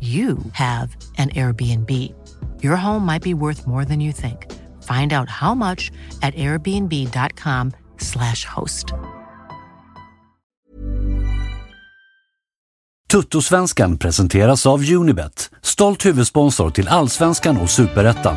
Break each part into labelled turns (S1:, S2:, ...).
S1: you have an Airbnb. Your home might be worth more than you think. Find out how much at airbnb.com/slash host.
S2: Tuttosvenskan presenteras av Unibet, stolt huvudsponsor till Allsvenskan och Superettan.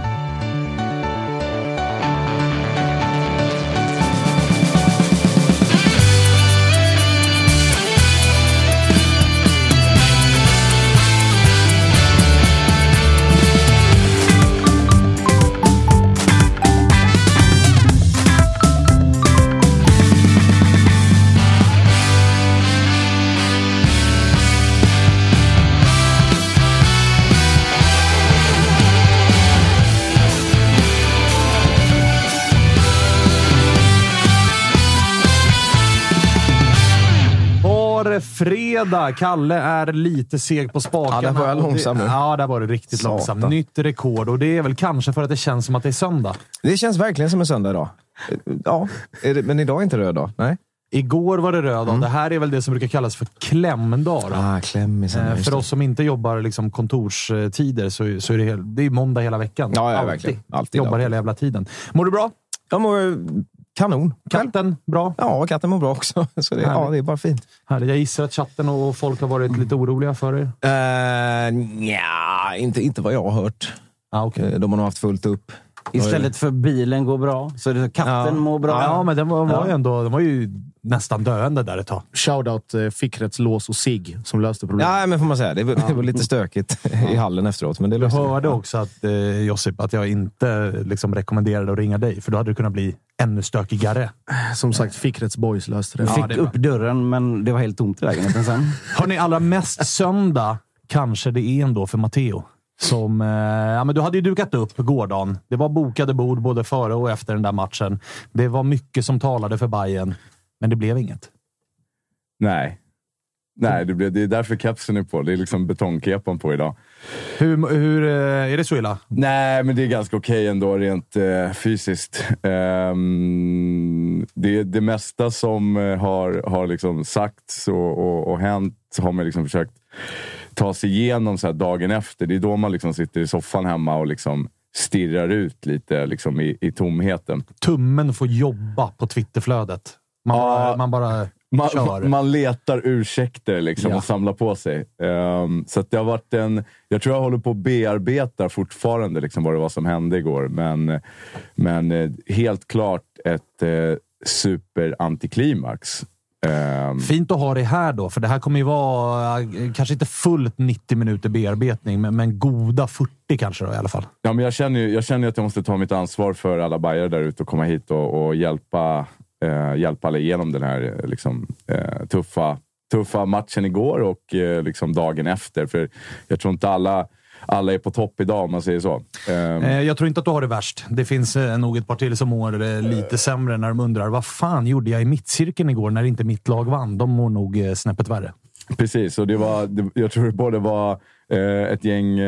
S3: Fredag? Kalle är lite seg på spakarna.
S4: Ja, där var jag långsam nu.
S3: Ja, där var det riktigt
S4: Satan.
S3: långsamt. Nytt rekord och det är väl kanske för att det känns som att det är söndag.
S4: Det känns verkligen som en söndag idag. Ja, det, men idag är inte röd dag. Nej.
S3: Igår var det röd dag. Det här är väl det som brukar kallas för klämdag.
S4: Ah, klämmisen.
S3: Eh, För oss som inte jobbar liksom kontorstider så, så är det, hel, det är måndag hela veckan.
S4: Ja, ja,
S3: Alltid.
S4: verkligen. Alltid,
S3: Jobbar hela jävla tiden. Mår du bra?
S4: Jag mår kanon.
S3: Katten bra?
S4: Ja, katten mår bra också. Så det, ja, det är bara fint.
S3: Härligt. Jag gissar att chatten och folk har varit lite oroliga för er.
S4: Uh, nja, inte, inte vad jag har hört.
S3: Ah, okay.
S4: Eh, De har nog haft fullt upp.
S5: Istället för bilen går bra, så är det katten
S4: Ja.
S5: mår bra.
S3: Ja, men den var, var
S5: Ja.
S3: ju ändå den var ju nästan döende där ett tag.
S6: Shoutout eh, fickrättslås och sig som löste problemet.
S4: Ja, men får man säga. Det var, det var lite stökigt i hallen efteråt, men det
S3: Jag
S4: löste vi.
S3: hörde också att eh, Josip, att jag inte liksom, rekommenderade att ringa dig, för då hade det kunnat bli ännu stökigare.
S6: Som sagt, fickrättsboys löste det.
S5: Fick upp dörren, men det var helt tomt i lägenheten sen.
S3: Hörni, allra mest söndag kanske det är ändå för Matteo. Som, eh, ja, men du hade ju dukat upp gårdagen. Det var bokade bord både före och efter den där matchen. Det var mycket som talade för Bayern, men det blev inget.
S7: Nej. Nej, det, blev, det är därför kepsen är på. Det är liksom betongkepan på idag.
S3: Hur, hur eh, är det så illa?
S7: Nej, men det är ganska okej ändå rent eh, fysiskt. Ehm, det, det mesta som eh, har, har liksom sagts och, och, och hänt har man liksom försökt ta sig igenom så dagen efter. Det är då man liksom sitter i soffan hemma och liksom stirrar ut lite liksom i, i tomheten.
S3: Tummen får jobba på Twitterflödet. Man,
S7: Ja.
S3: bara, man bara
S7: Man,
S3: kör.
S7: man letar ursäkter liksom
S3: Ja.
S7: och samlar på sig. Ehm, så det har varit en... Jag tror jag håller på att bearbeta fortfarande liksom vad det var som hände igår. Men, men eh, helt klart ett eh, super-antiklimax. Ehm,
S3: Fint att ha det här då, för det här kommer ju vara eh, kanske inte fullt 90 minuter bearbetning, men, men goda 40 kanske då i alla fall.
S7: Ja, men jag, känner ju, jag känner att jag måste ta mitt ansvar för alla bajare där ute och komma hit och, och hjälpa, eh, hjälpa alla igenom den här eh, liksom, eh, tuffa, tuffa matchen igår och eh, liksom dagen efter. För jag tror inte alla, alla är på topp idag om man säger så. Ehm,
S3: Eh, jag tror inte att du har det värst. Det finns eh, nog ett par till som mår eh, lite sämre när de undrar vad fan gjorde jag i mittcirkeln igår när inte mitt lag vann. De mår nog snäppet värre.
S7: Precis, och det var, jag tror det både var ett gäng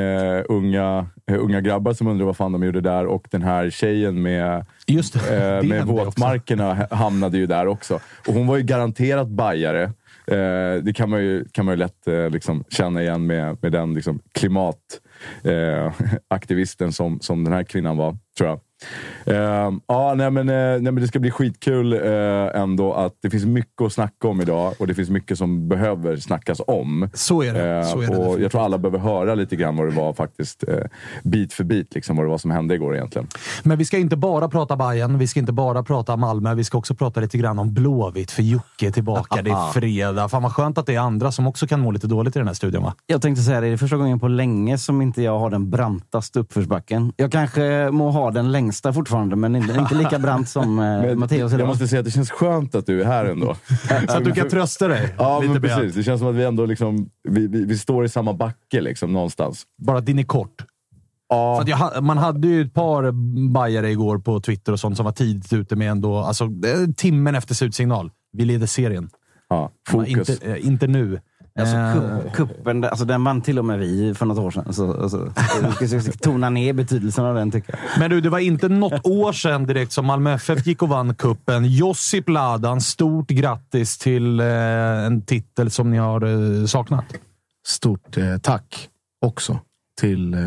S7: unga, unga grabbar som undrade vad fan de gjorde där och den här tjejen med,
S3: Just det, det
S7: med
S3: också.
S7: våtmarkerna ha- hamnade ju där också. Och hon var ju garanterat bajare. Eh, det kan man ju, kan man ju lätt eh, liksom känna igen med, med den liksom, klimataktivisten eh, som, som den här kvinnan var, tror jag. Uh, ja, nej men, uh, nej men det ska bli skitkul uh, ändå att det finns mycket att snacka om idag och det finns mycket som behöver snackas om.
S3: Så är det. Så är det
S7: och jag tror alla behöver höra lite grann vad det var faktiskt, bit för bit, liksom, vad det var som hände igår egentligen.
S3: Men vi ska inte bara prata Bayern, vi ska inte bara prata Malmö, vi ska också prata lite grann om Blåvitt, för Jocke är tillbaka. det är fredag. Fan vad skönt att det är andra som också kan må lite dåligt i den här studion, va?
S5: Jag tänkte säga det, det är första gången på länge som inte jag har den brantaste uppförsbacken. Jag kanske må ha den längsta fortfarande, men inte, inte lika brant som eh, Matteus
S7: Jag måste säga att det känns skönt att du är här ändå.
S3: Så att du kan trösta dig.
S7: Ja,
S3: lite
S7: men precis.
S3: allt.
S7: Det känns som att vi ändå liksom, vi, vi, vi står i samma backe liksom, någonstans.
S3: Bara att din är kort.
S7: Ja,
S3: jag, man hade ju ett par bajare igår på Twitter och sånt som var tidigt ute med ändå, alltså eh, timmen efter slutsignal. Vi leder serien.
S7: ja, fokus.
S3: Inte, eh, inte nu.
S5: Alltså,
S3: Eh,
S5: kupp, kuppen, alltså, den vann till och med vi för något år sedan. Så, alltså, vi ska, ska tona ner betydelsen av den tycker jag.
S3: Men du, det var inte något år sedan direkt som Malmö FF gick och vann kuppen. Josip Ladan, stort grattis till eh, en titel som ni har eh, saknat.
S6: Stort eh, tack också till, eh,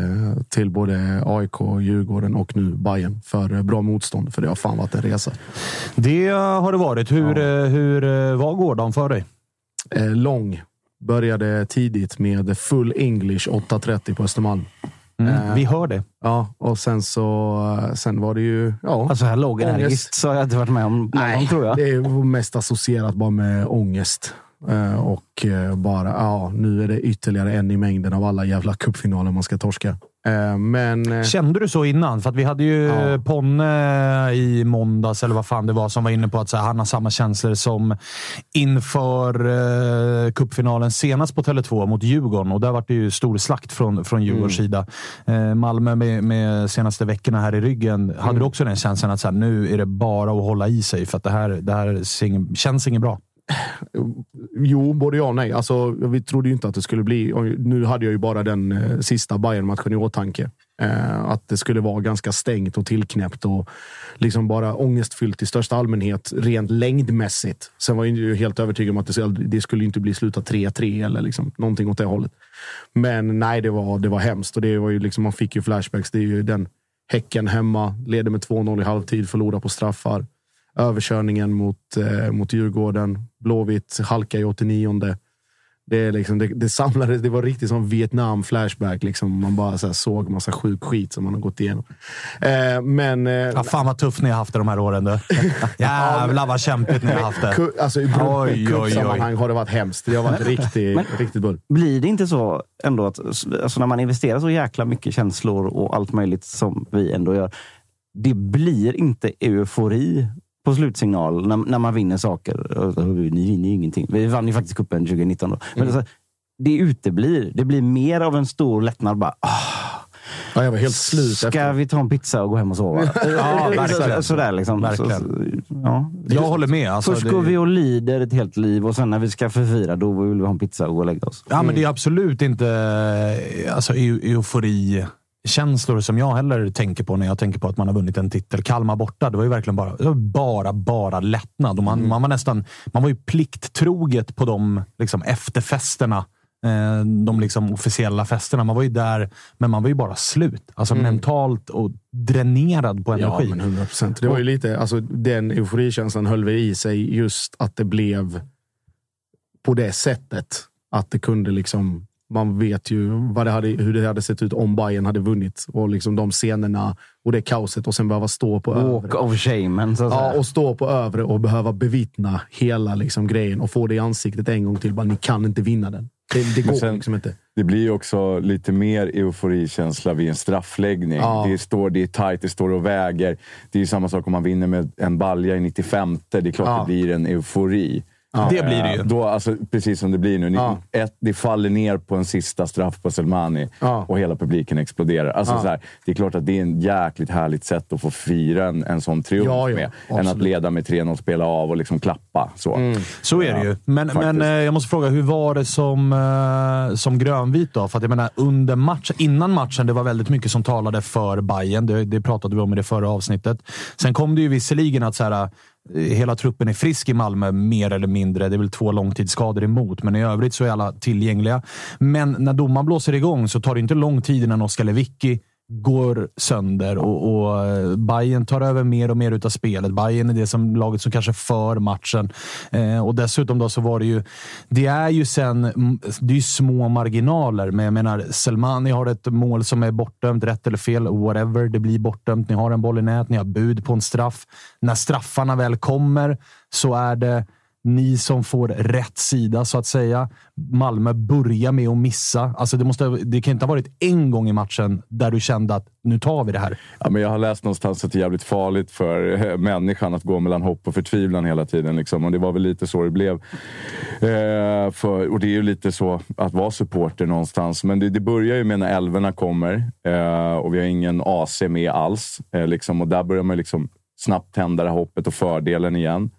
S6: till både AIK, Djurgården och nu Bayern för eh, bra motstånd. För det har fan varit en resa.
S3: Det har det varit. Hur, eh, hur var gårdagen för dig?
S6: Eh, lång. Började tidigt med full English 8.30 på Östermalm.
S3: Mm, vi hör det.
S6: Ja, och sen så sen var det ju... Ja,
S5: Alltså, här lågenergiskt
S6: Ångest.
S5: så har jag inte varit med om någon gång, tror jag.
S6: det är mest associerat bara med ångest. Eh, Och eh, bara, ja, nu är det ytterligare en i mängden av alla jävla cupfinaler man ska torska. Eh, Men... eh,
S3: Kände du så innan? För vi hade ju
S6: Ja.
S3: Ponne i måndags, eller vad fan det var, som var inne på att här, han har samma känslor som inför eh, cupfinalen senast på Tele2 mot Djurgården. Och där var det ju stor slakt från, från Djurgårdens sida. Eh, Malmö med, med senaste veckorna här i ryggen. Hade du också den känslan att så här, nu är det bara att hålla i sig för att det här, det här känns inget bra?
S6: Jo, både ja och nej. Alltså, vi trodde ju inte att det skulle bli... Nu hade jag ju bara den eh, sista Bayern-matchen i åtanke. Eh, att det skulle vara ganska stängt och tillknäppt och liksom bara ångestfyllt i största allmänhet, rent längdmässigt. Sen var jag ju helt övertygad om att det det skulle inte bli sluta 3-3 eller liksom någonting åt det hållet. Men nej, det var, det var hemskt och det var ju liksom, man fick ju flashbacks. Det är ju den Häcken hemma, leder med 2-0 i halvtid, förlorar på straffar. Överkörningen mot, eh, mot Djurgården. Blåvitt halkar i 89. Det, är liksom, det, det samlades, det var riktigt som Vietnam-flashback. Liksom. Man bara så här, såg massa sjuk skit som man har gått igenom. Eh, men... Eh,
S3: Ja, fan vad tufft ni har haft det de här åren. Du. Jävlar vad kämpigt ni har haft det.
S6: ku- alltså, I cupsammanhang har det varit hemskt. Det har varit riktigt, riktigt bull.
S5: Blir det inte så ändå att alltså när man investerar så jäkla mycket känslor och allt möjligt som vi ändå gör. Det blir inte eufori på slutsignal när, när man vinner saker. Ni vinner ju ingenting. Vi vann ju faktiskt cupen 2019. Då. Men alltså, det uteblir. Det blir mer av en stor lättnad. Bara, ah,
S6: Ja, jag var helt slut
S5: ska
S6: efter.
S5: vi ta en pizza och gå hem och sova?
S3: Ja, verkligen.
S5: Så- Sådär liksom.
S3: Verkligen.
S5: Så, ja.
S3: Jag håller med. Alltså,
S5: Först
S3: det-
S5: går vi och lider ett helt liv och sen när vi ska förfira, då vill vi ha en pizza och gå och lägga oss.
S3: Ja, men det är absolut inte eh, alltså, eu- eufori-känslor som jag heller tänker på när jag tänker på att man har vunnit en titel. Kalmar borta, det var ju verkligen bara, bara, bara lättnad. Och man, man var nästan man var ju plikttroget på de liksom, efterfesterna. Eh, de liksom, officiella festerna. Man var ju där, men man var ju bara slut. Alltså mentalt och dränerad på
S6: Ja,
S3: energi.
S6: men 100 procent. Det var ju lite, alltså, den euforikänslan höll vi i sig just att det blev på det sättet. Att det kunde liksom... Man vet ju vad det hade, hur det hade sett ut om Bayern hade vunnit. Och liksom de scenerna och det kaoset och sen behöva stå på
S5: Walk
S6: övre.
S5: of shame. Så att
S6: Ja,
S5: säga.
S6: och stå på övre och behöva bevittna hela liksom grejen och få det i ansiktet en gång till. Bara, ni kan inte vinna den. Det, det går
S7: sen-
S6: liksom inte.
S7: Det blir också lite mer euforikänsla vid en straffläggning.
S6: Ja.
S7: Det, står, det är tajt, det står och väger. Det är ju samma sak om man vinner med en balja i 95. Det är klart
S6: Ja.
S7: det blir en eufori.
S3: Det blir det ju.
S7: Då, alltså, precis som det blir nu. Ni,
S6: Ja.
S7: ett, det faller ner på en sista straff på Selmani
S6: Ja.
S7: och hela publiken exploderar. Alltså,
S6: Ja.
S7: så här, det är klart att det är en jäkligt härligt sätt att få fira en, en sån triumf
S6: Ja, ja.
S7: med. Än
S6: Absolut.
S7: att leda med 3-0, spela av och liksom klappa. Så.
S3: Så är det ju. Men,
S7: faktiskt.
S3: men eh, jag måste fråga, hur var det som, eh, som grönvit då? För att jag menar, under matchen, innan matchen, det var väldigt mycket som talade för Bayern. Det, det pratade vi om i det förra avsnittet. Sen kom det ju visserligen att så här, hela truppen är frisk i Malmö, mer eller mindre. Det är väl två långtidsskador emot, men i övrigt så är alla tillgängliga. Men när domaren blåser igång så tar det inte lång tid innan Oskar Lewicki går sönder och, och eh, Bayern tar över mer och mer utav spelet. Bayern är det som laget som kanske för matchen. Eh, och dessutom då så var det ju... Det är ju sen... Det är ju små marginaler, men jag menar Selmani har ett mål som är bortdömt, rätt eller fel, whatever. Det blir bortdömt. Ni har en boll i nät, ni har bud på en straff. När straffarna väl kommer så är det ni som får rätt sida, så att säga. Malmö börjar med att missa. Alltså det, måste, det kan inte ha varit en gång i matchen där du kände att nu tar vi det här.
S7: Ja, men jag har läst någonstans att det är jävligt farligt för eh, människan att gå mellan hopp och förtvivlan hela tiden. Liksom. Och det var väl lite så det blev. Eh, för, och det är ju lite så att vara supporter någonstans. Men det, det börjar ju med när älvorna kommer eh, och vi har ingen AC med alls. Eh, liksom, och där börjar man liksom snabbt tända det hoppet och fördelen igen.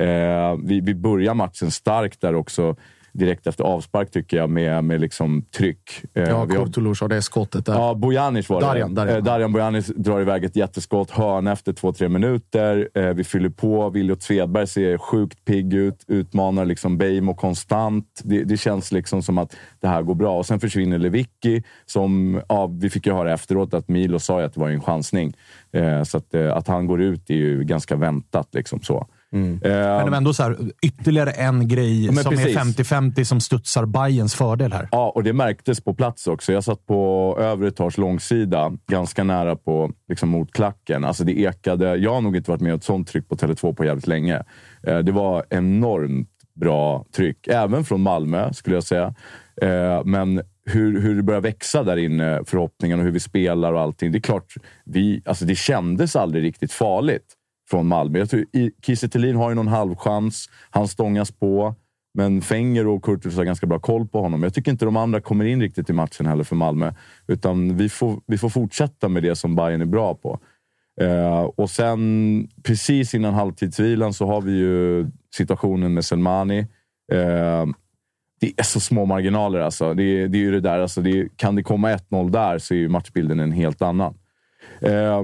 S7: Eh, vi, vi börjar matchen starkt där också direkt efter avspark tycker jag med, med liksom tryck.
S6: Eh, ja, Kurtulus har det skottet där.
S7: Ja, Bojanic var
S6: Darjan,
S7: det.
S6: Darjan.
S7: Eh, Darjan Bojanic drar iväg ett jätteskott. Hörna efter två, tre minuter. Eh, vi fyller på. Williot Svedberg ser sjukt pigg ut. Utmanar liksom Beijmo konstant. Det, det, känns liksom som att det här går bra. Och sen försvinner Lewicki. Som, ja, vi fick ju höra efteråt att Milo sa att det var en chansning. Eh, så att, att han går ut är ju ganska väntat. Liksom så.
S3: Mm. Uh, men det var ändå så här, ytterligare en grej som precis. är 50-50 som studsar Bayerns fördel här.
S7: Ja, och det märktes på plats också. Jag satt på övre etage långsida, ganska nära på liksom, mot klacken. Alltså det ekade. Jag har nog inte varit med om ett sånt tryck på Tele2 på jävligt länge. Uh, det var enormt bra tryck, även från Malmö skulle jag säga. Uh, men hur, hur det börjar växa där inne, förhoppningen och hur vi spelar och allting. Det är klart, vi, alltså det kändes aldrig riktigt farligt från Malmö. Jag tror Kiese har ju någon halvchans. Han stångas på. Men Fenger och Kurtulus har ganska bra koll på honom. Jag tycker inte de andra kommer in riktigt i matchen heller för Malmö. Utan vi får, vi får fortsätta med det som Bayern är bra på. Eh, och sen precis innan halvtidsvilan så har vi ju situationen med Selmani. Eh, det är så små marginaler alltså. Det, det är ju det där, alltså det, kan det komma 1-0 där så är ju matchbilden en helt annan. Eh,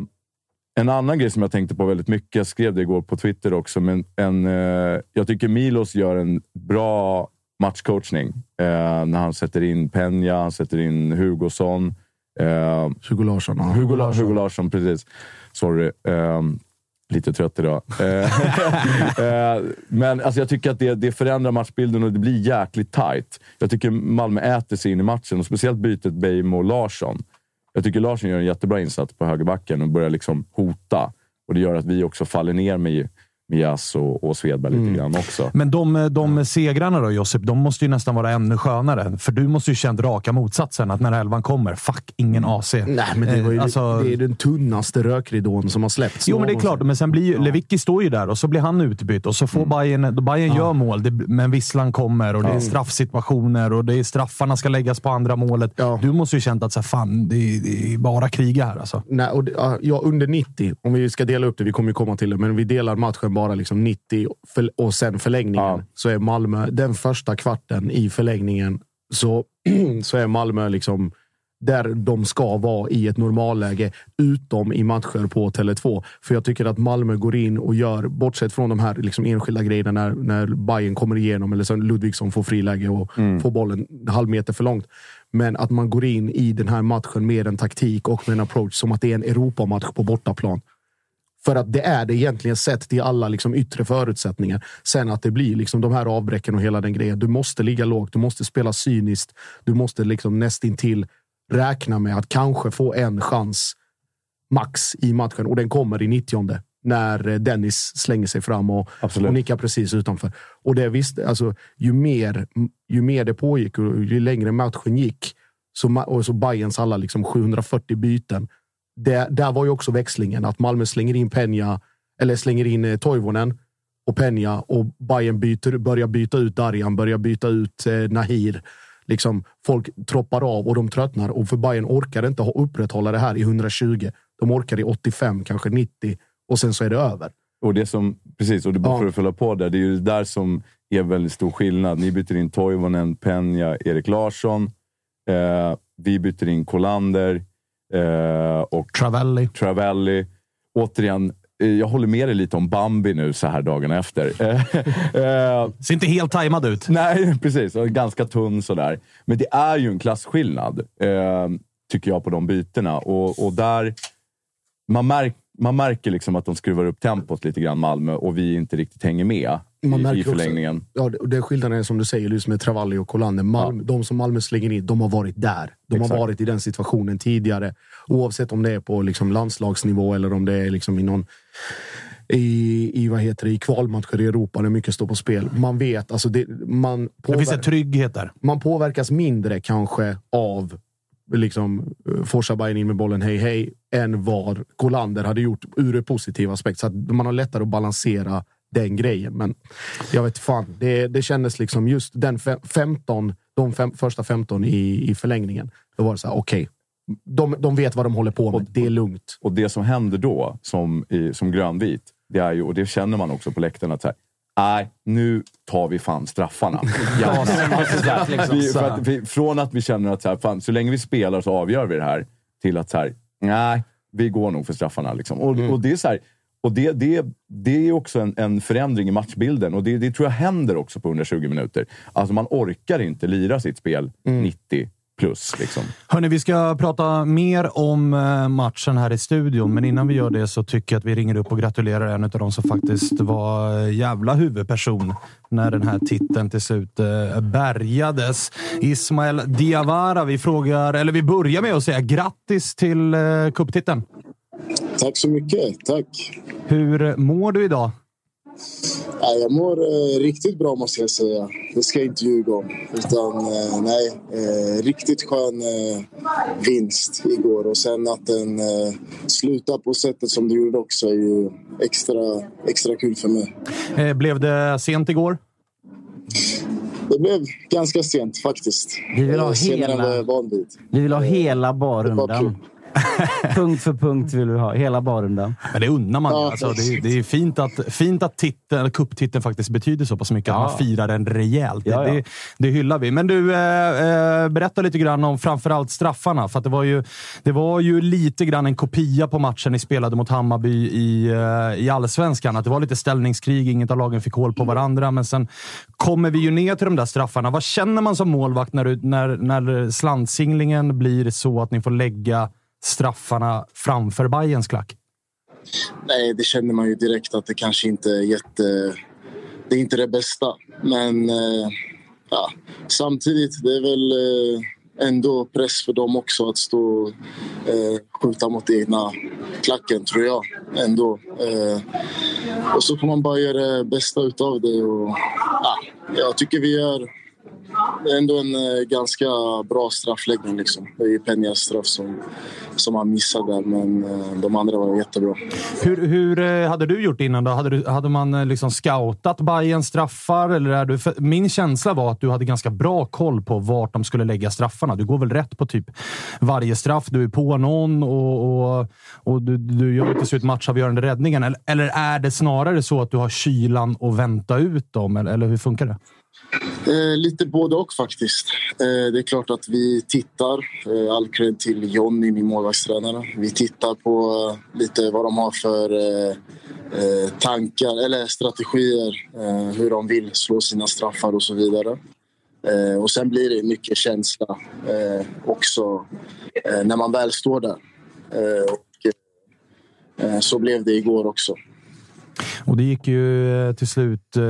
S7: en annan grej som jag tänkte på väldigt mycket, jag skrev det igår på Twitter också, men en, eh, jag tycker Milos gör en bra matchcoachning. Eh, när han sätter in Penja, han sätter in Hugosson.
S6: Eh, Hugo Larsson. Ja.
S7: Hugo, Larsson. Hugo Larsson, precis. Sorry. Eh, lite trött idag. Eh, eh, men alltså, jag tycker att det, det förändrar matchbilden och det blir jäkligt tight. Jag tycker Malmö äter sig in i matchen och speciellt bytet Beijmo Larsson. Jag tycker Larsson gör en jättebra insats på högerbacken och börjar liksom hota. Och Det gör att vi också faller ner med Mias och, och Svedberg lite mm. grann också.
S3: Men de, de ja. segrarna då, Josip, de måste ju nästan vara ännu skönare. För du måste ju känt raka motsatsen. Att när elvan kommer, fuck, ingen AC.
S6: Nej, men det, var ju, eh, alltså, det är den tunnaste rökridån som har släppts.
S3: Jo, men det är klart. Men sen blir ju, ja. Lewicki står ju där och så blir han utbytt och så får mm. Bayern, Bayern ja. gör mål, det, men visslan kommer och det är straffsituationer och det är straffarna ska läggas på andra målet. Ja. Du måste ju känt att så här, fan, det är, det är bara kriga här alltså.
S6: Nej, och det, ja, under 90, om vi ska dela upp det, vi kommer ju komma till det, men vi delar matchen bara liksom 90 och sen förlängningen. Ja. Så är Malmö, den första kvarten i förlängningen, så, så är Malmö liksom där de ska vara i ett normalläge, utom i matcher på Tele2. För jag tycker att Malmö går in och gör, bortsett från de här liksom enskilda grejerna när, när Bayern kommer igenom eller så Ludvigsson får friläge och mm. får bollen en halv meter för långt. Men att man går in i den här matchen med en taktik och med en approach som att det är en Europamatch på bortaplan. För att det är det egentligen sett till alla liksom yttre förutsättningar. Sen att det blir liksom de här avbräcken och hela den grejen. Du måste ligga lågt, du måste spela cyniskt. Du måste liksom nästintill räkna med att kanske få en chans max i matchen och den kommer i 90 när eh, Dennis slänger sig fram och, och nickar precis utanför. Och det visst, alltså, ju, mer, ju mer det pågick och ju längre matchen gick så, och så Bayerns alla liksom 740 byten det, där var ju också växlingen. Att Malmö slänger in Penja, eller slänger in eh, Toivonen och Penja och Bayern byter, börjar byta ut Darjan, börjar byta ut eh, Nahir. Liksom, folk troppar av och de tröttnar och för Bayern orkar inte upprätthålla det här i 120. De orkar i 85, kanske 90 och sen så är det över.
S7: Och det som, precis, och det bara för att följa på där. Det är ju där som är väldigt stor skillnad. Ni byter in Toivonen, Penja, Erik Larsson. Eh, vi byter in Kolander.
S3: Eh, och Travelli.
S7: Travelli. Återigen, eh, jag håller med dig lite om Bambi nu så här dagarna efter. Eh,
S3: Ser inte helt tajmad ut.
S7: Nej, precis. Ganska tunn sådär. Men det är ju en klasskillnad, eh, tycker jag, på de bytena. Och, och där... Man, märk, man märker liksom att de skruvar upp tempot lite grann, Malmö, och vi inte riktigt hänger med
S6: Man
S7: i,
S6: märker
S7: i
S6: också-
S7: förlängningen.
S6: Ja, det- och det skillnaden är som du säger, just med Travalli och Kolander. Malmö, De som Malmö slänger in, de har varit där. De
S7: Exakt.
S6: har varit i den situationen tidigare. Oavsett om det är på liksom landslagsnivå eller om det är liksom i någon i, i, vad heter det, i kvalmatcher i Europa där mycket står på spel. Man vet, alltså det, man,
S3: Det finns en
S6: påver-
S3: trygghet där.
S6: man påverkas mindre kanske av liksom, eh, Forsa Bayern in med bollen hej hej än vad Kolander hade gjort ur en positiv aspekt. Så att man har lättare att balansera den grejen. Men jag vet fan, det, det kändes liksom just den fe- 15, de fem, första 15 i, i förlängningen. Då var det så här, okej. de, de vet vad de håller på med. Det är lugnt.
S7: Och det som händer då, som, i, som grönvit, det är ju, och det känner man också på läktaren, att så här, nej, nu tar vi fan straffarna. Ja,
S5: liksom.
S7: vi, för att, vi, från att vi känner att så, här, fan, så länge vi spelar så avgör vi det här, till att så här, nej, vi går nog för straffarna. Liksom. Och, och det är så här, och det, det, det är också en, en förändring i matchbilden och det, det tror jag händer också på 120 minuter. Alltså man orkar inte lira sitt spel 90 plus. Liksom.
S3: Hörni, vi ska prata mer om eh, matchen här i studion, men innan vi gör det så tycker jag att vi ringer upp och gratulerar en av de som faktiskt var eh, jävla huvudperson när den här titeln till slut eh, bärgades. Ismael Diawara. Vi frågar, eller vi börjar med att säga grattis till cuptiteln.
S8: Tack så mycket. Tack.
S3: Hur mår du idag?
S8: Ja, jag mår eh, riktigt bra måste jag säga. Det ska jag inte ljuga om. Utan eh, nej, eh, riktigt skön eh, vinst igår. Och sen att den eh, slutar på sättet som det gjorde också är ju extra, extra kul för mig.
S3: Eh, blev det sent igår?
S8: Det blev ganska sent faktiskt.
S5: Vi vill ha
S8: Eh,
S5: hela-. Vi vill ha hela barrundan. punkt för punkt vill vi ha. Hela barrundan.
S3: Men det undrar man.
S8: Ja.
S3: Alltså, det, är- det är fint att, fint att titeln, eller cuptiteln faktiskt betyder så pass mycket. Att
S5: Ja.
S3: man firar den rejält. Det,
S5: Ja, ja.
S3: Det, det hyllar vi. Men du, eh, eh, berätta lite grann om framförallt straffarna. För att det, var ju, det var ju lite grann en kopia på matchen ni spelade mot Hammarby i, eh, i allsvenskan. Att det var lite ställningskrig, inget av lagen fick hål på varandra. Men sen kommer vi ju ner till de där straffarna. Vad känner man som målvakt när, du, när, när slantsinglingen blir så att ni får lägga straffarna framför Bajens klack?
S8: Nej, det känner man ju direkt att det kanske inte är jätte... Det är inte det bästa. Men eh, ja, samtidigt, det är väl eh, ändå press för dem också att stå och eh, skjuta mot egna klacken, tror jag. Ändå. Eh, och så får man bara göra det bästa utav det. Och, ja, jag tycker vi gör ändå en eh, ganska bra straffläggning. Liksom. Det är ju Peñas straff som, som han missade där, men eh, de andra var jättebra.
S3: Hur, hur eh, hade du gjort innan? då? Hade, du, hade man liksom scoutat Bayerns straffar? Eller är du, min känsla var att du hade ganska bra koll på vart de skulle lägga straffarna. Du går väl rätt på typ varje straff. Du är på någon och, och, och du, du gör till slut matchavgörande räddningen. Eller, eller är det snarare så att du har kylan och vänta ut dem? Eller, eller hur funkar det?
S8: Eh, lite både och faktiskt. Eh, det är klart att vi tittar. Eh, all cred till Jonny, min målvaktstränare. Vi tittar på eh, lite vad de har för eh, eh, tankar eller strategier. Eh, hur de vill slå sina straffar och så vidare. Eh, och sen blir det mycket känsla eh, också eh, när man väl står där. Eh, och, eh, så blev det igår också.
S3: Och det gick ju eh, till slut eh,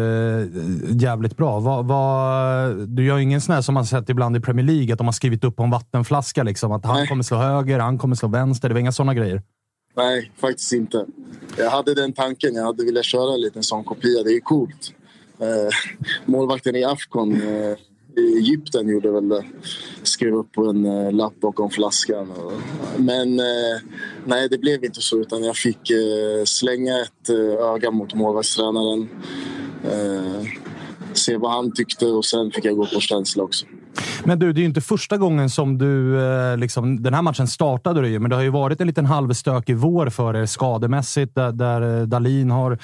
S3: jävligt bra. Vad, vad, du gör ju ingen sån här som man sett ibland i Premier League, att de har skrivit upp på en vattenflaska. Liksom, att han
S8: Nej.
S3: kommer slå höger, han kommer slå vänster. Det var inga såna grejer.
S8: Nej, faktiskt inte. Jag hade den tanken. Jag hade velat köra en liten sån kopia. Det är coolt. Eh, målvakten i Afcon eh, i Egypten gjorde väl det. Skrev upp på en eh, lapp bakom flaskan. Och, men eh, nej, det blev inte så. Utan jag fick eh, slänga ett eh, öga mot målvaktstränaren. Eh, se vad han tyckte och sen fick jag gå på känsla också.
S3: Men du, det är ju inte första gången som du... Eh, liksom, den här matchen startade du ju, men det har ju varit en liten halvstökig vår för er skademässigt. Där, där eh, Dalin har...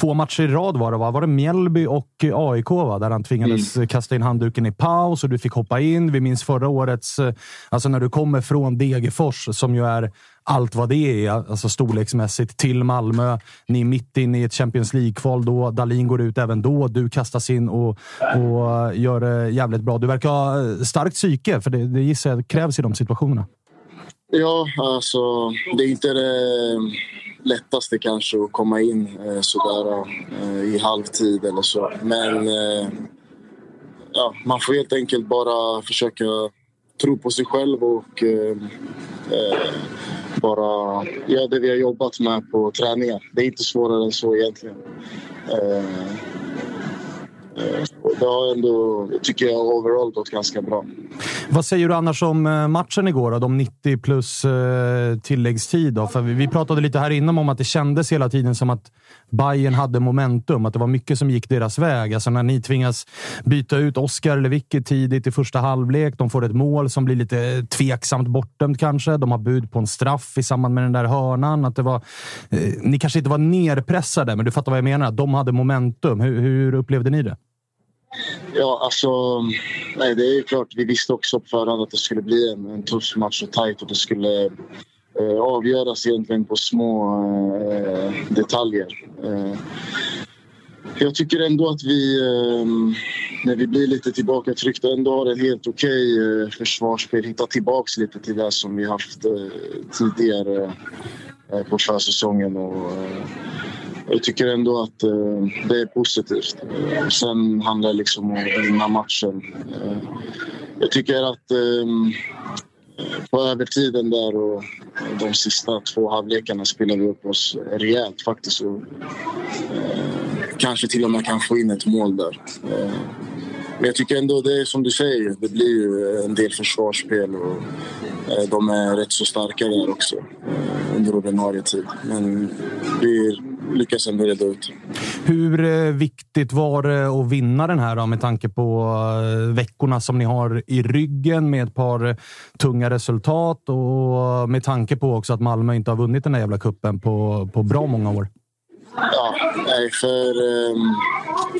S3: Två matcher i rad var det, va? Var det Mjällby och AIK, va? Där han tvingades kasta in handduken i paus och du fick hoppa in. Vi minns förra årets... eh, Alltså när du kommer från Degerfors, som ju är allt vad det är, alltså storleksmässigt, till Malmö. Ni är mitt inne i ett Champions League-kval då. Dalin går ut även då. Du kastas in och, och gör det jävligt bra. Du verkar ha starkt psyke, för det, det gissar jag krävs i de situationerna.
S8: Ja, alltså det är inte det lättaste kanske att komma in eh, sådär eh, i halvtid eller så. Men eh, ja, man får helt enkelt bara försöka tro på sig själv och eh, eh, bara göra det vi har jobbat med på träningen. Det är inte svårare än så egentligen. Eh, Eh, det har ändå, tycker jag, overall gått ganska bra.
S3: Vad säger du annars om eh, matchen igår? Då? De 90 plus eh, tilläggstid. Då? För vi pratade lite här innan om att det kändes hela tiden som att Bayern hade momentum. Att det var mycket som gick deras väg. Alltså när ni tvingas byta ut Oskar Lewicki tidigt i första halvlek. De får ett mål som blir lite tveksamt bortdömt kanske. De har bud på en straff i samband med den där hörnan. Att det var, ni kanske inte var nerpressade, men du fattar vad jag menar. De hade momentum. Hur, hur upplevde ni det?
S8: Ja, alltså... Nej, det är klart. Vi visste också på förhand att det skulle bli en, en tuff match och tajt och det skulle eh, avgöras egentligen på små eh, detaljer. Eh, jag tycker ändå att vi, eh, när vi blir lite tillbakatryckta, ändå har en helt okej okay, eh, försvarsspel. Hittat tillbaka lite till det som vi haft eh, tidigare eh, på försäsongen. Och, eh, jag tycker ändå att eh, det är positivt. Sen handlar det liksom om att vinna matchen. Eh, jag tycker att eh, på övertiden där och de sista två halvlekarna spelade vi upp oss rejält faktiskt. Och, eh, kanske till och med kan få in ett mål där. Eh, men jag tycker ändå det är som du säger, det blir ju en del försvarsspel och de är rätt så starka där också under ordinarie tid. Men vi lyckas ändå reda ut.
S3: Hur eh, viktigt var det att vinna den här då, med tanke på eh, veckorna som ni har i ryggen med ett par tunga resultat och med tanke på också att Malmö inte har vunnit den här jävla kuppen på, på bra många år?
S8: Ja, nej, för, ehm,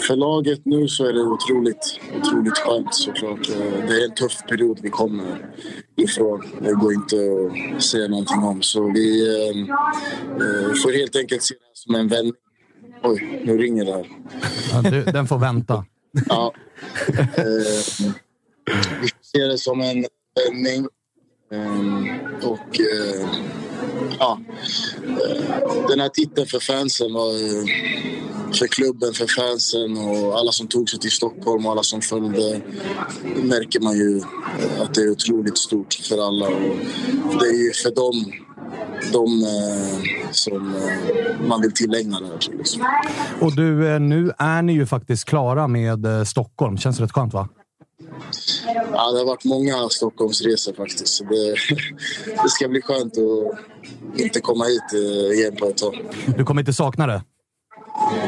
S8: för laget nu så är det otroligt, otroligt skönt såklart. Eh, det är en tuff period vi kommer ifrån. Det går inte att säga någonting om. Så vi ehm, får helt enkelt se som en vändning. Oj, nu ringer det här.
S3: Ja, du, den får vänta.
S8: ja. Eh, vi ser det som en vändning. Eh, och eh, ja, den här titeln för fansen var för klubben, för fansen och alla som tog sig till Stockholm och alla som följde märker man ju att det är otroligt stort för alla. Och det är ju för dem de eh, som eh, man vill tillägna det här. Liksom.
S3: Och du, eh, nu är ni ju faktiskt klara med eh, Stockholm. Känns rätt skönt, va?
S8: Ja, det har varit många Stockholmsresor faktiskt. Så det, det ska bli skönt att inte komma hit igen på ett tag.
S3: Du kommer inte sakna det?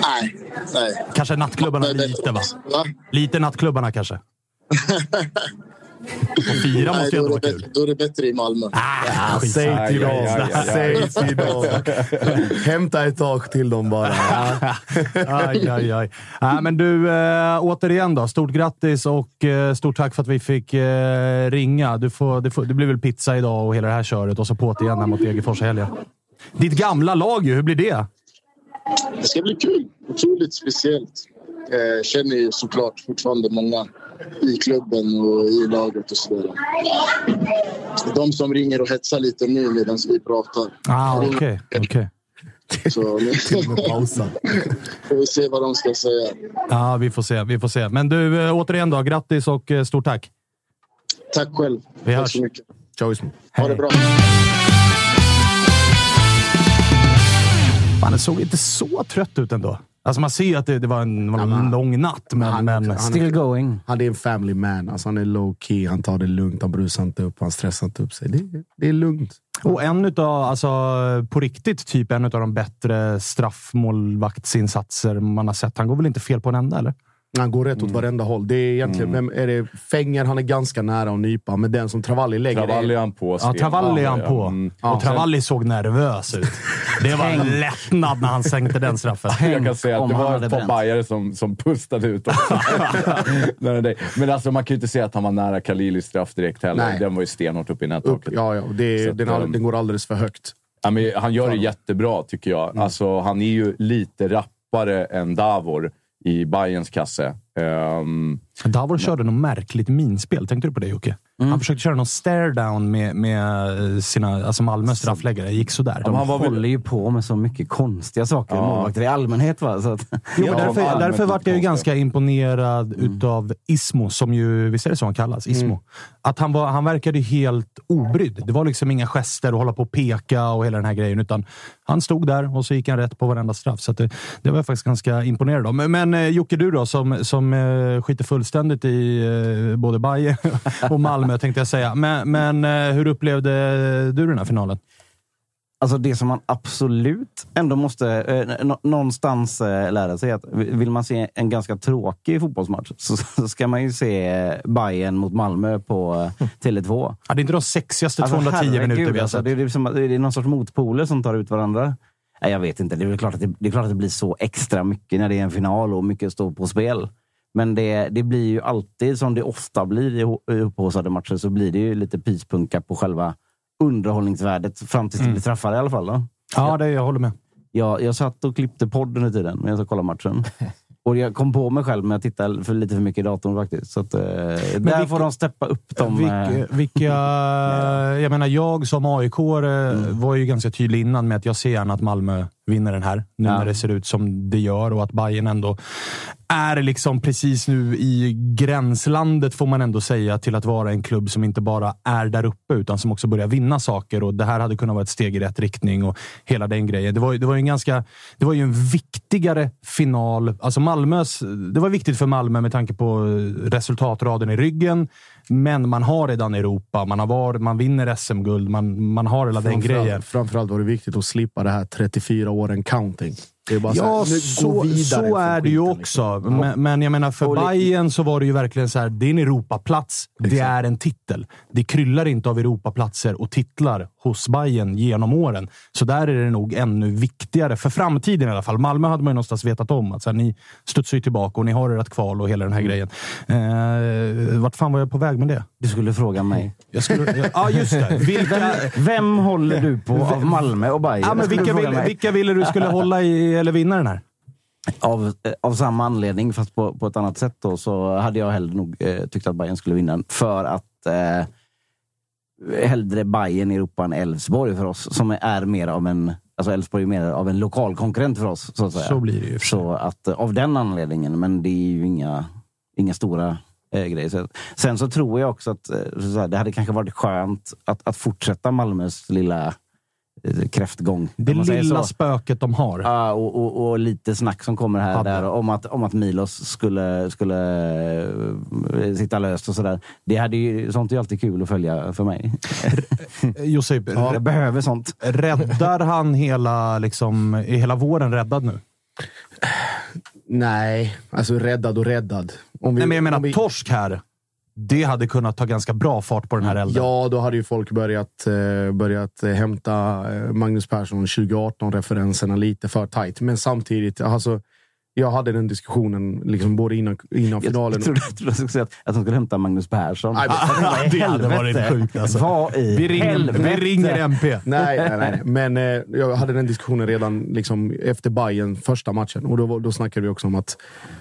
S8: Nej. nej.
S3: Kanske nattklubbarna lite, va? va? Lite nattklubbarna kanske? Och fyra måste ju ändå vara kul.
S8: Då är det bättre i Malmö.
S6: Ah, ja, säg till dem. Säg till dem. Hämta ett tak till dem bara.
S3: aj, aj, aj. Äh, men du, äh, återigen då. Stort grattis och äh, stort tack för att vi fick äh, ringa. Du får, det, får, det blir väl pizza idag och hela det här köret och så på igen här mot Degerfors helgen. Ditt gamla lag ju, hur blir det?
S8: Det ska bli kul. Otroligt speciellt. Jag känner ju såklart fortfarande många i klubben och i laget och så vidare. De som ringer och hetsar lite nu medan vi pratar.
S3: Ah, okej. Okay, okay.
S8: Så får vi se vad de ska säga.
S3: Ja, vi får se. Vi får se. Men du, äh, återigen då, grattis och äh, stort tack.
S8: Tack själv.
S3: Vi
S8: tack
S3: hörs.
S8: så mycket.
S6: Ciao,
S8: Ha det bra.
S3: Fan, det såg inte så trött ut ändå. Alltså man ser att det, det var en, var en ja, lång natt, men... Han, men han,
S5: still going.
S6: Han är en family man. Alltså han är low key. Han tar det lugnt. Han brusar inte upp. Han stressar inte upp sig. Det, det är lugnt.
S3: Och en utav, alltså på riktigt, typ en av de bättre straffmålvaktsinsatser man har sett. Han går väl inte fel på en enda, eller?
S6: Han går rätt åt varenda håll. Det är egentligen, vem är det? Fänger, han är ganska nära att nypa, men den som Travalli lägger...
S7: Travalli
S6: är-
S7: han på.
S3: Ja, Travalli är han på.
S7: Mm.
S3: Och Travalli såg nervös ut. Det var en lättnad när han sänkte den straffen.
S7: Jag kan säga att
S5: om
S7: det
S5: han
S7: var
S5: hade
S7: ett par bajare som, som pustade ut också. Men alltså, man kan ju inte säga att han var nära Khalilis straff direkt heller.
S6: Nej.
S7: Den var ju stenhårt upp i
S6: upp,
S7: nättaket.
S6: ja, ja, det,
S7: att,
S6: den, har-
S7: ehm,
S6: den går alldeles för högt.
S7: Ja, men han gör det jättebra, tycker jag. Alltså, han är ju lite rappare än Davor i Bayerns kasse. Ehm,
S3: Davor körde något märkligt minspel. Tänkte du på det Jocke?
S7: Mm.
S3: Han försökte köra någon stare down med, med sina, alltså Malmös straffläggare. Det gick sådär.
S5: De
S7: han var väl-
S5: håller ju på med så mycket konstiga saker,
S7: Ja.
S5: målvakter i allmänhet. Va? Så att,
S3: Jo,
S7: Ja,
S3: därför därför vart jag ju ganska imponerad utav Ismo, som ju, visst är det så han kallas? Ismo. Att han, var, han verkade ju helt obrydd. Det var liksom inga gester och hålla på och peka och hela den här grejen, utan han stod där och så gick han rätt på varenda straff. Så att det, det var jag faktiskt ganska imponerad av. Men, men eh, Jocke, du då, som, som eh, skiter fullständigt i eh, både Bayern och Malmö, tänkte jag säga. Men, men eh, hur upplevde du den här finalen?
S5: Alltså det som man absolut ändå måste eh, nå- någonstans eh, lära sig att vill man se en ganska tråkig fotbollsmatch så, så ska man ju se Bayern mot Malmö på eh, Tele2.
S3: Ja, det är inte de sexigaste
S5: Alltså,
S3: 210 minuter
S5: herregud,
S3: vi har
S5: alltså,
S3: sett.
S5: det, är, det, är som, det är någon sorts motpoler som tar ut varandra. Nej, jag vet inte. Det är, klart att det, det är klart att det blir så extra mycket när det är en final och mycket står på spel. Men det, det blir ju alltid, som det ofta blir i i upphaussade matcher, så blir det ju lite pyspunka på själva underhållningsvärdet fram tills det blir straffar i alla fall. Då.
S3: Ja, det, jag håller med.
S5: Jag, jag satt och klippte podd under tiden medan jag kollade matchen. Och jag kom på mig själv med att titta för lite för mycket i datorn faktiskt. Så att, eh, där
S3: vilka-
S5: får de steppa upp dem. eh,
S3: Vilka, vilka, jag menar, jag som aik
S5: Mm.
S3: var ju ganska tydlig innan med att jag ser gärna att Malmö vinner den här. Nu
S5: Ja.
S3: när det ser ut som det gör och att Bayern ändå är liksom precis nu i gränslandet, får man ändå säga, till att vara en klubb som inte bara är där uppe, utan som också börjar vinna saker. Och Det här hade kunnat vara ett steg i rätt riktning och hela den grejen. Det var, det var ju en ganska, det var ju en viktigare final. Alltså Malmös, det var viktigt för Malmö med tanke på resultatraden i ryggen. Men man har redan Europa, man, har varit, man vinner SM-guld, man, man har hela den grejen.
S6: Framförallt var det viktigt att slippa det här 34 åren counting. Det är bara så,
S3: Ja,
S6: här, nu,
S3: så,
S6: vidare
S3: så
S6: från
S3: är det ju
S6: skiten,
S3: också.
S6: liksom.
S3: Men, men jag menar, för
S5: Och
S3: Bayern så var det ju verkligen så här. Det är en Europaplats. Det är en titel. Det kryllar inte av Europaplatser och titlar hos Bayern genom åren. Så där är det nog ännu viktigare. För framtiden i alla fall. Malmö hade man ju någonstans vetat om. Att så här, ni studsar ju tillbaka och ni har ert kval och hela den här
S6: Mm.
S3: grejen. Eh, vart fan var jag på väg med det?
S5: Du skulle fråga mig.
S3: Jag skulle, ja, just det. Vilka,
S5: Vem håller du på av Malmö och Bayern?
S3: ja, men
S5: Skulle du
S3: vilka,
S5: mig.
S3: vilka ville du skulle hålla i eller vinna den här?
S5: Av, eh, av samma anledning, fast på, på ett annat sätt, då, så hade jag hellre nog eh, tyckt att Bayern skulle vinna. För att eh, hellre Bayern i Europa än Elfsborg för oss, som är mer av en Alltså Elfsborg är mer av en lokal konkurrent för oss. Så, att säga.
S3: Så blir det ju.
S5: Så att, eh, av den anledningen, men det är ju inga, inga stora eh, grejer. Så, sen så tror jag också att eh, så här, det hade kanske varit skönt att, att fortsätta Malmös lilla kräftgång.
S3: Det lilla
S5: så.
S3: spöket de har.
S5: Ja, och, och, och lite snack som kommer här
S3: Hade.
S5: där om att, om att Milos skulle, skulle eh, sitta löst och sådär. Det hade ju, sånt är ju alltid kul att följa för mig.
S3: Josip,
S5: Jag behöver sånt.
S3: Räddar han hela, liksom, är hela våren räddad nu?
S6: Nej, alltså räddad och räddad. Om vi-
S3: Nej, men jag menar
S6: om vi-
S3: torsk här. Det hade kunnat ta ganska bra fart på den här elden.
S6: Ja, då hade ju folk börjat, eh, börjat eh, hämta eh, Magnus Persson 2018-referenserna lite för tajt, Men samtidigt, alltså, jag hade den diskussionen liksom både innan, innan finalen.
S5: Jag trodde, jag trodde jag säga att, att de skulle hämta Magnus Persson.
S6: Nej, men-
S3: det hade varit sjukt, alltså.
S5: Vad i
S3: Vi ringer,
S5: helvete?
S3: vi ringer MP.
S6: Nej, nej, nej. Men eh, jag hade den diskussionen redan liksom, efter Bayern första matchen. Och då, då snackade vi också om att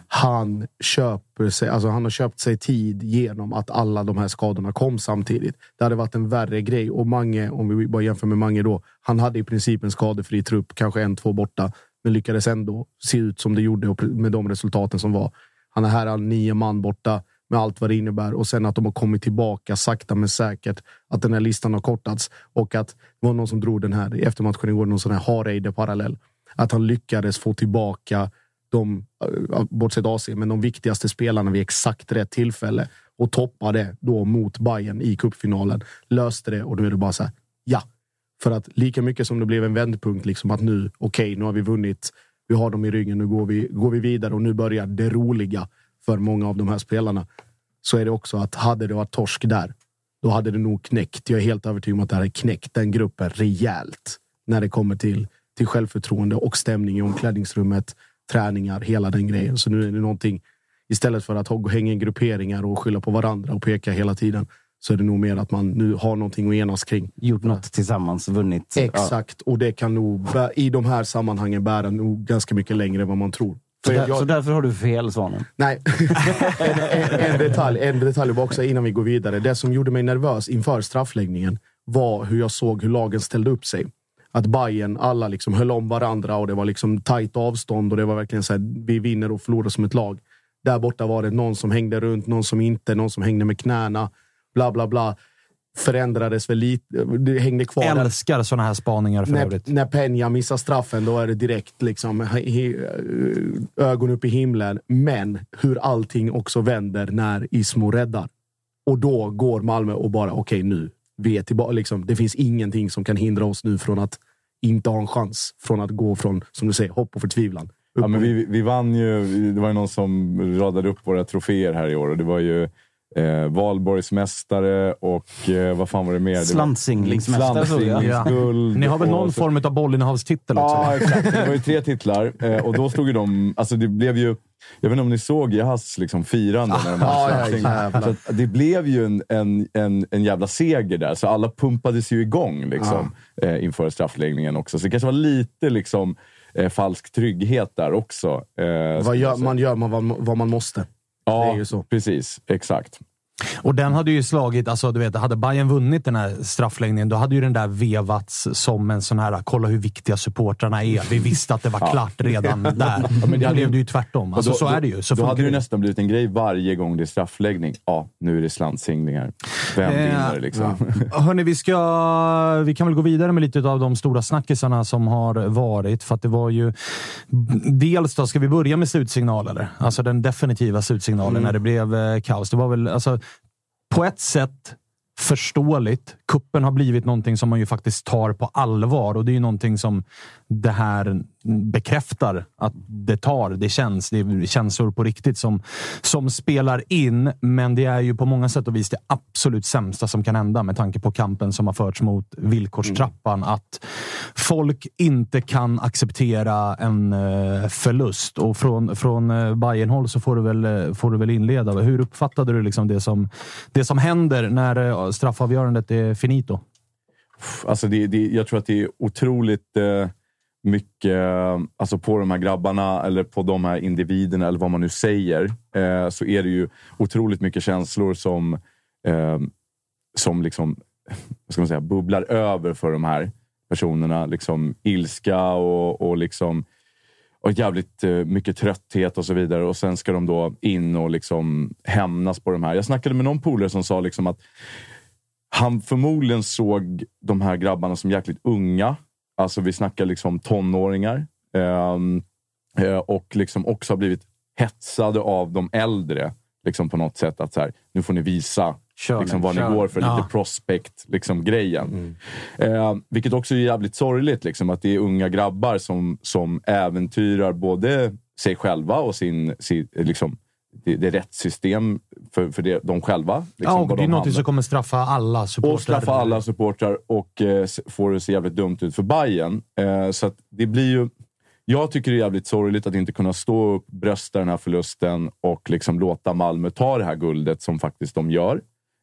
S6: han, köper sig, alltså han har köpt sig tid genom att alla de här skadorna kom samtidigt. Det hade varit en värre grej. Och Mange, om vi bara jämför med Mange då, han hade i princip en skadefri trupp, kanske en, två borta, men lyckades ändå se ut som det gjorde och med de resultaten som var. Han är här nio man borta med allt vad det innebär och sen att de har kommit tillbaka sakta men säkert. Att den här listan har kortats och att det var någon som drog den här i eftermatchen igår, någon sån här Hareide-parallell. Att han lyckades få tillbaka de, eh, bortsett AC, men de viktigaste spelarna vid exakt rätt tillfälle och toppade då mot Bayern i cupfinalen. Löste det och då är det bara så här, ja. För att lika mycket som det blev en vändpunkt, liksom att nu, okej, nu har vi vunnit. Vi har dem i ryggen, nu går vi, går vi vidare och nu börjar det roliga. för många av de här spelarna så är det också att hade det varit torsk där, då hade det nog knäckt. Jag är helt övertygad om att det hade knäckt den gruppen rejält när det kommer till, till självförtroende och stämning i omklädningsrummet, träningar, hela den grejen. Så nu är det någonting, istället för att hänga i grupperingar och skylla på varandra och peka hela tiden, så är det nog mer att man nu har någonting att enas kring.
S5: Gjort något tillsammans, vunnit.
S6: Exakt, och det kan nog i de här sammanhangen bära nog ganska mycket längre än vad man tror.
S5: Så, där,
S6: jag-
S5: så därför har du fel, Svanen?
S6: Nej. en, en, en, detalj, en detalj också innan vi går vidare. Det som gjorde mig nervös inför straffläggningen var hur jag såg hur lagen ställde upp sig. Att Bayern alla liksom höll om varandra och det var liksom tajt avstånd och det var verkligen så här, vi vinner och förlorar som ett lag. Där borta var det någon som hängde runt, någon som inte, någon som hängde med knäna. Bla, bla, bla. Förändrades väl lite. Det hängde kvar. där.
S3: Älskar såna här spaningar för
S6: När,
S3: övrigt.
S6: när Peña missar straffen, då är det direkt liksom, he, ögon upp i himlen. Men hur allting också vänder när Ismo räddar. Och då går Malmö och bara, okej nu, vi är tillbaka. Liksom, det finns ingenting som kan hindra oss nu från att inte ha en chans. Från att gå från, som du säger, hopp och förtvivlan.
S7: Ja, men vi, vi vann ju. Det var ju någon som radade upp våra troféer här i år. Och det var ju eh, Valborgsmästare och eh, vad fan var det mer?
S5: Slantsinglingsmästare.
S7: Slantsinglingsguld.
S3: Ni har väl någon
S7: så-
S3: form av bollinnehavstitel också?
S7: Ja, exakt. Det var ju tre titlar eh, och då stod ju de... Alltså det blev ju... Jag vet inte om ni såg Jahas liksom firande när de
S6: Ja,
S7: vann
S6: ja.
S7: Så Det blev ju en, en, en, en jävla seger där, så alla pumpades ju igång liksom, eh, inför straffläggningen också. Så det kanske var lite liksom, eh, falsk trygghet där också. Eh,
S6: Vad gör, man gör man vad, vad man måste.
S7: Ja,
S6: det är ju så.
S7: precis. Exakt.
S3: Och den hade ju slagit, alltså du vet, hade Bayern vunnit den här straffläggningen, då hade ju den där vevats som en sån här, kolla hur viktiga supportrarna är. Vi visste att det var klart redan där.
S7: men det
S3: blev
S7: ju-
S3: det ju tvärtom. Alltså,
S7: Och
S3: så är det ju. Så
S7: då hade det
S3: ju.
S7: nästan blivit en grej varje gång det är straffläggning. Ja, nu är det slantsinglingar. Vem
S3: Eh,
S7: vinner liksom?
S3: Hörni, vi, ska, vi kan väl gå vidare med lite av de stora snackisarna som har varit. För att det var ju... Dels då, ska vi börja med slutsignal eller? Alltså den definitiva slutsignalen när det blev eh, kaos. Det var väl alltså, på ett sätt förståeligt. Kuppen har blivit någonting som man ju faktiskt tar på allvar och det är ju någonting som det här bekräftar att det tar. Det känns. Det är känslor på riktigt som, som spelar in, men det är ju på många sätt och vis det absolut sämsta som kan hända med tanke på kampen som har förts mot villkorstrappan. Att folk inte kan acceptera en eh, förlust och från, från eh, Bayern-håll så får du, väl, eh, får du väl inleda. Hur uppfattade du liksom det, som, det som händer när straffavgörandet är finito?
S7: Alltså det, det, jag tror att det är otroligt eh, mycket eh, alltså på de här grabbarna eller på de här individerna eller vad man nu säger. Eh, så är det ju otroligt mycket känslor som, eh, som liksom, vad ska man säga, bubblar över för de här personerna. Liksom ilska och, och liksom och jävligt eh, mycket trötthet och så vidare. Och sen ska de då in och liksom hämnas på de här. Jag snackade med någon polare som sa liksom att han förmodligen såg de här grabbarna som jäkligt unga. Alltså vi snackar liksom tonåringar. Ehm, eh, och liksom också har blivit hetsade av de äldre. Liksom på något sätt att så här, nu får ni visa
S5: Kör
S7: liksom, vad
S5: kör
S7: ni går för.
S3: Ja.
S7: Lite prospect liksom, grejen. Eh, vilket också är jävligt sorgligt. Liksom, att det är unga grabbar som, som äventyrar både sig själva och sin, sin, liksom, det, det är rätt system för, för det, de själva. Liksom,
S3: ja, och det är
S7: de
S3: något
S7: hamnar.
S3: som kommer straffa alla supportrar.
S7: Och straffa alla supportrar och eh, får det se jävligt dumt ut för Bayern. Eh, så det blir ju... Jag tycker det är jävligt sorgligt att inte kunna stå upp, brösta den här förlusten och liksom låta Malmö ta det här guldet som faktiskt de gör.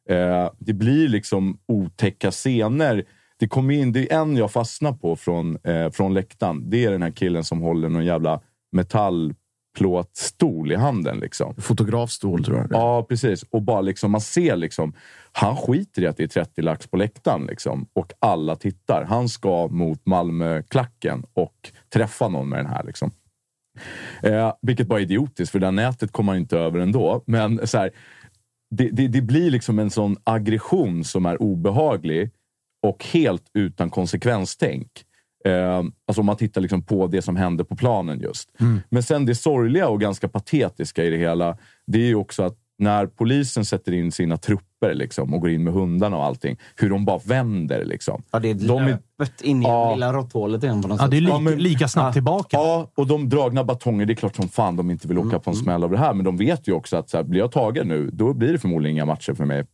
S7: Eh, det blir liksom otäcka scener. Det kom in, det är en jag fastnar på från, eh, från läktaren. Det är den här killen som håller någon jävla metallplåtstol i handen. Liksom.
S6: Fotografstol tror jag.
S7: Ja, precis. Och bara liksom, man ser liksom, han skiter i att det är 30 lax på läktaren liksom, och alla tittar. Han ska mot Malmö-klacken och träffa någon med den här. Liksom. Eh, vilket bara är idiotiskt, för det där nätet kommer man inte över ändå. Men så här, det, det, det blir liksom en sån aggression som är obehaglig och helt utan konsekvenstänk. Eh, alltså om man tittar liksom på det som hände på planen just. Men sen det sorgliga och ganska patetiska i det hela, det är ju också att när polisen sätter in sina trupper liksom, och går in med hundarna och allting, hur de bara vänder. Liksom.
S5: Ja, det är
S7: De är-
S5: löpet in i
S7: Ja.
S5: lilla råtthålet igen på något
S3: Ja,
S5: sätt.
S3: det är lika,
S7: Ja, men-
S3: lika snabbt
S5: Ja.
S3: tillbaka.
S7: Ja, och de dragna batonger, det är klart som fan de inte vill åka på en smäll av det här. Men de vet ju också att så här, blir jag tagen nu, då blir det förmodligen inga matcher för mig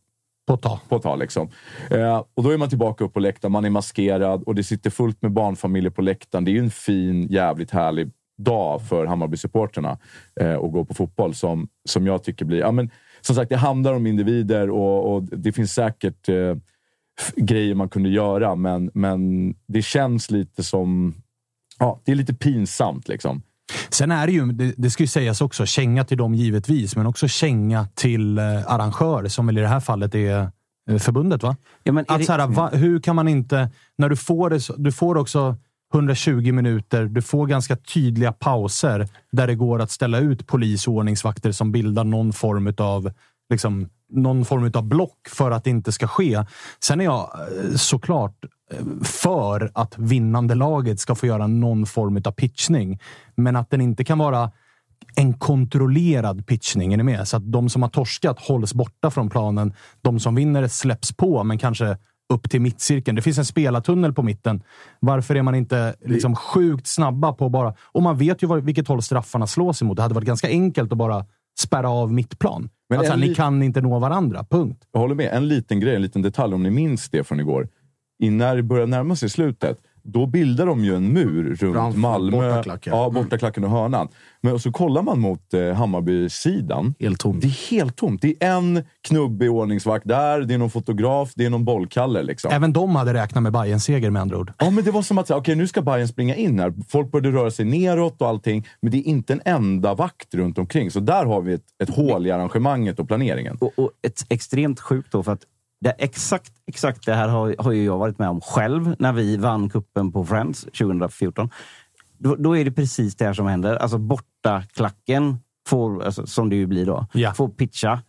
S3: på ett tag.
S7: på ett tag. Liksom. Eh, och då är man tillbaka upp på läktaren, man är maskerad och det sitter fullt med barnfamiljer på läktaren. Det är ju en fin, jävligt härlig dag för Hammarby-supporterna eh, att gå på fotboll som, som jag tycker blir... Ja, men, som sagt, det handlar om individer och, och det finns säkert eh, grejer man kunde göra, men, men det känns lite som... Ja, det är lite pinsamt liksom.
S3: Sen är det ju, det, det ska ju sägas också, känga till dem givetvis, men också känga till eh, arrangör, som väl i det här fallet är eh, förbundet, va?
S5: Ja, men
S3: Att så här, va, hur kan man inte... När du får det, du får också 120 minuter, du får ganska tydliga pauser där det går att ställa ut polis och ordningsvakter som bildar någon form av liksom, någon form av block för att det inte ska ske. Sen är jag eh, såklart eh, för att vinnande laget ska få göra någon form av pitchning, men att den inte kan vara en kontrollerad pitchning. Är ni med? Så att de som har torskat hålls borta från planen. De som vinner släpps på, men kanske upp till mittcirkeln. Det finns en spelartunnel på mitten. Varför är man inte liksom sjukt snabba på bara... Och man vet ju var, vilket håll straffarna slås emot. Det hade varit ganska enkelt att bara spärra av mittplan.
S7: Men
S3: alltså, ni kan inte nå varandra. Punkt.
S7: Jag håller med. En liten grej, en liten detalj, om ni minns det från igår. I när det börjar närma sig slutet, då bildar de ju en mur runt
S6: Framför
S7: Malmö.
S6: bortaklacken.
S7: Ja, bortaklacken och hörnan. Men och så kollar man mot eh, Hammarby-sidan.
S6: Helt tomt.
S7: Det är helt tomt. Det är en knubbig ordningsvakt där, det är någon fotograf, det är någon bollkalle. Liksom.
S3: Även de hade räknat med Bayerns seger med andra ord.
S7: Ja, men det var som att säga, okej, nu ska Bayern springa in här. Folk började röra sig neråt och allting, men det är inte en enda vakt runt omkring. Så där har vi ett, ett hål i arrangemanget och planeringen.
S5: Och, och ett extremt sjukt då, för att det, exakt, exakt det här har, har ju jag varit med om själv när vi vann kuppen på Friends 2014. Då, då är det precis det här som händer. Alltså bortaklacken, får, alltså, som det ju blir då,
S3: Ja.
S5: får pitcha.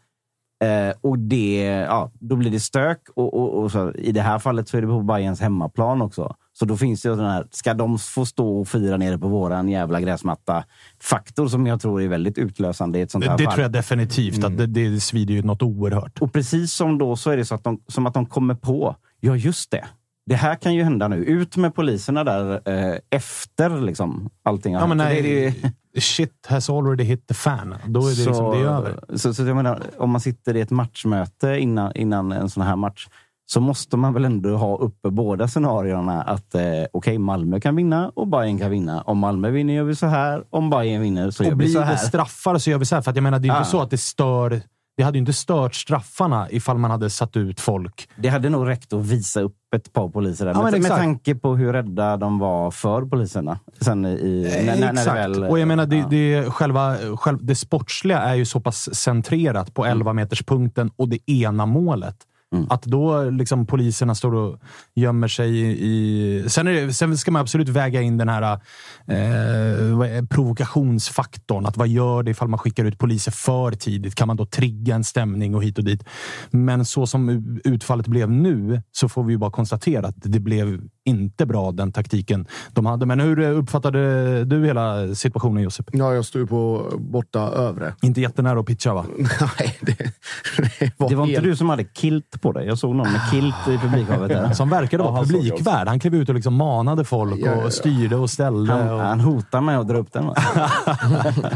S5: Eh, och det, ja, då blir det stök. Och, och, och så, I det här fallet så är det på Bayerns hemmaplan också. Så då finns det ju den här, ska de få stå och fira nere på våran jävla gräsmatta-faktor som jag tror är väldigt utlösande i ett sånt
S3: Det,
S5: här
S3: det
S5: fall.
S3: tror jag definitivt. Att det, det svider ju något oerhört.
S5: Och precis som då så är det så att de, som att de kommer på, ja just det. Det här kan ju hända nu. Ut med poliserna där eh, efter liksom, allting har
S3: Ja, men nej,
S5: det det-
S3: shit has already hit the fan. Då är det,
S5: så,
S3: liksom, det är över.
S5: Så, så jag menar, om man sitter i ett matchmöte innan, innan en sån här match så måste man väl ändå ha uppe båda scenarierna. Att eh, okej, Malmö kan vinna och Bayern kan vinna. Om Malmö vinner gör vi så här. Om Bayern vinner så gör
S3: Och
S5: vi
S3: blir
S5: så
S3: det
S5: här.
S3: straffar så gör vi så här. För att jag menar, det är ju
S5: Ah.
S3: inte så att det stör... Det hade ju inte stört straffarna ifall man hade satt ut folk.
S5: Det hade nog räckt att visa upp ett par poliser där.
S3: Ja,
S5: med, med tanke på hur rädda de var för poliserna. Sen i, när, när, när
S3: Exakt.
S5: väl,
S3: och jag menar, det,
S5: ja.
S3: det, själva, själv, det sportsliga är ju så pass centrerat på 11-meterspunkten och det ena målet.
S5: Mm.
S3: Att då liksom poliserna står och gömmer sig i... sen, är det, sen ska man absolut väga in den här eh, provokationsfaktorn. Att vad gör det ifall man skickar ut poliser för tidigt? Kan man då trigga en stämning och hit och dit? Men så som utfallet blev nu så får vi ju bara konstatera att det blev inte bra, den taktiken de hade. Men hur uppfattade du hela situationen, Josip?
S6: Ja, jag stod på borta övre.
S3: Inte jättenära att pitcha, va?
S6: Nej, det, det var,
S5: Det var inte
S6: helt-
S5: du som hade kilt på dig? Jag såg någon med kilt i publikhavet. Där.
S3: Som verkade
S7: Ja,
S3: vara
S7: jag
S3: publikvärd. Han klev ut och liksom manade folk
S6: Ja, ja, ja.
S3: och styrde och ställde.
S5: Han,
S3: och...
S5: han hotar med att dra upp den. Va?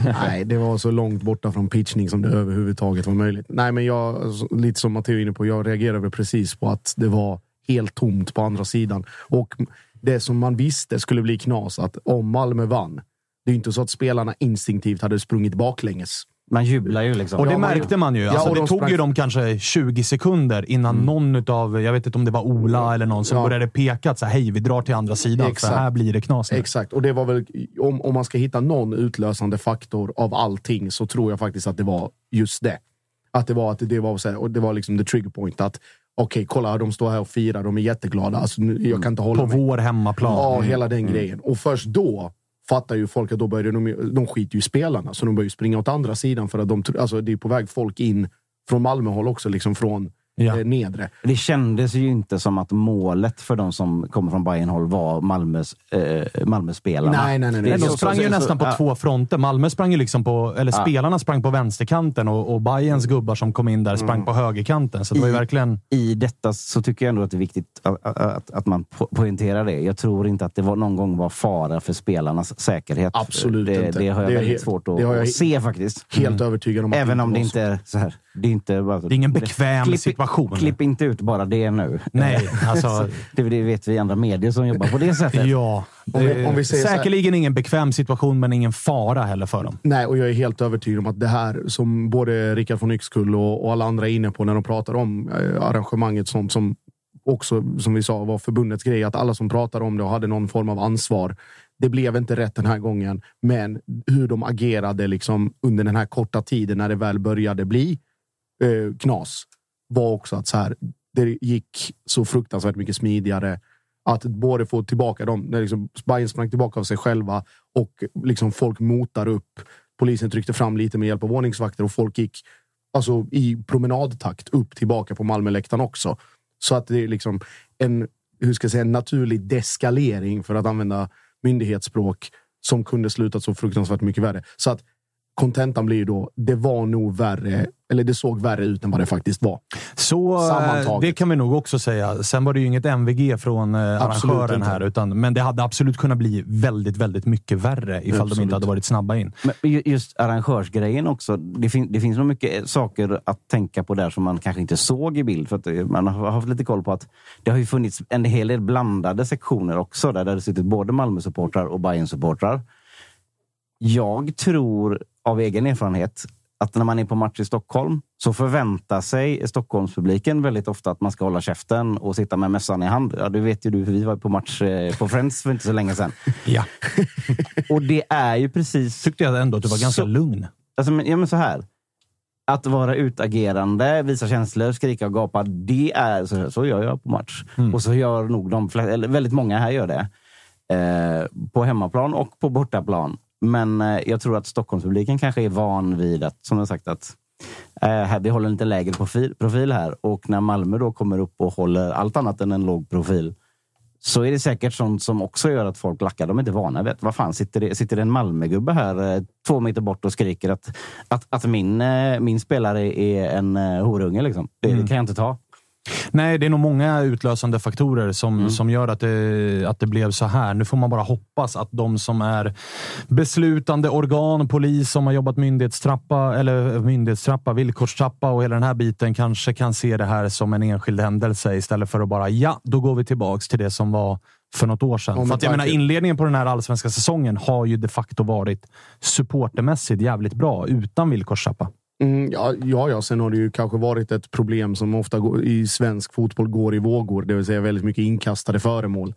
S6: Nej, det var så långt borta från pitchning som det överhuvudtaget var möjligt. Nej, men jag, alltså, lite som Matteo är inne på, jag reagerade precis på att det var helt tomt på andra sidan. Och det som man visste skulle bli knas, att om Malmö vann, det är ju inte så att spelarna instinktivt hade sprungit baklänges.
S5: Man jublar ju liksom.
S3: Och det
S6: Ja,
S3: märkte man ju.
S6: Ja,
S3: Alltså, det
S6: de
S3: tog
S6: sprang-
S3: ju dem kanske 20 sekunder innan någon utav, jag vet inte om det var Ola eller någon, som
S6: Ja.
S3: började peka att så här, hej, vi drar till andra sidan,
S6: Exakt.
S3: för här blir det knas nu.
S6: Exakt, och det var väl, om, om man ska hitta någon utlösande faktor av allting så tror jag faktiskt att det var just det. Att det var, att det var, så här, och det var liksom the trigger point. att Okej, kolla, de står här och firar, de är jätteglada. Alltså, jag kan inte hålla
S3: På
S6: mig.
S3: vår hemmaplan.
S6: Ja, hela den grejen. Och först då fattar ju folk att då börjar de, de skiter ju i spelarna. Så de börjar ju springa åt andra sidan för att de, alltså, det är på väg folk in från Malmöhåll också. Liksom från
S3: Ja.
S6: eh, nedre.
S5: Det kändes ju inte som att målet för de som kommer från Bayern håll var Malmös, eh, Malmö-spelarna.
S6: Nej, nej, nej, nej.
S3: De
S5: så-
S3: sprang
S5: så-
S3: ju
S5: så-
S3: nästan på
S5: ja.
S3: två fronter. Malmö sprang ju liksom på, eller
S5: Ja.
S3: spelarna sprang på vänsterkanten och, och Bayerns gubbar som kom in där sprang
S6: Mm.
S3: på högerkanten. Så det var ju
S5: I-
S3: verkligen...
S5: I detta så tycker jag ändå att det är viktigt att, att, att man po- poängterar det. Jag tror inte att det var, någon gång var fara för spelarnas säkerhet.
S6: Absolut
S5: det,
S6: inte.
S5: Det har jag
S6: Det
S5: väldigt
S6: helt-
S5: svårt att, att se faktiskt.
S6: Helt övertygad om
S5: Även om det inte är så här. Det är, inte bara,
S3: Det är ingen bekväm
S5: klipp,
S3: situation.
S5: Klipp inte ut bara det nu.
S3: Nej, alltså...
S5: det, det vet vi andra medier som jobbar på det sättet.
S3: Ja.
S6: Om vi- om vi
S3: Säkerligen ingen bekväm situation, men ingen fara heller för dem.
S6: Nej, och jag är helt övertygad om att det här som både Rickard von Yxkull och, och alla andra är inne på när de pratar om eh, arrangemanget som, som också, som vi sa, var förbundets grej. Att alla som pratade om det och hade någon form av ansvar. Det blev inte rätt den här gången, men hur de agerade liksom under den här korta tiden när det väl började bli eh, knas var också att så här, det gick så fruktansvärt mycket smidigare att både få tillbaka dem, när liksom Bayern sprang tillbaka av sig själva och liksom folk motar upp. Polisen tryckte fram lite med hjälp av ordningsvakter och folk gick alltså, i promenadtakt upp tillbaka på Malmöläktaren också. Så att det är liksom en, hur ska jag säga, en naturlig deskalering för att använda myndighetsspråk som kunde slutat så fruktansvärt mycket värre. Så att kontentan blir då, det var nog värre, eller det såg värre ut än vad det faktiskt var.
S3: Så eh,
S6: Sammantaget.
S3: det kan vi nog också säga. Sen var det ju inget MVG från eh,
S6: Absolut
S3: arrangören
S6: inte.
S3: här, utan, men det hade absolut kunnat bli väldigt, väldigt mycket värre ifall de
S6: Absolut.
S3: inte hade varit snabba in.
S5: Men ju- just arrangörsgrejen också. Det, fin det finns nog mycket saker att tänka på där som man kanske inte såg i bild. För att eh, man har haft lite koll på att det har ju funnits en hel del blandade sektioner också. Där det har suttit både Malmö-supportrar och Bayern-supportrar. Jag tror av egen erfarenhet att när man är på match i Stockholm så förväntar sig Stockholmspubliken väldigt ofta att man ska hålla käften och sitta med mössan i hand. Ja, det vet ju du, för vi var på match eh, på Friends för inte så länge sedan.
S3: Ja.
S5: Och det är ju precis
S3: Tyckte jag ändå att du var ganska
S5: Så-
S3: lugn.
S5: Alltså, men, ja, men så här. Att vara utagerande, visa känslor, skrika och gapa. Det är, så, så gör jag på match. Och så gör nog de flesta, eller väldigt många här gör det. Eh, på hemmaplan och på bortaplan. Men eh, jag tror att Stockholmspubliken kanske är van vid att, som jag sagt, att eh, här, vi håller en lite lägre profil, profil här. Och när Malmö då kommer upp och håller allt annat än en låg profil så är det säkert sånt som också gör att folk lackar. De är inte vana vid Vad fan, sitter det, sitter det en Malmögubbe här eh, två meter bort och skriker att, att, att min, min spelare är en horunge? Liksom. Det, det kan jag inte ta.
S3: Nej, det är nog många utlösande faktorer som,
S5: Mm.
S3: som gör att det, att det blev så här. Nu får man bara hoppas att de som är beslutande organ, polis som har jobbat myndighetstrappa, eller myndighetstrappa, villkorstrappa och hela den här biten kanske kan se det här som en enskild händelse istället för att bara ja, då går vi tillbaks till det som var för något år sedan.
S6: Men
S3: för att jag menar, inledningen på den här allsvenska säsongen har ju de facto varit supportermässigt jävligt bra utan villkorstrappa.
S6: Mm, ja, ja, ja, sen har det ju kanske varit ett problem som ofta går, i svensk fotboll går i vågor, det vill säga väldigt mycket inkastade föremål.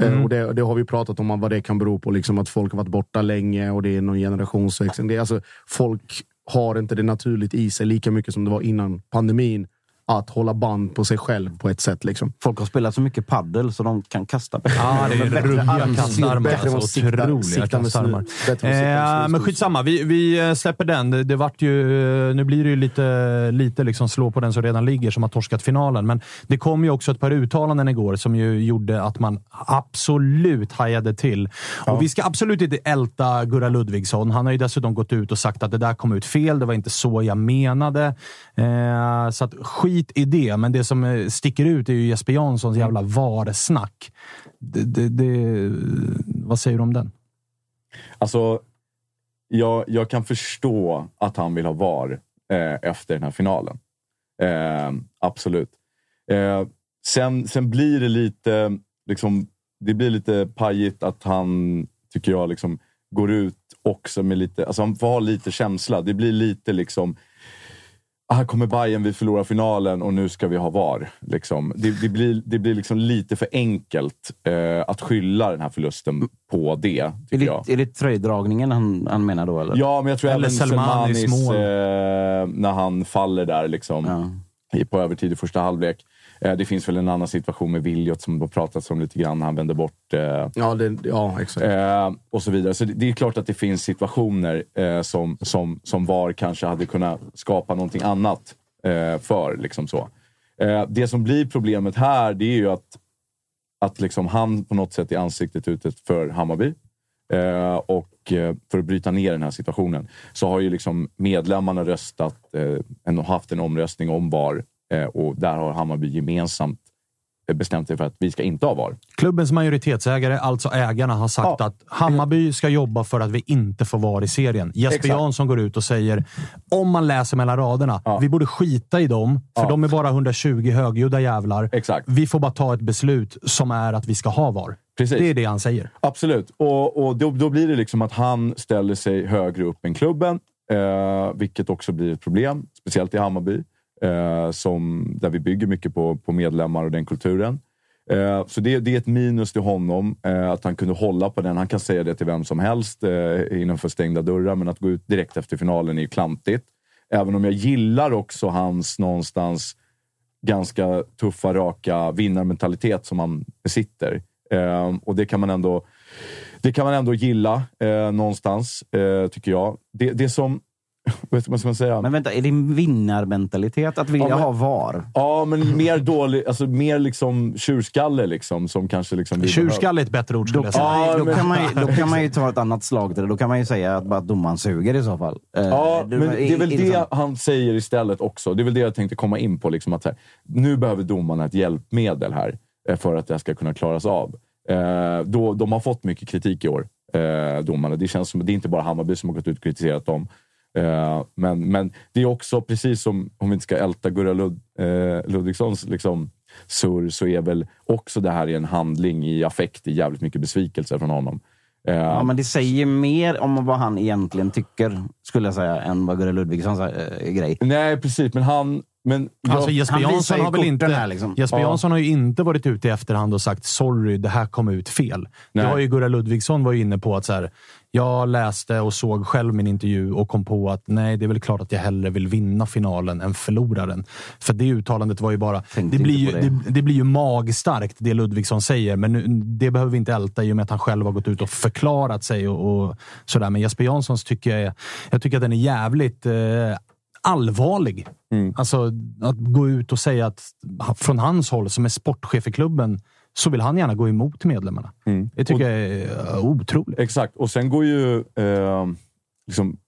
S6: Eh, Och det, det har vi pratat om vad det kan bero på, liksom att folk har varit borta länge och det är någon generationsväxling. Det är alltså, folk har inte det naturligt i sig lika mycket som det var innan pandemin. Att hålla band på sig själv på ett sätt. Liksom.
S5: Folk har spelat så mycket paddel så de kan kasta bättre.
S3: Ja, det är
S5: Bättre
S6: än
S3: Alltså, otroliga
S6: sikta
S3: kastarmar.
S6: Bättre än att sikta med
S3: Eh, men skitsamma, vi, vi eh, släpper den. Det, det vart ju, nu blir det ju lite, lite liksom slå på den som redan ligger, som har torskat finalen. Men det kom ju också ett par uttalanden igår som ju gjorde att man absolut hajade till. Och vi ska absolut inte älta Gurra Ludvigsson. Han har ju dessutom gått ut och sagt att det där kom ut fel. Det var inte så jag menade. Eh, så att skit i det. Men det som eh, sticker ut är ju Jesper Janssons jävla VAR-snack. Det, det, det, vad säger du om den?
S7: Alltså, jag, jag kan förstå att han vill ha VAR eh, efter den här finalen. Eh, absolut. Eh, sen, sen blir det lite, liksom, det blir lite pajigt att han, tycker jag, liksom, går ut också med lite, alltså han får ha lite känsla. Det blir lite liksom, "Ah, här kommer Bayern, vi förlorar finalen och nu ska vi ha VAR. Liksom. Det, det blir, det blir liksom lite för enkelt eh, att skylla den här förlusten på det,
S5: Är det, är det tröjdragningen han, han menar då? Eller?
S7: Ja, men jag tror
S3: Eller
S7: även
S3: Selmanis
S7: eh, när han faller där liksom,
S5: Ja.
S7: i- på övertid i första halvlek. Eh, det finns väl en annan situation med Williot som har pratats om lite grann han vänder bort. Eh,
S6: Ja, det, ja exakt.
S7: eh, och så vidare. Så det, det är klart att det finns situationer eh, som, som, som VAR kanske hade kunnat skapa någonting annat eh, för. Liksom så. Eh, det som blir problemet här, det är ju att, att liksom han på något sätt är ansiktet utåt för Hammarby. Och för att bryta ner den här situationen så har ju liksom medlemmarna röstat, en- haft en omröstning om VAR och där har Hammarby gemensamt eh, bestämt sig för att vi ska inte ha VAR.
S3: Klubbens majoritetsägare, alltså ägarna, har sagt att Hammarby ska jobba för att vi inte får vara i serien. Jesper
S7: Exakt.
S3: Jansson går ut och säger, om man läser mellan raderna, vi borde skita i dem, för
S7: Ja.
S3: de är bara 120 högljudda jävlar.
S7: Exakt.
S3: Vi får bara ta ett beslut som är att vi ska ha VAR.
S7: Precis.
S3: Det är det han säger.
S7: Absolut. Och, och då, då blir det liksom att han ställer sig högre upp än klubben, eh, vilket också blir ett problem. Speciellt i Hammarby, eh, som, där vi bygger mycket på, på medlemmar och den kulturen. Eh, så det, det är ett minus till honom, eh, att han kunde hålla på den. Han kan säga det till vem som helst eh, innanför stängda dörrar, men att gå ut direkt efter finalen är ju klantigt. Även om jag gillar också hans någonstans ganska tuffa, raka vinnarmentalitet som han besitter. Eh, och det kan man ändå, det kan man ändå gilla eh, någonstans, eh, tycker jag. Det, det som... Vet ska man säga?
S5: Men vänta, är det vinnarmentalitet att vilja
S7: Ja, men-
S5: ha VAR?
S7: Ja, men mer dålig, alltså mer liksom tjurskalle liksom, som kanske liksom...
S3: Tjurskalle är ett bättre ord, skulle
S5: Då,
S3: jag
S5: kan,
S3: säga.
S5: man, ju-
S7: Ja,
S5: då,
S7: men-
S5: kan man, då kan man ju ta ett annat slag till det. Då kan man ju säga att, bara domaren suger i så fall. Eh,
S7: Ja,
S5: du-
S7: men det är väl det
S5: liksom-
S7: han säger istället också. Det är väl det jag tänkte komma in på. Liksom att så här, nu behöver domarna ett hjälpmedel här eh, för att det här ska kunna klaras av. Eh, då, de har fått mycket kritik i år, eh, domarna. Det känns som det är inte bara Hammarby som har gått ut och kritiserat dem. Eh, men, men det är också, precis som, om vi inte ska älta Gurra Lud, eh, Ludvigssons liksom, surr, så är väl också det här i en handling i affekt, i jävligt mycket besvikelse från honom. Eh,
S5: Ja, men det säger mer om vad han egentligen tycker, skulle jag säga, än vad Gurra Ludvigssons äh, grej.
S7: Nej, precis. Men han... Men
S3: Alltså Jesper Jansson har väl inte...
S5: här, liksom.
S3: Jesper
S7: Ja.
S3: Jansson har ju inte varit ute i efterhand och sagt sorry, det här kom ut fel.
S7: Nej.
S3: Det har ju Gurra Ludvigsson var inne på att så här, jag läste och såg själv min intervju och kom på att nej, det är väl klart att jag hellre vill vinna finalen än förlora den. För det uttalandet var ju bara... Det blir, ju, det.
S5: det.
S3: Det, blir ju magstarkt, det Ludvigsson säger, men nu, det behöver vi inte älta i och med att han själv har gått ut och förklarat sig och, och sådär. Men Jesper Janssons tycker jag, är- jag tycker att den är jävligt eh, allvarlig. Alltså att gå ut och säga att från hans håll, som är sportchef i klubben, så vill han gärna gå emot medlemmarna. Det tycker jag är otroligt.
S7: Exakt. Och sen går ju eh, liksom,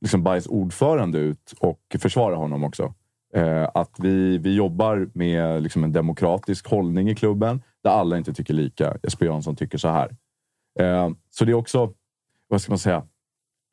S7: liksom Bajs ordförande ut och försvarar honom också. Eh, att vi, vi jobbar med liksom en demokratisk hållning i klubben där alla inte tycker lika. Jesper Jansson tycker så här. Eh, så det är också, vad ska man säga,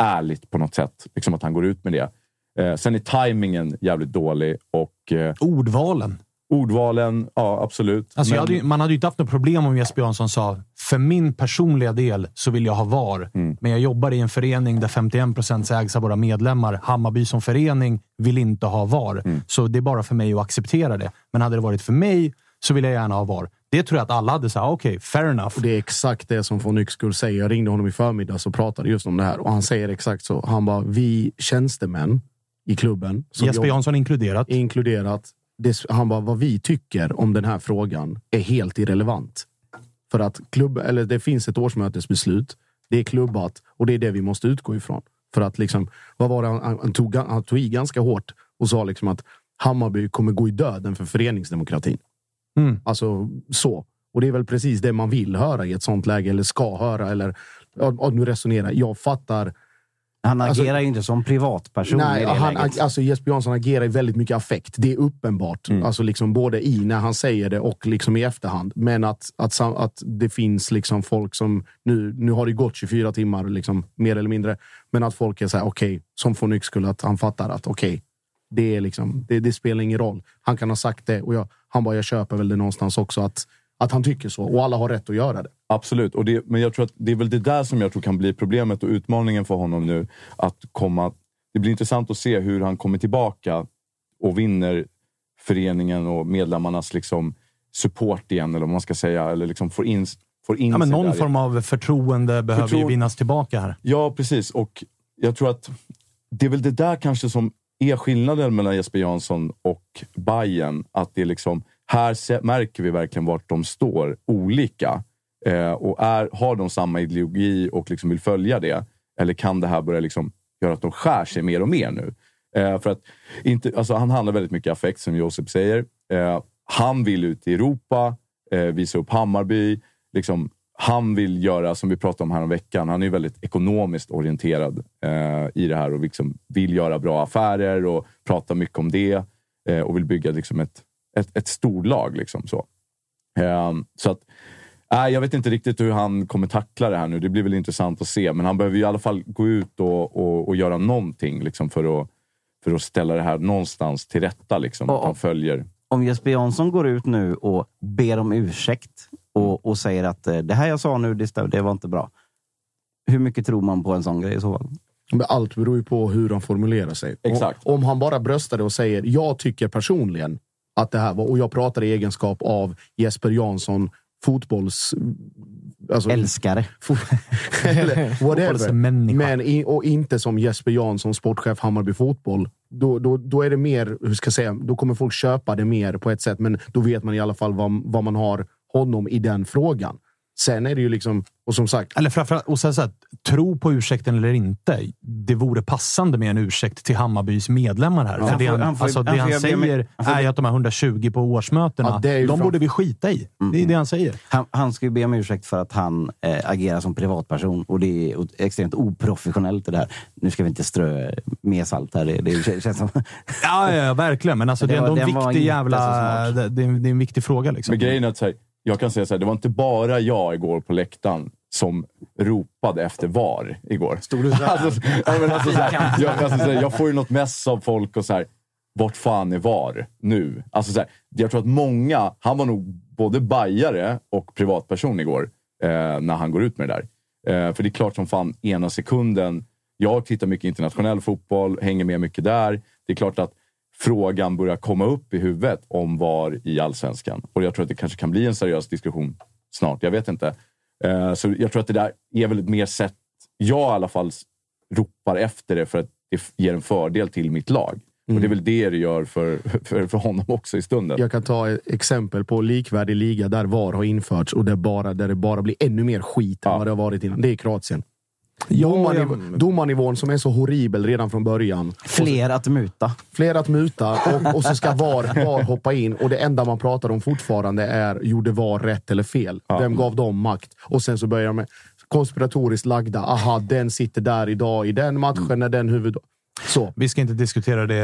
S7: ärligt på något sätt. Liksom att han går ut med det. Eh, sen är tajmingen jävligt dålig och eh,
S3: Ordvalen.
S7: Ordvalen, ja absolut.
S3: Alltså jag
S7: Men-
S3: hade, ju- man hade ju inte haft något problem om Jesper Jansson sa för min personliga del så vill jag ha VAR.
S7: Mm.
S3: Men jag jobbar i en förening där 51 procent ägs av våra medlemmar. Hammarby som förening vill inte ha VAR.
S7: Mm.
S3: Så det är bara för mig att acceptera det. Men hade det varit för mig så vill jag gärna ha VAR. Det tror jag att alla hade sagt, okej, fair enough.
S6: Och det är exakt det som von Yxkull säger. Jag ringde honom i förmiddags och pratade just om det här. Och han säger exakt så. Han bara, vi tjänstemän i klubben.
S3: Jesper Jansson inkluderat.
S6: inkluderat. Det, han bara, vad vi tycker om den här frågan är helt irrelevant. För att klubb, eller det finns ett årsmötesbeslut. Det är klubbat och det är det vi måste utgå ifrån. För att liksom, vad var det han, han, tog, han tog i ganska hårt och sa liksom att Hammarby kommer gå i döden för föreningsdemokratin.
S3: Mm.
S6: Alltså så. Och det är väl precis det man vill höra i ett sånt läge, eller ska höra. Eller, ja, nu resonerar jag. fattar.
S5: Han
S6: Alltså-
S5: agerar ju inte som privatperson
S6: Nej,
S5: i det
S6: han,
S5: läget.
S6: alltså Jesper Jansson agerar i väldigt mycket affekt. Det är uppenbart.
S7: Mm.
S6: Alltså liksom både i när han säger det och liksom i efterhand. Men att, att, att det finns liksom folk som... Nu, nu har det gått 24 timmar, liksom, mer eller mindre. Men att folk är så här, okej, som får Nyxkull, att han fattar att okej, det, är liksom, det, det spelar ingen roll. Han kan ha sagt det och jag, han bara, jag köper väl det någonstans också. Att, att han tycker så. Och alla har rätt att göra det.
S7: Absolut, och det, men jag tror att det är väl det där som jag tror kan bli problemet och utmaningen för honom nu. Att komma, det blir intressant att se hur han kommer tillbaka och vinner föreningen och medlemmarnas liksom support igen, eller vad man ska säga. Eller liksom får in, får in
S3: Ja, men någon
S7: där.
S3: form av förtroende behöver ju
S7: Förtroende-
S3: vinnas tillbaka här.
S7: Ja, precis. Och jag tror att det är väl det där kanske som är skillnaden mellan Jesper Jansson och Bayern. Att det är liksom, här märker vi verkligen vart de står olika. Eh, och är, har de samma ideologi och liksom vill följa det? Eller kan det här börja liksom göra att de skär sig mer och mer nu? Eh, för att inte, alltså, han handlar väldigt mycket affekt, som Josip säger. Eh, han vill ut i Europa, eh, visa upp Hammarby. Liksom, han vill göra, som vi pratade om här om veckan, han är väldigt ekonomiskt orienterad eh, i det här och liksom vill göra bra affärer och prata mycket om det eh, och vill bygga liksom ett, ett, ett storlag. Liksom, så. Eh, så att, äh, jag vet inte riktigt hur han kommer tackla det här nu. Det blir väl intressant att se, men han behöver i alla fall gå ut och, och, och göra någonting liksom, för, att, för att ställa det här någonstans till rätta. Liksom, att han följer.
S5: Om Jesper Jansson går ut nu och ber om ursäkt och, och säger att eh, det här jag sa nu, det, det var inte bra. Hur mycket tror man på en sån grej i så fall?
S6: Men allt beror ju på hur han formulerar sig.
S7: Exakt.
S6: Och, om han bara bröstar det och säger jag tycker personligen att det här var, och jag pratar i egenskap av Jesper Jansson, fotbolls... Alltså,
S5: Älskare.
S6: eller whatever.
S3: Fotbollsmänniska.
S6: Men i, och inte som Jesper Jansson, sportchef Hammarby Fotboll. Då, då, då är det mer, hur ska jag säga, då kommer folk köpa det mer på ett sätt. Men då vet man i alla fall vad, vad man har honom i den frågan. Sen är det ju liksom, och som sagt,
S3: Eller framförallt, och sen så här, tro på ursäkten eller inte. Det vore passande med en ursäkt till Hammarbys medlemmar här.
S5: Ja.
S3: För det
S5: Han
S3: han,
S5: han får-
S3: alltså, det
S5: han
S3: han,
S5: ber
S3: säger
S5: han får-
S3: är ju att de här 120 på årsmötena,
S6: Ja,
S3: de
S6: fram-
S3: borde vi skita i. Det är det han säger.
S5: Han, han ska ju be om ursäkt för att han eh, agerar som privatperson och det är extremt oprofessionellt det där. Nu ska vi inte strö mer salt här. Det, det känns som...
S3: Ja, ja, verkligen. Men alltså,
S5: Det
S3: det är
S5: var-
S3: ändå en viktig jävla... Det, det, är, det är en viktig fråga. Liksom.
S7: Men grejen är att här, jag kan säga så här, det var inte bara jag igår på läktaren som ropade efter VAR igår.
S5: Stod du så här?
S7: alltså, alltså, så här, jag, alltså, här, jag får ju något mess av folk och så här, vart fan är VAR nu? Alltså, så här, jag tror att många, han var nog både bajare och privatperson igår eh, när han går ut med det där. Eh, för det är klart som fan, ena sekunden, jag tittar mycket internationell fotboll, hänger med mycket där. Det är klart att frågan börjar komma upp i huvudet om VAR i allsvenskan. Och jag tror att det kanske kan bli en seriös diskussion snart. Jag vet inte. Eh, så jag tror att det där är väl ett mer sätt, jag i alla fall ropar efter det för att det ger en fördel till mitt lag. Och det är väl det det gör för, för, för honom också i stunden.
S6: jag kan ta ett exempel på likvärdig liga där VAR har införts och det bara, där det bara blir ännu mer skit än
S7: Ja.
S6: vad det har varit innan. Det är Kroatien.
S3: Ja,
S6: Domarniv- Domarnivån som är så horribel redan från början.
S5: Fler att muta.
S6: Fler att muta och, och så ska VAR, VAR hoppa in och det enda man pratar om fortfarande är gjorde VAR rätt eller fel? Vem gav dem makt? Och sen så börjar de med konspiratoriskt lagda. Aha, den sitter där idag i den matchen när den huvud... Så.
S3: Vi ska inte diskutera det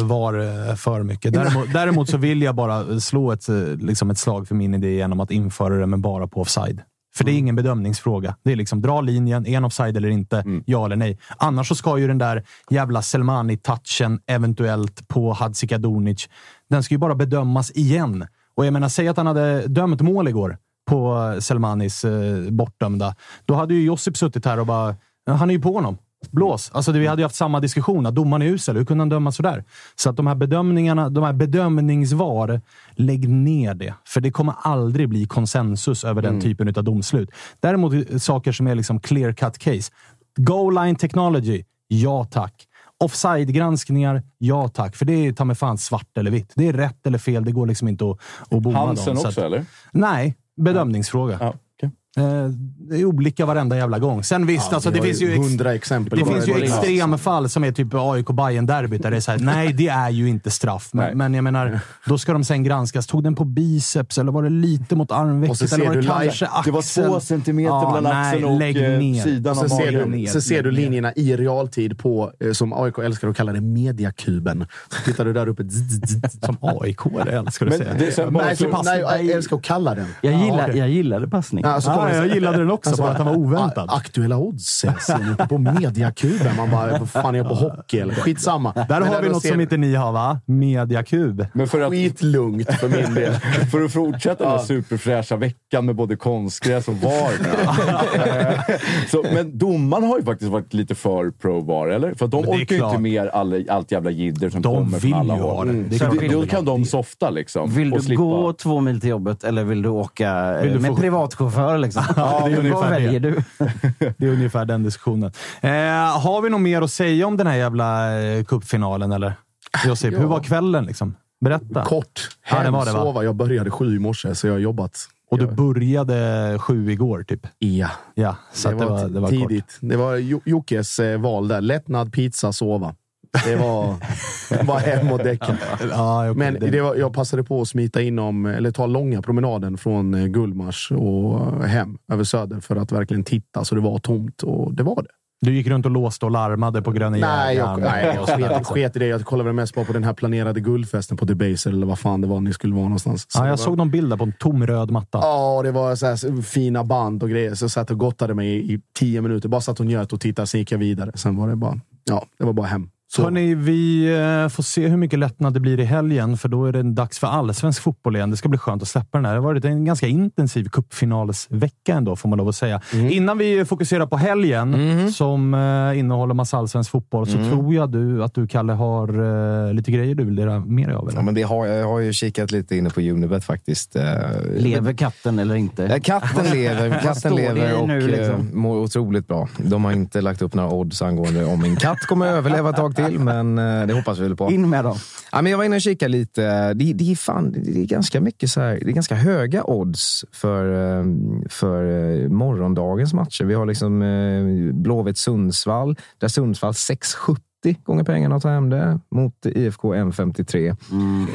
S3: eh, var eh, för mycket. Däremot, däremot så vill jag bara slå ett, eh, liksom ett slag för min idé genom att införa det, men bara på offside. För det är ingen bedömningsfråga. Det är liksom dra linjen, är en offside eller inte, ja eller nej. Annars så ska ju den där jävla Selmani-touchen eventuellt på Hadzikadunic, den ska ju bara bedömas igen. Och jag menar, säg att han hade dömt mål igår på Selmanis eh, bortdömda. Då hade ju Josip suttit här och bara, "Ja, han är ju på honom. Blås. Alltså, vi hade ju haft samma diskussion. Att domaren är usel. Hur kunde han döma sådär? Så att de här bedömningarna, de här bedömningsvar, lägg ner det. För det kommer aldrig bli konsensus över den typen av domslut. Däremot eh, saker som är liksom clear cut case. Goal line technology. Ja tack. Offside-granskningar. Ja tack. För det är ta mig fan svart eller vitt. Det är rätt eller fel. Det går liksom inte att, att bomma
S7: Hansen
S3: dem. Så
S7: också,
S3: att-
S7: eller?
S3: Nej, bedömningsfråga.
S7: Ja,
S3: Det är olika varenda jävla gång. Sen visst, alltså,
S6: vi
S3: det finns ju... ex-
S6: hundra exempel.
S3: det finns ju
S6: det.
S3: extrema fall som är typ aik bayern derbyt där det är såhär, nej det är ju inte straff. Men, men jag menar, då ska de sen granskas. Tog den på biceps eller var det lite mot armvecket? Eller var det kanske axeln?
S7: Det var två centimeter mellan axeln och
S3: lägg
S7: eh,
S3: ner.
S7: sidan
S6: Så
S7: av
S6: ser,
S7: magen.
S6: du,
S3: ner,
S6: så ser du linjerna i realtid på, eh, som AIK älskar att kalla det, mediakuben. Så tittar du där uppe. zzz, zzz, zzz.
S3: Som aik älskar du
S7: Men
S3: säga.
S7: det är så
S6: Nej, nej, jag älskar att kalla den.
S5: Jag,
S3: Ja,
S5: gillar,
S3: okej.
S5: jag gillade passning.
S6: Ja,
S3: jag gillade den också, bara att den var oväntad.
S6: Aktuella odds eh, inte på mediakuben. Man bara, vad fan är jag på hockey eller? Skitsamma.
S3: Där
S6: Men
S3: har vi något
S6: ser-
S3: som inte ni har va? Mediakub.
S7: Men för att,
S6: Skitlugnt för min del.
S7: för att fortsätta den här superfräscha veckan med både konstgräs och VAR. så, men domaren har ju faktiskt varit lite för pro-VAR, eller? För att de orkar ju inte med alla, allt jävla jidder som
S3: De
S7: kommer
S3: vill
S7: från alla håll.
S3: det. Det
S7: det,
S3: de
S7: då kan de softa liksom.
S5: Vill
S7: och
S5: du
S7: slippa.
S5: gå två mil till jobbet eller vill du åka eh,
S3: Vill du
S5: med
S3: få-
S5: privatchaufför? Liksom?
S3: Ja, det är
S5: Vad
S3: ungefär det.
S5: väljer du?
S3: Det är ungefär den diskussionen. Eh, har vi något mer att säga om den här jävla eh, cupfinalen eller? Josip, hur var kvällen liksom? Berätta.
S6: Kort.
S3: Ja, det
S6: Hem,
S3: var det, va?
S6: sova. Jag började sju i morse, så jag har jobbat.
S3: Och du började sju igår, typ?
S6: Ja,
S3: Ja, så
S6: det
S3: att det
S6: var,
S3: var, det var
S6: tidigt.
S3: kort.
S6: Det var Jo- Jockes eh, val där. Lättnad, pizza, sova. Det var bara hem och däcka.
S3: Ja, okej,
S6: Men
S3: det-
S6: var, jag passade på att smita inom, eller ta långa promenaden från eh, Gullmars och hem över Söder för att verkligen titta så det var tomt. Och det var det.
S3: Du gick runt och låste och larmade på Gröna
S6: Nej, jag, nej, jag sket, sket i det. Jag kollade mest bara på den här planerade guldfesten på Debaser eller vad fan det var ni skulle vara någonstans. Så
S3: Ja, jag
S6: var-
S3: såg någon bild där på en tom röd matta.
S6: Ja, det var så här fina band och grejer. Så jag satt och gottade mig i, i tio minuter. Bara satt och njöt och tittade, sen gick jag vidare. Sen var det bara, ja, det var bara hem. Så.
S3: Hörrni, vi eh, får se hur mycket lättnad det blir i helgen, för då är det dags för allsvensk fotboll igen. Det ska bli skönt att släppa den här. Det har varit en ganska intensiv cupfinalsvecka ändå, får man lov att säga. Innan vi fokuserar på helgen, som eh, innehåller massa allsvensk fotboll, så tror jag du att du, Kalle, har eh, lite grejer du vill dela med dig av. Eller?
S4: Ja, men det har, jag har ju kikat lite inne på Unibet faktiskt.
S5: Lever katten eller inte?
S4: Katten lever, katten lever och
S5: nu, liksom?
S4: mår otroligt bra. De har inte lagt upp några odds angående om min katt kommer att överleva ett tag till, men eh, det hoppas vi väl på.
S5: In med dem.
S4: Ja, men jag var inne och kikade lite. Det, det, är fan, det är ganska mycket så här, det är ganska höga odds för, eh, för eh, morgondagens matcher. Vi har liksom Blåvitt-Sundsvall, där Sundsvall 6,70 gånger pengarna att ta hem det mot IFK 1,53.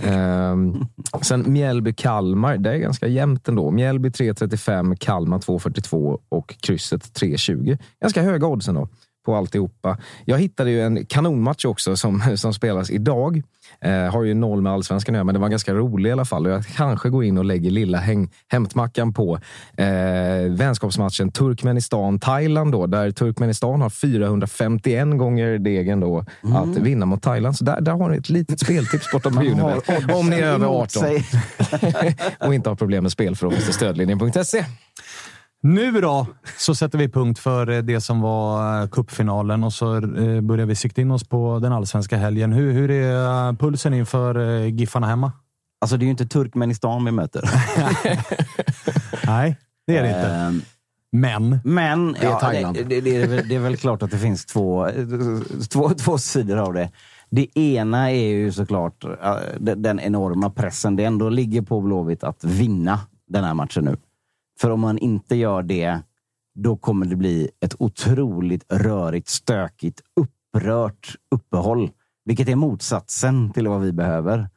S4: Ehm, sen Mjällby-Kalmar, det är ganska jämnt ändå. Mjällby 3,35, Kalmar 2,42 och krysset 3,20. Ganska höga odds ändå på alltihopa. Jag hittade ju en kanonmatch också som, som spelas idag. Eh, har ju noll med allsvenskan göra, men det var ganska rolig i alla fall. Jag kanske går in och lägger lilla häng, hämtmackan på eh, vänskapsmatchen Turkmenistan-Thailand då, där Turkmenistan har 451 gånger degen då att vinna mot Thailand. Så där, där har ni ett litet speltips bortom Unibet. Om ni är över
S5: emot
S4: 18
S5: sig.
S4: och inte har problem med spel för det stödlinjen.se.
S3: Nu då, så sätter vi punkt för eh, det som var eh, cupfinalen och så eh, börjar vi sikta in oss på den allsvenska helgen. Hur, hur är eh, pulsen inför eh, Giffarna hemma?
S5: Alltså det är ju inte Turkmenistan vi möter.
S3: Nej, det är det inte.
S5: Ehm,
S3: Men
S5: Men
S6: är
S5: ja,
S6: Thailand.
S5: det, det, det, är väl, det är väl klart att det finns två, två, två sidor av det. Det ena är ju såklart den, den enorma pressen det ändå ligger på Blåvitt att vinna den här matchen nu. För om man inte gör det, då kommer det bli ett otroligt rörigt, stökigt, upprört uppehåll. Vilket är motsatsen till vad vi behöver.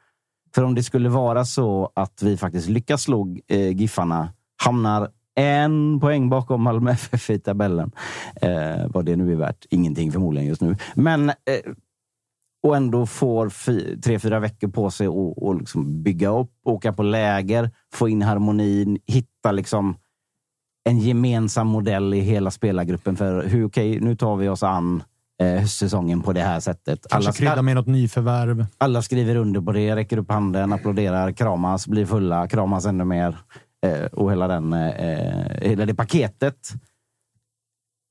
S5: För om det skulle vara så att vi faktiskt lyckas slå eh, Giffarna, hamnar en poäng bakom Malmö FF i tabellen. Eh, vad det nu är värt. Ingenting förmodligen just nu. Men eh, och ändå får tre, fyra veckor på sig att och liksom bygga upp, åka på läger, få in harmonin, hitta liksom en gemensam modell i hela spelargruppen för hur, okej, nu tar vi oss an eh, höstsäsongen på det här sättet.
S3: kanske krydda med något nyförvärv.
S5: alla skriver under på det, räcker upp handen, applåderar, kramas, blir fulla, kramas ännu mer. Eh, och hela, den, eh, hela det paketet.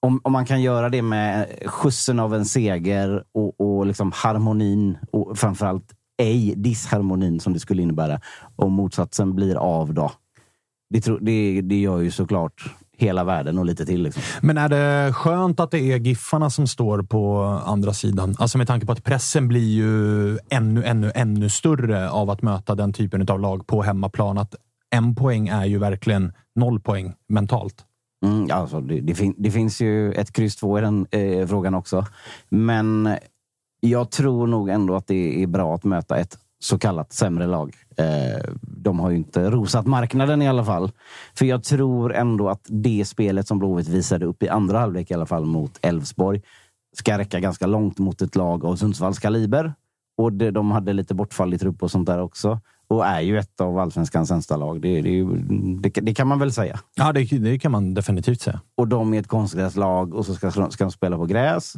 S5: Om, om man kan göra det med skjutsen av en seger och, och liksom harmonin och framförallt ej disharmonin som det skulle innebära. Om motsatsen blir av då. Det, tro, det, det gör ju såklart hela världen och lite till. Liksom.
S3: Men är det skönt att det är Giffarna som står på andra sidan? Alltså med tanke på att pressen blir ju ännu, ännu, ännu större av att möta den typen av lag på hemmaplan. Att en poäng är ju verkligen noll poäng mentalt.
S5: Mm, alltså det, det, fin det finns ju ett kryss två i den eh, frågan också. Men jag tror nog ändå att det är bra att möta ett så kallat sämre lag. Eh, de har ju inte rosat marknaden i alla fall. För jag tror ändå att det spelet som Blåvitt visade upp i andra halvlek i alla fall mot Elfsborg ska räcka ganska långt mot ett lag av Sundsvalls kaliber. Och det, de hade lite bortfall i trupp och sånt där också. Och är ju ett av allsvenskans sämsta lag. Det, det, det, det kan man väl säga
S3: Ja, det, det kan man definitivt säga.
S5: och de är ett konstgräslag och så ska, ska de spela på gräs.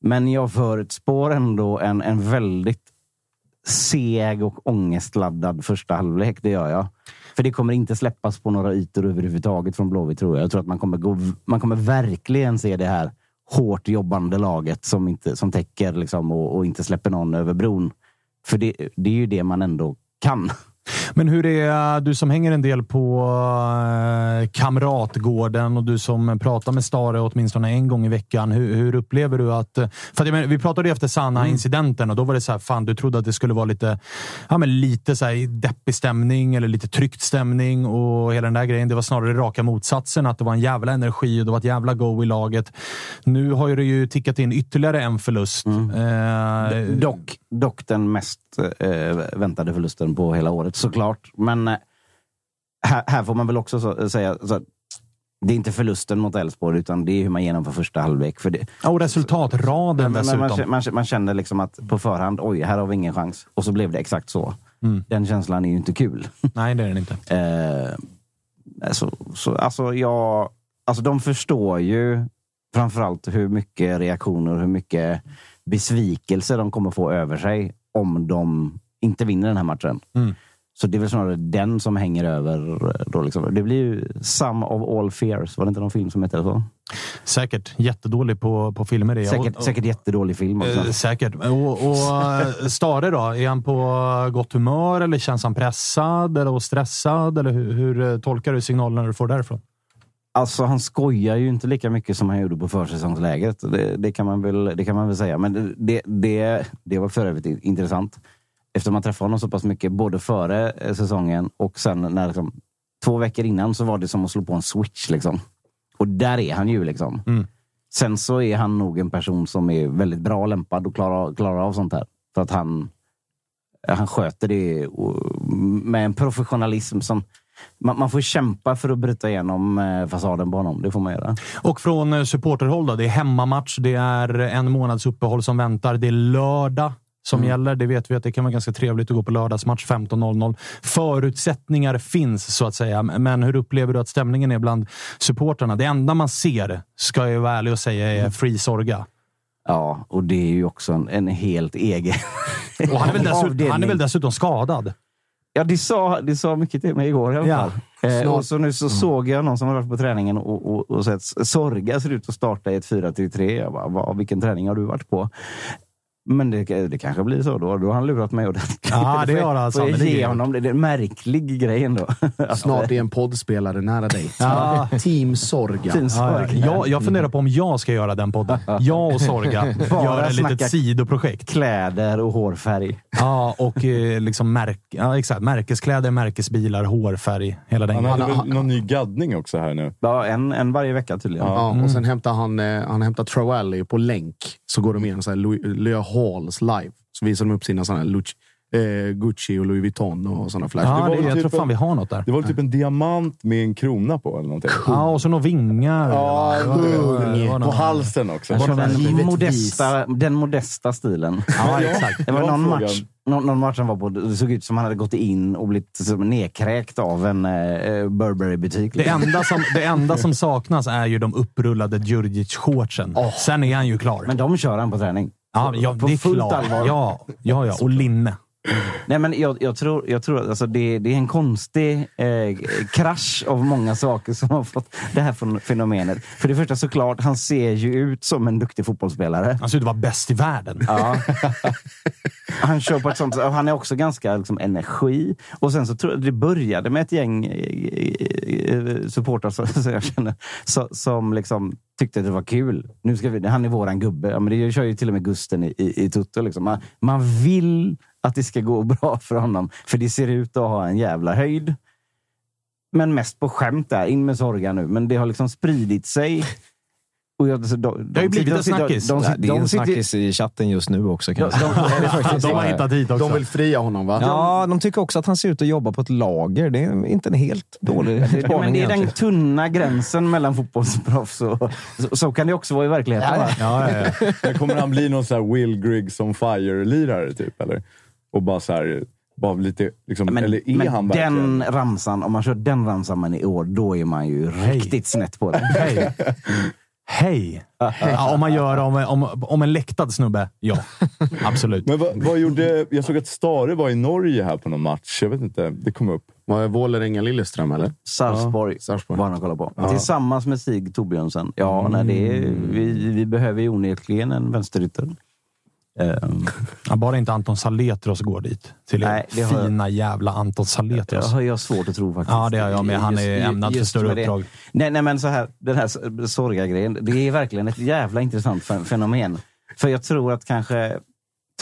S5: Men jag förutspår ändå en, en väldigt seg och ångestladdad första halvlek. Det gör jag. För det kommer inte släppas på några ytor överhuvudtaget från Blåvitt tror jag. Jag tror att man kommer, gå, man kommer verkligen se det här hårt jobbande laget som, inte, som täcker liksom och, och inte släpper någon över bron. För det, det är ju det man ändå kan.
S3: Men hur är du som hänger en del på eh, Kamratgården och du som pratar med Stare åtminstone en gång i veckan. Hur, hur upplever du att... För att, menar, vi pratade ju efter Sanna-incidenten och då var det så här, fan du trodde att det skulle vara lite, ja, men lite så här deppig stämning eller lite tryckt stämning och hela den där grejen. Det var snarare raka motsatsen, att det var en jävla energi och det var ett jävla go i laget. Nu har det ju tickat in ytterligare en förlust. Eh,
S5: Dock, dock den mest eh, väntade förlusten på hela året såklart. Men eh, här, här får man väl också så, säga så, det är inte förlusten mot Elfsborg, utan det är hur man genomför första halvlek. För det,
S3: och resultatraden
S5: men
S3: dessutom.
S5: man, man, man känner liksom att på förhand, oj, här har vi ingen chans. Och så blev det exakt så.
S3: Mm.
S5: Den känslan är ju inte kul.
S3: Nej, det är den inte.
S5: Eh, så, så, alltså, jag, alltså, de förstår ju framförallt hur mycket reaktioner, hur mycket besvikelse de kommer få över sig om de inte vinner den här matchen.
S3: Mm.
S5: Så det är väl snarare den som hänger över. Då liksom. Det blir ju Some of all fears. Var det inte någon film som hette så?
S3: Säkert. Jättedålig på, på filmer. är.
S5: Säkert,
S3: Och-
S5: säkert jättedålig film också.
S3: Eh, säkert. Och, och eh, Stare då? Är han på gott humör eller känns han pressad eller stressad? Eller hur, hur eh, tolkar du signalerna du får därifrån?
S5: Alltså han skojar ju inte lika mycket som han gjorde på försäsongsläget. Det, det, kan, man väl, det kan man väl säga. Men det, det, det, det var för övrigt intressant. Efter man träffade honom så pass mycket, både före eh, säsongen och sen när liksom, två veckor innan så var det som att slå på en switch. Liksom. Och där är han ju. Liksom.
S3: Mm.
S5: Sen så är han nog en person som är väldigt bra lämpad och klarar, klarar av sånt här. För att han, han sköter det med en professionalism som man, man får kämpa för att bryta igenom eh, fasaden på honom. Det får man göra.
S3: Och från eh, supporterhåll då? Det är hemmamatch, det är en månads uppehåll som väntar. Det är lördag som
S5: Mm.
S3: gäller. Det vet vi att det kan vara ganska trevligt att gå på lördagsmatch 15.00. Förutsättningar finns så att säga, men hur upplever du att stämningen är bland supportrarna? Det enda man ser, ska jag vara ärlig och säga,
S5: Mm.
S3: är Free Sorga.
S5: Ja, och det är ju också en, en helt egen
S3: Och han är väl dessutom, han är väl dessutom skadad?
S5: Ja, det sa, det sa mycket till mig igår i alla
S3: Ja.
S5: fall. Eh,
S6: Snart.
S5: och så nu så såg jag någon som har varit på träningen och, och, och sett Sorga ser ut att starta i ett 4-3-3. Jag bara, vad, vilken träning har du varit på? Men det, det kanske blir så då. Då har han lurat mig ordentligt.
S3: Ja, det har han
S5: får jag ge honom det. Det är en märklig grej ändå.
S6: Snart är en poddspelare nära dig.
S3: Ja.
S6: Team Sorga.
S5: Fin
S3: Ja, ja.
S5: Sorga.
S3: Jag, jag funderar på om jag ska göra den podden. Jag och Sorga gör ett litet sidoprojekt.
S5: Kläder och hårfärg.
S3: Ja, och eh, liksom märk, ja, exakt. märkeskläder, märkesbilar, hårfärg. Hela den
S7: Han hade väl någon ny gaddning också här nu?
S5: Ja, en, en varje vecka tydligen.
S6: Ja, och sen hämtar han, eh, han hämtar Troalley på länk. Så går de igenom så här Halls live. Så visar de upp sina såna här Luch, eh, Gucci och Louis Vuitton och sådana flash.
S3: Ja,
S7: det var
S3: det,
S7: väl
S3: jag
S7: typ
S3: tror fan
S7: en-
S3: vi har något där.
S7: Det var typ en diamant med en krona på eller någonting.
S3: Ja, och så några vingar.
S7: Ja,
S3: det var- var
S7: på halsen också.
S5: Den modesta, den modesta stilen.
S3: Ja, exakt.
S5: Det var någon match, någon, någon match han var på, det såg ut som han hade gått in och blivit som nedkräkt av en eh, Burberry-butik.
S3: Det enda, som, det enda som saknas är ju de upprullade Djurdjic-shortsen. Sen är han ju klar.
S5: Men de kör han på träning.
S3: Ja, ja, det är
S5: fullt
S3: klart.
S5: allvar.
S3: Ja, ja, ja, och linne.
S5: Nej, men jag, jag tror, jag tror att alltså det, det är en konstig eh, krasch av många saker som har fått det här fen- fenomenet. För det första såklart, han ser ju ut som en duktig fotbollsspelare.
S3: Han ser ut att vara bäst i världen.
S5: Ja. Han kör på ett sånt Han är också ganska liksom, energi. Och sen så tror jag det började med ett gäng eh, eh, supportrar som, som jag känner, så, som liksom tyckte att det var kul. Nu ska vi, han är våran gubbe. Ja, men det kör ju till och med Gusten i, i, i Tutto. Liksom. Man, man vill att det ska gå bra för honom, för det ser ut att ha en jävla höjd. Men mest på skämt där. In med Sorga nu. Men det har liksom spridit sig. Och jag, så de,
S3: Det har ju blivit
S5: de
S3: en snackis.
S5: De,
S4: Nej,
S5: de,
S4: det är en
S5: de
S4: snackis i chatten just nu också. Kan.
S3: De har hittat hit också.
S6: De vill fria honom va?
S4: Ja, de tycker också att han ser ut att jobba på ett lager. Det är inte en helt dålig
S5: Det, men
S4: spaning
S5: det är den tunna gränsen mellan fotbollsproffs och... Så, så kan det också vara i verkligheten. va?
S3: Ja, ja, ja.
S7: Kommer han bli någon så här Will Griggs on fire-lirare typ? Eller? Och bara så här, bara lite, liksom,
S5: Men,
S7: eller är
S5: men
S7: han verkligen...
S5: den ramsan, om man kör den ramsan man i år, då är man ju riktigt snett på det.
S3: Hej. Hej! Ja, om man gör om, om, om en läktad snubbe, ja. Absolut.
S7: Men vad, vad gjorde... Jag såg att Stare var i Norge här på någon match. Jag vet inte. Det kom upp.
S6: Var det Vålerenga-Lilleström eller?
S5: Sarpsborg
S6: Sarpsborg.
S5: var han kollade på. Tillsammans med Stig Torbjörnsen. Ja, nej, det är, vi, vi behöver ju onekligen en vänsterytter. Ehm,
S3: Ja, bara inte Anton Saletros går dit. Till
S5: Nej, det har jag-
S3: fina jävla Anton
S5: det
S3: Saletros.
S5: har jag svårt att tro faktiskt.
S3: Ja, det har jag med. Han är
S5: Just-
S3: ämnad för större
S5: det.
S3: uppdrag.
S5: Nej, nej, men så här, den här Sorga-grejen. Det är verkligen ett jävla intressant fen- fenomen. För jag tror att kanske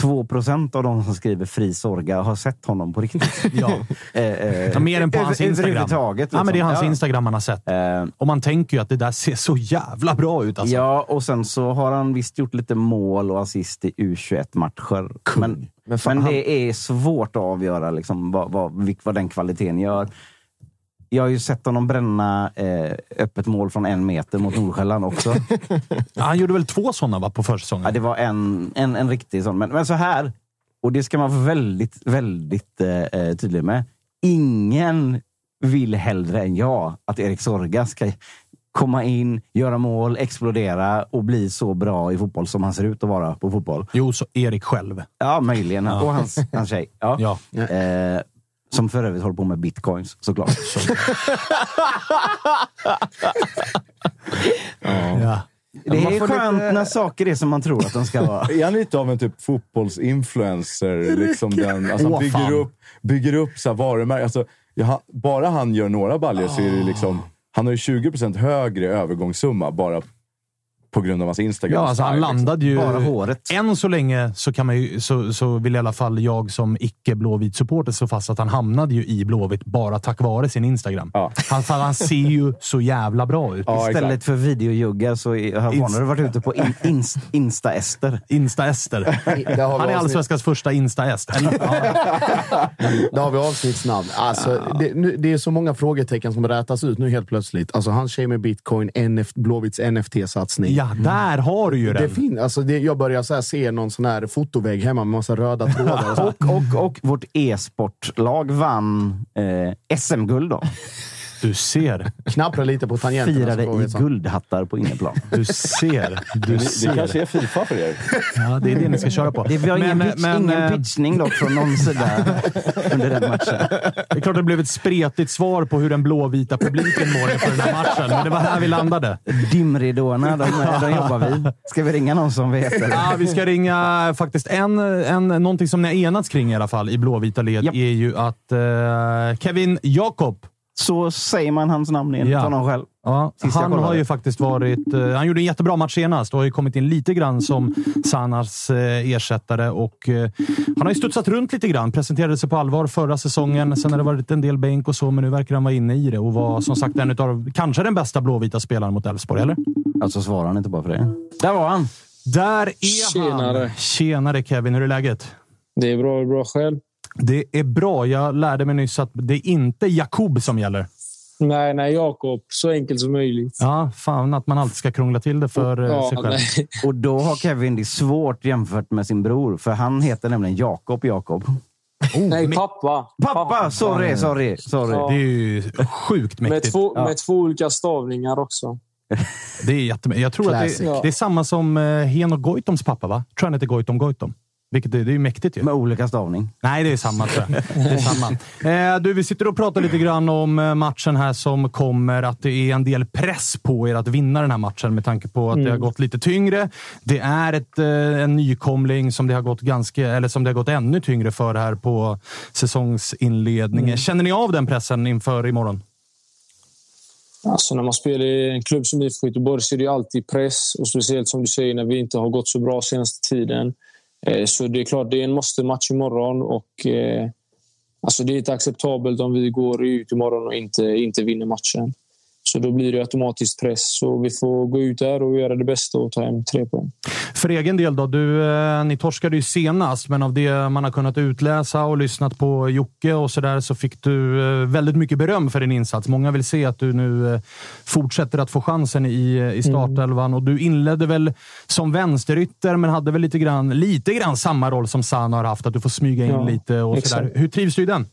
S5: 2% av de som skriver fri Sorga har sett honom på riktigt.
S3: Ja.
S5: Eh, eh,
S3: Ja, mer än på hans Instagram.
S5: Överhuvudtaget.
S3: Ja, men det är hans
S5: liksom.
S3: Instagram man har sett.
S5: Eh,
S3: Och man tänker ju att det där ser så jävla bra ut. Alltså.
S5: Ja, och sen så har han visst gjort lite mål och assist i U21-matcher. Men,
S4: Men fan,
S5: men
S4: han-
S5: det är svårt att avgöra liksom, vad, vad, vad den kvaliteten gör. Jag har ju sett honom bränna eh, öppet mål från en meter mot Nordsjälland också.
S3: Ja, Han gjorde väl två sådana va, på försäsongen?
S5: Ja, det var en, en, en riktig sån. Men, men så här, och det ska man vara väldigt, väldigt eh, eh, tydlig med. Ingen vill hellre än jag att Erik Sorga ska komma in, göra mål, explodera och bli så bra i fotboll som han ser ut att vara på fotboll.
S3: Jo, så Erik själv.
S5: Ja, möjligen. Och hans, hans tjej. Ja.
S3: Ja.
S5: Eh, som för övrigt håller på med bitcoins, såklart.
S3: Ja.
S5: Det är skönt
S4: lite-
S5: när saker är som man tror att de ska vara.
S7: Är han lite av en typ fotbollsinfluencer? Liksom den, alltså han bygger upp, bygger upp så varumärken. Alltså, ja, bara han gör några baljor så är det liksom... Han har ju 20% högre övergångssumma bara på grund av hans Instagram.
S3: Ja, alltså han landade ju...
S5: Bara håret.
S3: Än så länge så, kan man ju, så, så vill i alla fall jag som icke-blåvit supporter slå fast att han hamnade ju i Blåvitt bara tack vare sin Instagram.
S7: Ja.
S3: Han, han ser ju så jävla bra ut.
S7: Ja, exakt.
S5: Istället för videojuggar så har
S3: Inst-
S5: Warner varit ute på in, inst, Insta-Ester.
S3: Insta-Ester. Han är allsvenskans första Insta-est. Ja.
S6: Där har vi avsnittsnamn. Alltså, det, nu, det är så många frågetecken som rätas ut nu helt plötsligt. Alltså, han tjej med bitcoin, NF, Blåvitts NFT-satsning.
S3: ja, där har du ju
S6: Det
S3: den.
S6: fin- alltså det, jag börjar så se någon sån här fotovägg hemma med massa röda trådar. Och.
S5: Och, och, och vårt e-sportlag vann eh, SM-guld då.
S3: Du ser.
S6: Knapprar lite på tangenterna.
S5: Firade i guldhattar på inneplan.
S3: Du ser. Du
S7: Det kanske
S3: ser.
S7: är Fifa för er.
S3: Ja, det är det ni ska köra på.
S5: Det var ingen,
S3: Men-
S5: pitch,
S3: men,
S5: ingen
S3: eh,
S5: pitchning dock från någon sida under den matchen.
S3: Det är klart det blev ett spretigt svar på hur den blåvita publiken mår inför den här matchen, men det var här vi landade.
S5: Dimridåerna, de, de jobbar vi. Ska vi ringa någon som vet? Eller?
S3: Ja, vi ska ringa faktiskt en, en, någonting som ni har enats kring i alla fall i blåvita led
S5: Japp.
S3: är ju att eh, Kevin Jakob,
S5: Så säger man hans namn enligt
S3: Ja.
S5: honom själv.
S3: ja, han har ju faktiskt varit... eh, han gjorde en jättebra match senast och har ju kommit in lite grann som Sanas eh, ersättare. Och, eh, han har ju studsat runt lite grann. Presenterade sig på allvar förra säsongen. Sen har det varit en del bänk och så, men nu verkar han vara inne i det och var som sagt en av kanske den bästa blåvita spelaren mot Elfsborg, eller?
S5: Alltså svarar han inte bara för det. Där var han!
S3: Där är
S9: Tjenare.
S3: han! Tjenare Kevin, hur är läget?
S9: Det är bra, det är bra själv.
S3: Det är bra. Jag lärde mig nyss att det är inte Jakob som gäller.
S9: Nej, nej, Jakob. Så enkelt som möjligt.
S3: Ja, fan att man alltid ska krångla till det för eh,
S9: Ja,
S3: sig själv.
S9: nej.
S5: Och då har Kevin det svårt jämfört med sin bror, för han heter nämligen Jakob Jakob.
S9: nej, pappa.
S5: Pappa! Sorry, sorry, sorry.
S9: Ja.
S3: Det är ju sjukt
S9: Med
S3: mäktigt.
S9: två,
S5: Ja.
S9: med två olika stavningar också.
S3: Det är jättemäktigt. Jag tror att
S6: Classic.
S3: det, det är samma som eh, Henok Goitoms pappa, va? Tror han heter Goitom Goitom. Vilket är, det är ju mäktigt ju.
S5: Med olika stavning.
S3: Nej, det är samma tror jag. Det är samma. Eh, du, vi sitter och pratar lite grann om eh, matchen här som kommer. Att det är en del press på er att vinna den här matchen med tanke på att det har gått lite tyngre. Det är ett, eh, en nykomling som det har gått ganska, eller som det har gått ännu tyngre för här på säsongsinledningen. Känner ni av den pressen inför imorgon?
S9: Alltså när man spelar i en klubb som IFK Göteborg så är det ju alltid press. Och speciellt som du säger när vi inte har gått så bra senaste tiden. Eh, så det är klart, det är en måste-match imorgon. Och, eh, alltså det är inte acceptabelt om vi går ut imorgon och inte, inte vinner matchen. Så då blir det automatiskt press. Så vi får gå ut där och göra det bästa och ta hem tre poäng.
S3: För egen del då? Du, eh, ni torskade ju senast, men av det man har kunnat utläsa och lyssnat på Jocke och så där så fick du eh, väldigt mycket beröm för din insats. Många vill se att du nu eh, fortsätter att få chansen i, i startelvan och du inledde väl som vänsterytter, men hade väl lite grann, lite grann samma roll som Sana har haft, att du får smyga in
S9: Ja,
S3: lite och
S9: exakt.
S3: sådär. Hur trivs du i den?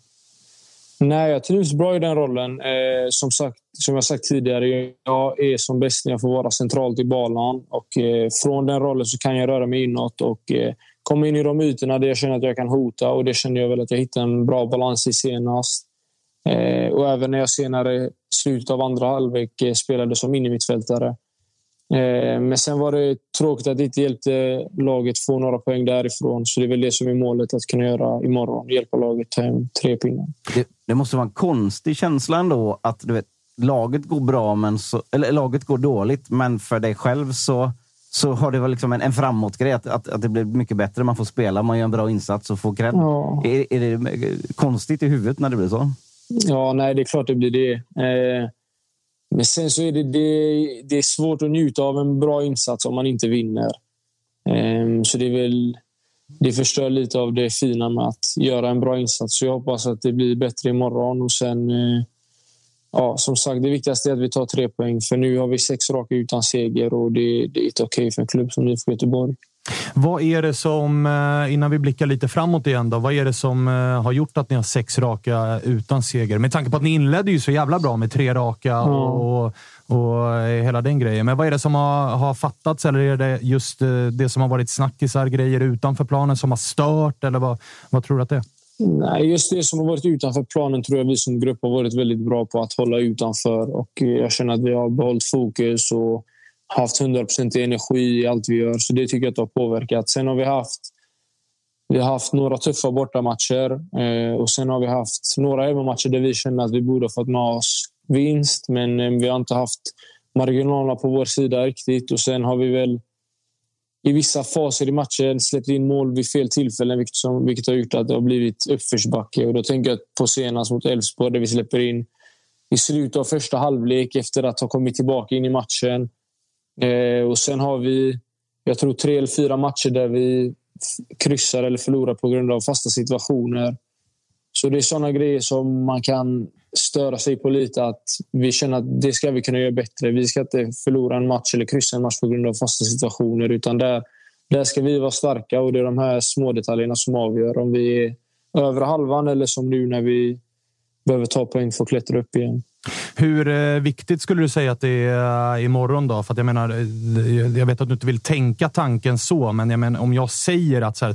S9: Nej, jag trivs bra i den rollen. Eh, som, sagt, som jag sagt tidigare, jag är som bäst när jag får vara centralt i banan. Och, eh, från den rollen så kan jag röra mig inåt och eh, komma in i de ytorna där jag känner att jag kan hota. Och Det känner jag väl att jag hittade en bra balans i senast. Eh, och även när jag senare, i slutet av andra halvlek, eh, spelade som innermittfältare. Eh, men sen var det tråkigt att det inte hjälpte laget få några poäng därifrån. Så det är väl det som är målet att kunna göra imorgon. Hjälpa laget ta hem tre pinnar.
S5: Det, det, måste vara en konstig känsla ändå att du vet, laget går bra, men så, eller laget går dåligt, men för dig själv så så har det varit liksom en, en framåtgrej. Att, att, att, det blir mycket bättre. Man får spela, man gör en bra insats och får cred. Ja. Är, är det konstigt i huvudet när det blir så?
S9: Ja, nej, det är klart det blir det. Eh, men sen så är det, det, det, är svårt att njuta av en bra insats om man inte vinner. Ehm, så det är väl... Det förstör lite av det fina med att göra en bra insats. Så jag hoppas att det blir bättre imorgon och sen eh, ja, som sagt, det viktigaste är att vi tar tre poäng. För nu har vi sex raka utan seger och det, det är inte okej okay för en klubb som IFK Göteborg.
S3: Vad är det som, eh, innan vi blickar lite framåt igen, då, vad är det som eh, har gjort att ni har sex raka utan seger? Med tanke på att ni inledde ju så jävla bra med tre raka och, och, och hela den grejen. Men vad är det som har, har fattats? Eller är det just eh, det som har varit snackisar, grejer utanför planen som har stört? Eller vad, vad tror du att det är?
S9: Nej, just det som har varit utanför planen tror jag vi som grupp har varit väldigt bra på att hålla utanför. Och jag känner att vi har behållit fokus och haft 100% energi i allt vi gör. Så det tycker jag att det har påverkat. Sen har vi haft, vi har haft några tuffa bortamatcher eh, och sen har vi haft några hemmamatcher där vi känner att vi borde ha fått med oss vinst. Men eh, vi har inte haft marginalerna på vår sida riktigt. Och sen har vi väl i vissa faser i matchen släppt in mål vid fel tillfällen vilket, som, vilket har gjort att det har blivit uppförsbacke. Och då tänker jag på senast mot Elfsborg där vi släpper in i slutet av första halvlek efter att ha kommit tillbaka in i matchen. Eh, och Sen har vi, jag tror, tre eller fyra matcher där vi kryssar eller förlorar på grund av fasta situationer. Så det är såna grejer som man kan störa sig på lite. Att vi känner att det ska vi kunna göra bättre. Vi ska inte förlora en match eller kryssa en match på grund av fasta situationer. Utan där, där ska vi vara starka och det är de här små detaljerna som avgör om vi är över halvan eller som nu när vi behöver ta poäng för att klättra upp igen.
S3: Hur eh, viktigt skulle du säga att det är imorgon då? För jag menar, eh, jag vet att du inte vill tänka tanken så, men jag menar, om jag säger att så här,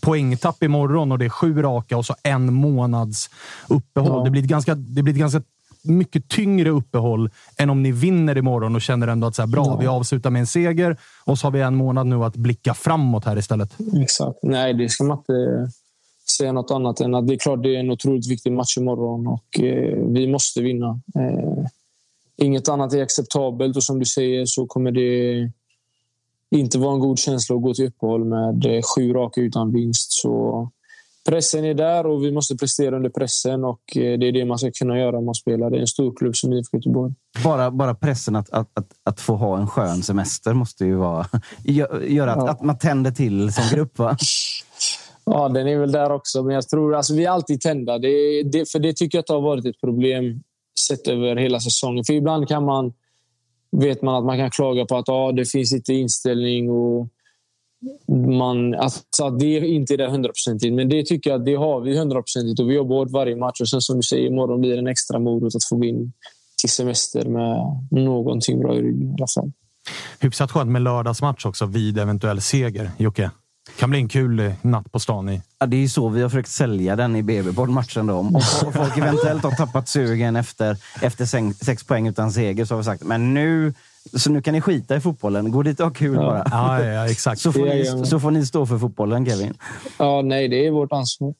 S3: poängtapp imorgon och det är sju raka och så en månads uppehåll. Ja. Det, blir ett ganska, det blir ett ganska mycket tyngre uppehåll än om ni vinner imorgon och känner ändå att så här, bra, ja. vi avslutar med en seger och så har vi en månad nu att blicka framåt här istället.
S9: Exakt. Nej, det ska man inte säga något annat än att det är klart det är en otroligt viktig match imorgon och eh, vi måste vinna. Eh, inget annat är acceptabelt och som du säger så kommer det inte vara en god känsla att gå till uppehåll med eh, sju raka utan vinst. Så pressen är där och vi måste prestera under pressen och eh, det är det man ska kunna göra om man spelar. Det är en stor klubb som IFK Göteborg.
S5: Bara, bara pressen att, att, att, att, få ha en skön semester måste ju vara, göra att, ja. att man tänder till som grupp. Va?
S9: Ja, den är väl där också. Men jag tror alltså, vi är alltid tända. Det, det, för det tycker jag har varit ett problem sett över hela säsongen. För ibland kan man vet man att man kan klaga på att ah, det finns inte inställning och man, alltså att det inte är det hundraprocentigt. Men det tycker jag att det har vi hundraprocentigt och vi jobbar hårt varje match. Och sen som du säger, imorgon blir det en extra morot att få gå in till semester med någonting bra i ryggen i alla fall.
S3: Hyfsat skönt med lördagsmatch också vid eventuell seger, Jocke kan bli en kul eh, natt på stan. I.
S5: Ja, det är ju så vi har försökt sälja den i BB-podd-matchen. Om folk eventuellt har tappat sugen efter, efter sex poäng utan seger så har vi sagt men nu så nu kan ni skita i fotbollen. Gå dit och ha kul ja. bara.
S3: Ja, ja, exakt.
S5: Så får, ni, så får ni stå för fotbollen, Kevin.
S9: Ja, nej, det är vårt ansvar.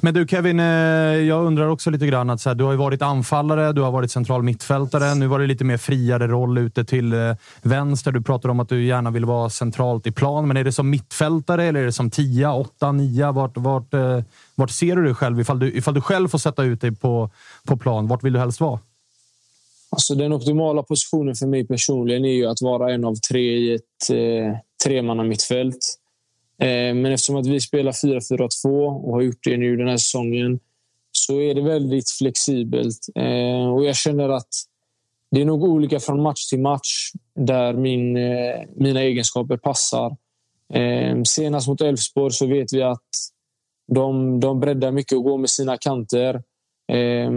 S3: Men du Kevin, eh, jag undrar också lite grann. Att så här, du har ju varit anfallare, du har varit central mittfältare. Nu var det lite mer friare roll ute till eh, vänster. Du pratade om att du gärna vill vara centralt i plan. Men är det som mittfältare eller är det som tia, åtta, nia? Vart, vart, eh, vart ser du dig själv? Ifall du, ifall du själv får sätta ut dig på, på plan, vart vill du helst vara?
S9: Alltså den optimala positionen för mig personligen är ju att vara en av tre i ett eh, tremannamittfält. Eh, men eftersom att vi spelar 4-4-2 och har gjort det nu den här säsongen så är det väldigt flexibelt. Eh, och jag känner att det är nog olika från match till match där min, eh, mina egenskaper passar. Eh, senast mot Elfsborg så vet vi att de, de breddar mycket och går med sina kanter. Eh,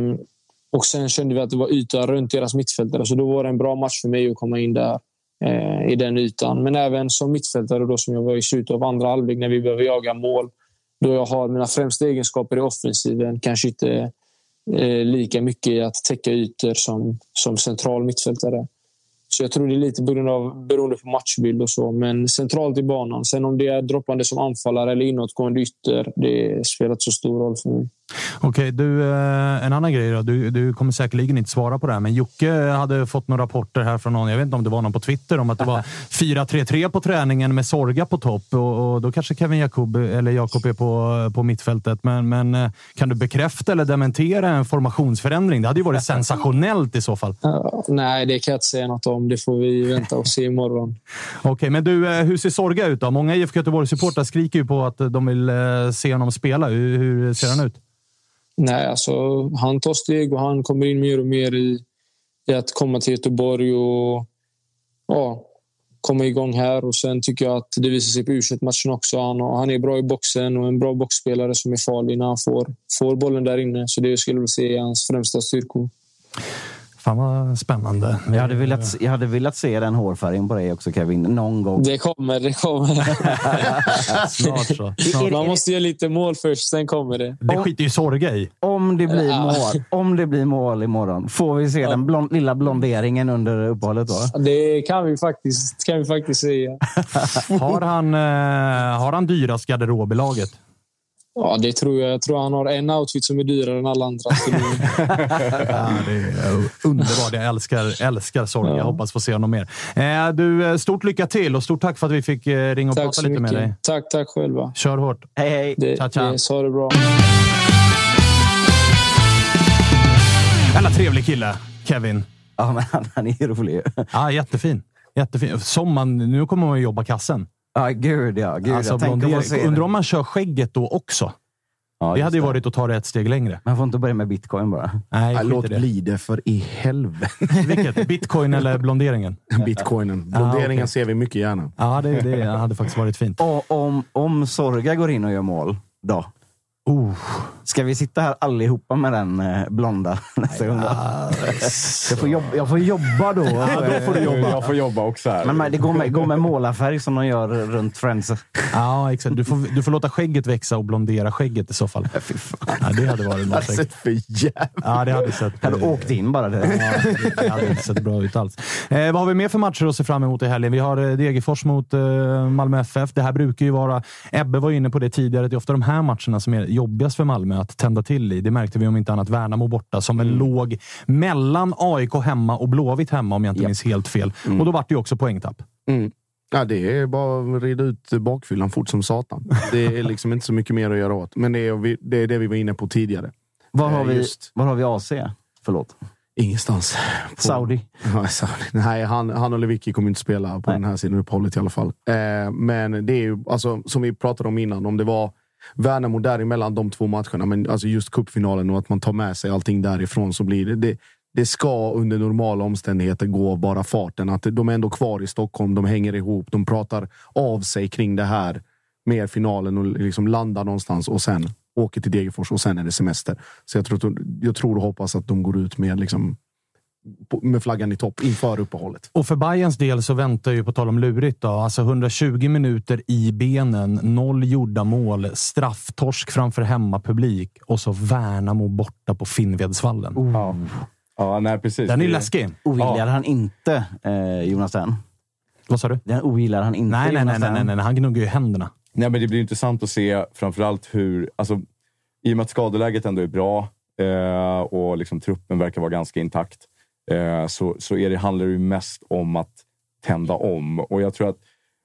S9: och sen kände vi att det var yta runt deras mittfältare, så då var det en bra match för mig att komma in där eh, i den ytan. Men även som mittfältare då, som jag var i slutet av andra halvlek när vi behöver jaga mål. Då jag har mina främsta egenskaper i offensiven. Kanske inte eh, lika mycket i att täcka ytor som, som central mittfältare. Så jag tror det är lite beroende, av, beroende på matchbild och så. Men centralt i banan. Sen om det är droppande som anfallare eller inåtgående ytter, det spelar inte så stor roll för mig.
S3: Okej, du, eh, en annan grej då. Du, du kommer säkerligen inte svara på det här, men Jocke hade fått några rapporter här från någon, jag vet inte om det var någon på Twitter, om att det var 4-3-3 på träningen med Sorga på topp. Och, och då kanske Kevin Jakob, eller Jakob är på, på mittfältet. Men, men eh, kan du bekräfta eller dementera en formationsförändring? Det hade ju varit sensationellt i så fall.
S9: Ja, nej, det kan jag inte säga något om. Det får vi vänta och se imorgon.
S3: Okej, men du, eh, hur ser Sorga ut då? Många IFK Göteborg-supportrar skriker ju på att de vill se honom spela. Hur, hur ser han ut?
S9: Nej, alltså han tar steg och han kommer in mer och mer i, i att komma till Göteborg och ja, komma igång här. Och Sen tycker jag att det visar sig på u matchen också. Han, han är bra i boxen och en bra boxspelare som är farlig när han får, får bollen där inne. Så det skulle jag se är hans främsta styrkor.
S3: Fan vad spännande.
S5: Jag hade, velat, jag hade velat se den hårfärgen på dig också Kevin, någon gång.
S9: Det kommer, det kommer.
S3: Snart så. Snart.
S9: Man måste göra lite mål först, sen kommer det.
S3: Det skiter ju Sorga i.
S5: Om det blir mål, om det blir mål imorgon, får vi se den blond, lilla blonderingen under uppehållet då?
S9: Det kan vi faktiskt, kan vi faktiskt säga.
S3: Har han, eh, har han dyrast garderob i laget?
S9: Ja, det tror jag. Jag tror han har en outfit som är dyrare än alla andra.
S3: Ja, det är underbart. Jag älskar, älskar Sorga. Jag hoppas få se honom mer. Eh, du, eh, stort lycka till och stort tack för att vi fick eh, ringa och
S9: tack
S3: prata lite med dig.
S9: mycket. Tack, tack själva.
S3: Kör hårt.
S5: Hej, hej!
S9: Det,
S3: Ciao, ciao.
S9: det, ha det bra.
S3: Jävla trevlig kille, Kevin.
S5: Ja, men han, han är rolig.
S3: Ja, jättefin. jättefin. Som man, nu kommer man jobba kassen.
S5: Ja, gud ja. Gud,
S3: Alltså, blondering. Undrar om man kör skägget då också.
S5: Ja,
S3: Det hade ju varit att ta det ett steg längre.
S5: Man får inte börja med bitcoin bara.
S3: Nej, skit
S6: låt
S3: det.
S6: bli det för i helvete.
S3: Vilket? Bitcoin eller blonderingen?
S6: Bitcoinen.
S3: Ah,
S6: Blonderingen
S3: okej.
S6: ser vi mycket gärna.
S3: Ja, det, det hade faktiskt varit fint.
S5: Och om, om Sorga går in och gör mål, då?
S3: Oh.
S5: Ska vi sitta här allihopa med den eh, blonda nästa gång? Jag får, jobba, jag får jobba då.
S3: då får du jobba.
S7: Jag får jobba också här.
S5: Men, men det går med, går med målarfärg som de gör runt Friends.
S3: Ja, exakt. Du får, du får låta skägget växa och blondera skägget i så fall. Ja, det hade varit något.
S6: Alltså,
S3: säkert.
S6: för jävla...
S3: Ja, det hade sett...
S5: Hade åkt in bara. Det.
S3: Ja, det hade inte sett bra ut alls. Eh, vad har vi mer för matcher att se fram emot i helgen? Vi har eh, Degerfors mot eh, Malmö FF. Det här brukar ju vara... Ebbe var inne på det tidigare. Det är ofta de här matcherna som är jobbigast för Malmö att tända till i. Det märkte vi om inte annat Värnamo borta, som väl låg mellan AIK hemma och Blåvitt hemma, om jag inte
S5: Japp.
S3: minns helt fel. Och då vart det ju också poängtapp.
S6: Mm. Ja, det är bara att rida ut bakfyllan fort som satan. Det är liksom inte så mycket mer att göra åt. Men det är, det, är det vi var inne på tidigare.
S5: Var, har
S6: Eh,
S5: vi,
S6: just.
S5: var har vi AC? Förlåt.
S6: Ingenstans. På-
S5: Saudi.
S6: Ja, Saudi. Nej, han, han och Lewicki kommer inte spela på
S5: Nej.
S6: den här sidan uppehållet i alla fall. Eh, men det är ju, alltså, som vi pratade om innan, om det var Värnamo däremellan de två matcherna, men alltså just cupfinalen och att man tar med sig allting därifrån så blir det, det det ska under normala omständigheter gå av bara farten. Att de är ändå kvar i Stockholm, de hänger ihop, de pratar av sig kring det här med finalen och liksom landar någonstans och sen åker till Degerfors och sen är det semester. Så jag tror, jag tror och hoppas att de går ut med liksom med flaggan i topp inför uppehållet.
S3: Och för Bayerns del så väntar ju, på tal om lurigt, då, alltså 120 minuter i benen, noll gjorda mål, strafftorsk framför hemmapublik och så Värnamo borta på Finnvedsvallen.
S7: Ja. ja, nej precis.
S3: Den är
S7: Det-
S3: läskig.
S5: Ogillar han inte eh, Jonas Tern?
S3: Vad sa du?
S5: Den ogillar han inte
S3: Nej, nej, nej, nej, nej, nej. Han gnuggar ju händerna.
S7: Nej, men det blir intressant att se framförallt hur... Alltså, I och med att skadeläget ändå är bra eh, och liksom truppen verkar vara ganska intakt eh, så, så är det, handlar det ju mest om att tända om. Och jag tror att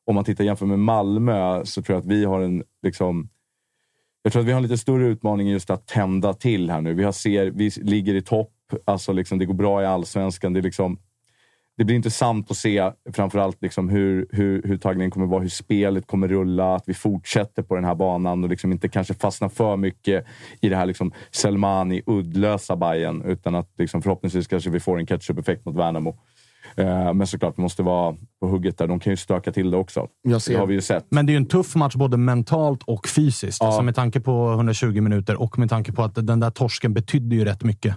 S7: om man tittar jämför med Malmö så tror jag att vi har en... Liksom, jag tror att vi har en lite större utmaning just att tända till här nu. Vi, har ser, vi ligger i topp. Alltså liksom, det går bra i allsvenskan. Det är liksom, det blir intressant att se framförallt liksom hur, hur, hur taggningen kommer vara, hur spelet kommer rulla, att vi fortsätter på den här banan och liksom inte kanske fastnar för mycket i det här liksom Selmani uddlösa Bayern utan att liksom förhoppningsvis kanske vi får en ketchup-effekt mot Värnamo. Eh, men såklart, vi måste vara på hugget där. De kan ju stöka till det också.
S6: Jag ser-
S7: Det har vi ju sett.
S3: Men det är ju en tuff match både mentalt och fysiskt.
S7: Ja.
S3: Alltså med tanke på 120 minuter och med tanke på att den där torsken betydde ju rätt mycket.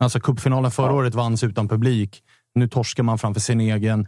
S3: Alltså cupfinalen förra
S7: Ja.
S3: året vanns utan publik. Nu torskar man framför sin egen.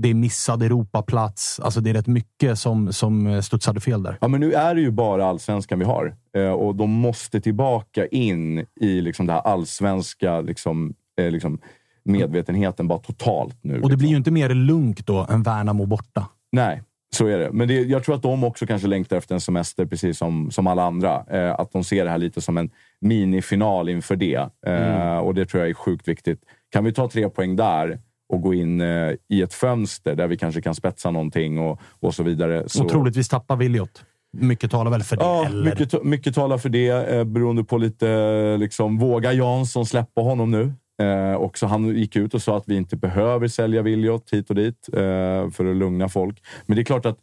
S3: Det är missad Europaplats. Alltså det är rätt mycket som, som studsade fel där.
S7: Ja, men nu är det ju bara allsvenskan vi har eh, och de måste tillbaka in i liksom det här allsvenska liksom, eh, liksom, medvetenheten bara totalt nu.
S3: Och det blir ju inte mer lugnt då än Värnamo borta.
S7: Nej, så är det. Men det, jag tror att de också kanske längtar efter en semester, precis som, som alla andra. Eh, att de ser det här lite som en minifinal inför det. Eh,
S3: Mm.
S7: Och det tror jag är sjukt viktigt. Kan vi ta tre poäng där och gå in eh, i ett fönster där vi kanske kan spetsa någonting och, och så vidare. Så,
S3: Och troligtvis tappa Williot. Mycket talar väl för det.
S7: Ja,
S3: eller?
S7: mycket, mycket talar för det, eh, beroende på lite... eh, Liksom, vågar Jansson släppa honom nu? Eh, också han gick ut och sa att vi inte behöver sälja Williot hit och dit eh, för att lugna folk. Men det är klart att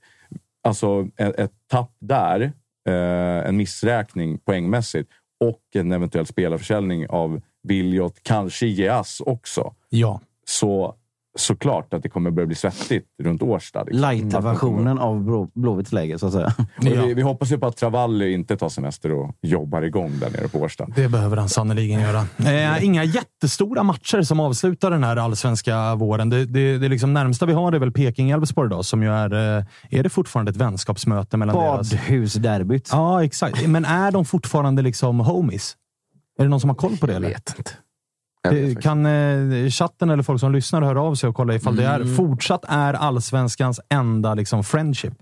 S7: alltså, ett, ett tapp där, eh, en missräkning poängmässigt och en eventuell spelarförsäljning av Williot, kanske Geas också.
S3: Ja.
S7: Så såklart att det kommer börja bli svettigt runt Årsta. Liksom.
S5: Light-versionen av Blå- Blåvitts läge, så att säga.
S7: Och vi, vi hoppas ju på att Travalli inte tar semester och jobbar igång där nere på Årsta.
S3: Det behöver han sannerligen göra. Eh, inga jättestora matcher som avslutar den här allsvenska våren. Det, det, det liksom närmsta vi har är väl Peking-Elfsborg idag, som ju är... eh, Är det fortfarande ett vänskapsmöte mellan deras...
S5: Badhusderbyt.
S3: Ja, exakt. Men är de fortfarande liksom homies? Är det någon som har koll på det? Eller?
S6: Jag vet inte. Jag vet
S3: kan eh, chatten eller folk som lyssnar höra av sig och kolla ifall det är
S6: Mm.
S3: fortsatt är allsvenskans enda liksom, friendship?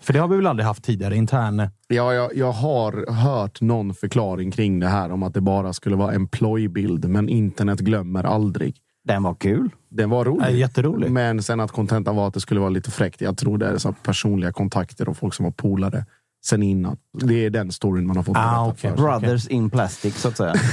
S3: För det har vi väl aldrig haft tidigare? Intern...
S6: Ja, jag, jag har hört någon förklaring kring det här om att det bara skulle vara en plojbild, men internet glömmer aldrig.
S5: Den var kul.
S6: Den var rolig.
S3: Ja, jätterolig.
S6: Men sen att kontentan var att det skulle vara lite fräckt. Jag tror det är så personliga kontakter och folk som var polare sen innan. Det är den storyn man har fått
S3: Ah,
S6: sig.
S5: Brothers in plastic, så att säga.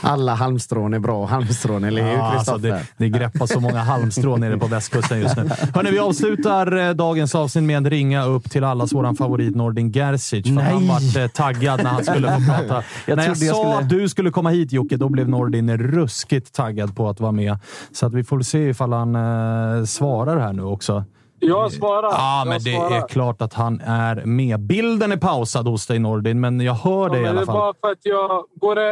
S6: Alla halmstrån är bra halmstrån, eller hur
S3: Ja, alltså
S6: Kristoffer?
S3: det, det greppar så många halmstrån nere på västkusten just nu. Hörrni, vi avslutar eh, dagens avsnitt med en ringa upp till allas våran favorit Nordin Gerzic. För han
S5: Nej.
S3: vart eh, taggad när han skulle få prata.
S5: Jag
S3: när jag
S5: jag
S3: sa
S5: skulle-
S3: att du skulle komma hit Jocke, då blev Nordin ruskigt taggad på att vara med. Så att vi får se ifall han eh, svarar här nu också.
S9: Jag svarar.
S3: Ja,
S9: jag
S3: men det
S9: svarar.
S3: är klart att han är med. Bilden är pausad hos dig Nordin, men jag hör
S9: Ja,
S3: dig i alla
S9: det är
S3: fall.
S9: bara för att jag... Går det,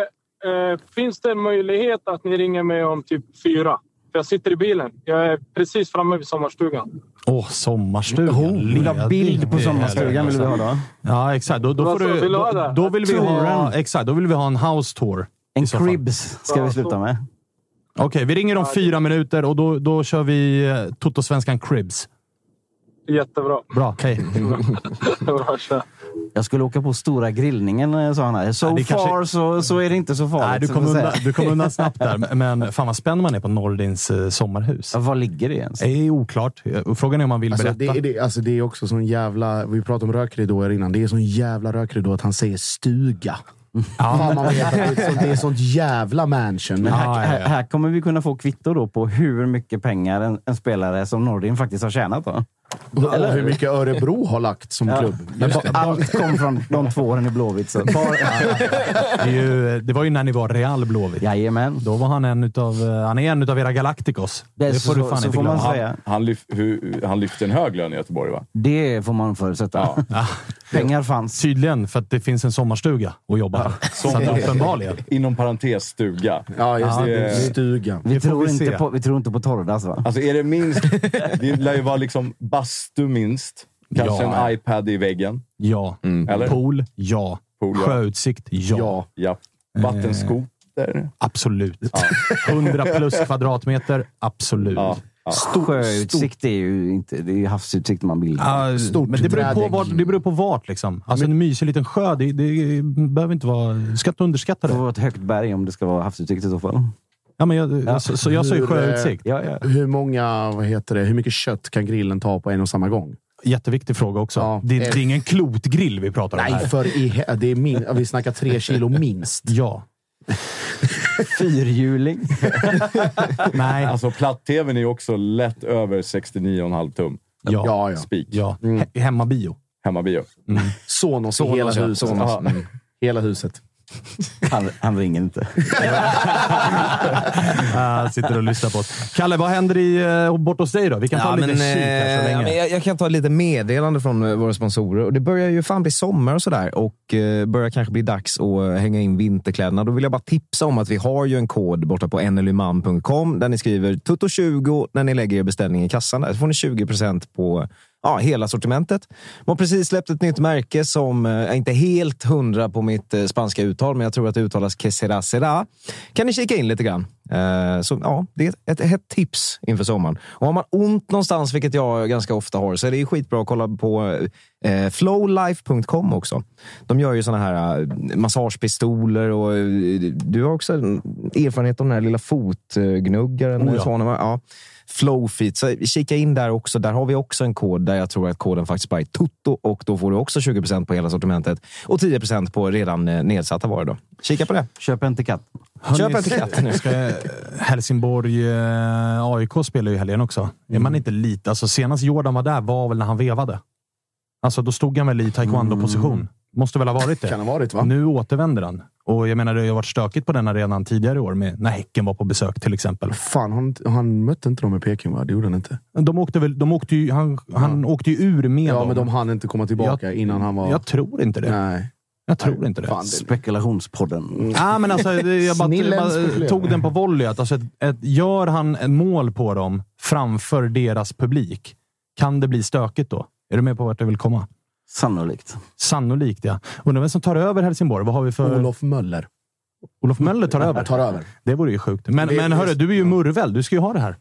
S9: eh, finns det en möjlighet att ni ringer mig om typ fyra? För jag sitter i bilen. Jag är precis framme vid sommarstugan.
S3: Åh, sommarstugan.
S5: Oh, vill ha bild på sommarstugan vill vi ha då.
S3: Ja, exakt. Då, då, får du,
S9: du
S3: då, då, vill vi ha, exakt, då vill vi ha en house tour.
S5: En
S3: fall.
S5: cribs ska vi sluta med.
S3: Okej, vi ringer om fyra minuter och då, då kör vi eh, Toto-svenskan Cribs.
S9: Jättebra.
S3: Bra, hej.
S9: Bra.
S5: Jag skulle åka på stora grillningen, eh, sa han här. So
S3: Ja, det kanske-
S5: far så, så är det inte så farligt.
S3: Nej, du
S5: så
S3: kom,
S5: att säga.
S3: undan, du kom undan snabbt där, men fan vad spänd man är på Nordins eh, sommarhus.
S5: Ja, Var ligger det ens?
S3: Det är oklart. Frågan är om man vill
S6: Alltså,
S3: berätta.
S6: det, är- det, alltså, det är också sån jävla... Vi pratade om rökridåer innan. Det är sån jävla rökridå att han säger stuga. Fan, man vet att det, är sånt, det är ett sånt jävla mansion.
S5: Men här,
S3: Ja, ja, ja.
S5: Här, här kommer vi kunna få kvitto då på hur mycket pengar en, en spelare som Nordin faktiskt har tjänat. Då.
S6: Och hur mycket Örebro har lagt som klubb.
S5: Men ba- Allt kom från de två åren i Blåvitt. Så.
S3: Det, ju, det var ju när ni var Real Blåvitt.
S5: Jajamän.
S3: Då var han en utav, eh, han är en utav era Galacticos.
S5: Det
S3: Det får du
S5: så-
S3: fan
S5: så
S3: inte
S5: får man
S3: glömma.
S5: säga.
S7: Han, lyf, hur, han lyfte en hög lön i Göteborg, va?
S5: Det får man förutsätta.
S7: Ja.
S5: Pengar fanns.
S3: Tydligen, för att det finns en sommarstuga att jobba här. Så att uppenbarligen.
S7: Inom parentes stuga.
S6: Ja, just
S7: Ja,
S6: det.
S7: det-
S6: Stugan.
S5: Vi
S3: får
S5: tror,
S3: vi
S5: inte på, vi tror inte på torrdass va?
S7: Alltså är det minst... Det lär ju vara liksom bastu minst. Kanske
S3: Ja.
S7: en iPad i väggen.
S3: Ja.
S7: Eller?
S3: Pool, ja.
S7: Pool, ja.
S3: Sjöutsikt, ja.
S6: Ja.
S7: Ja. Vattenskoter.
S3: Absolut. 100 plus kvadratmeter, absolut.
S7: Ja. Ja.
S5: Sjöutsikt är ju inte... Det är havsutsikt man vill.
S3: Ja,
S6: Stort
S3: men det beror, på vart, det beror på vart. Liksom. Alltså en mysig liten sjö, det, det behöver inte vara... Du ska inte underskatta
S5: Det får
S3: det.
S5: vara ett högt berg om det ska vara havsutsikt i så fall.
S3: Ja, men jag, Så, så jag sa ju
S6: Hur,
S3: sjöutsikt.
S5: Ja, ja.
S6: Hur många, vad heter det, hur mycket kött kan grillen ta på en och samma gång?
S3: Jätteviktig fråga också.
S6: Ja.
S3: Det, det är ingen klotgrill vi pratar om
S6: Nej,
S3: här.
S6: för i, det är min, vi snackar tre kilo minst.
S3: Ja.
S5: Fyrhjuling.
S3: Nej.
S7: Alltså platt-tvn är också lätt över 69,5 tum.
S3: Ja.
S6: Ja, ja.
S7: Spik.
S3: ja. He- Hemmabio.
S7: Hemmabio.
S6: Sonos i
S4: Sonos,
S6: hela
S4: ja.
S6: huset.
S4: Sonos.
S6: Mm. Hela huset.
S5: Han, han ringer inte.
S3: Ah, sitter och lyssnar på oss. Kalle, vad händer i, eh, bort hos dig då? Vi kan ta
S4: Ja,
S3: lite
S4: men,
S3: kik här så
S4: eh, ja,
S3: länge.
S4: men jag, jag kan ta lite meddelande från eh, våra sponsorer. Och det börjar ju fan bli sommar och sådär och eh, börjar kanske bli dags att hänga in vinterkläderna. Då vill jag bara tipsa om att vi har ju en kod borta på nlyman.com där ni skriver tutto20 när ni lägger er beställning i kassan. Där så får ni 20% på ja, hela sortimentet. De har precis släppt ett nytt märke som eh, är inte helt hundra på mitt eh, spanska uttal, men jag tror att det uttalas que sera. Kan ni kika in lite grann? Eh, så ja, det är ett, ett tips inför sommaren. Och har man ont någonstans, vilket jag ganska ofta har, så är det skitbra att kolla på eh, flowlife.com också. De gör ju såna här massagepistoler och du har också erfarenhet av den här lilla fotgnuggaren.
S3: Oh ja.
S4: Flowfeet. Så kika in där också. Där har vi också en kod där jag tror att koden faktiskt bara är TOTO och då får du också 20% på hela sortimentet och 10% på redan eh, nedsatta varor. Då. Kika på det.
S5: Köp en till katt.
S4: Köp en till katten nu.
S3: Ska, Helsingborg, eh, AIK spelar ju i helgen också. Är man inte lite... Alltså senast Jordan var där var väl när han vevade. Alltså då stod han väl i taekwondo-position. Måste väl ha varit det.
S6: Kan ha varit, va?
S3: Nu återvänder han. Och jag menar, det har varit stökigt på den arenan tidigare i år, med, när Häcken var på besök till exempel.
S6: Fan, han, han mötte inte dem i Peking, va? Det gjorde han inte.
S3: De åkte väl, de åkte ju, han han åkte ju ur med
S6: Ja,
S3: dem.
S6: men de hann inte komma tillbaka
S3: Jag-
S6: innan han var...
S3: Jag tror inte det.
S6: Nej.
S3: Jag tror inte det.
S6: Fan, det...
S5: Spekulationspodden.
S3: Ja, men alltså, jag bara,
S6: spekulerar.
S3: tog den på volley. Att, alltså, ett, ett, gör han ett mål på dem framför deras publik, kan det bli stökigt då? Är du med på vart jag vill komma?
S5: Sannolikt.
S3: Sannolikt, ja. Undrar vem som tar över Helsingborg? Vad har vi för...
S6: Olof Möller.
S3: Olof Möller tar över?
S6: Tar över.
S3: Det vore ju sjukt. Men,
S6: Det-
S3: men hörru, du är ju murvel. Du ska ju ha det här.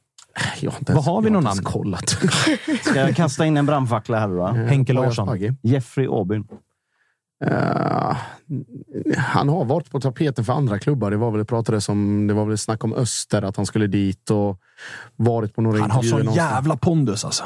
S6: Jag har inte
S3: Vad har vi någon
S6: ens
S3: namn?
S6: kollat.
S5: Ska jag kasta in en brandfackla här då?
S3: Henke
S6: Har jag
S3: Larsson.
S5: Jeffrey Aubyn.
S6: Eh, han har varit på tapeten för andra klubbar. Det var väl pratades om. Det var väl snack om Öster, att han skulle dit och varit på några
S3: Han har
S6: intervjuer.
S3: sån
S6: någonstans.
S3: jävla pondus alltså.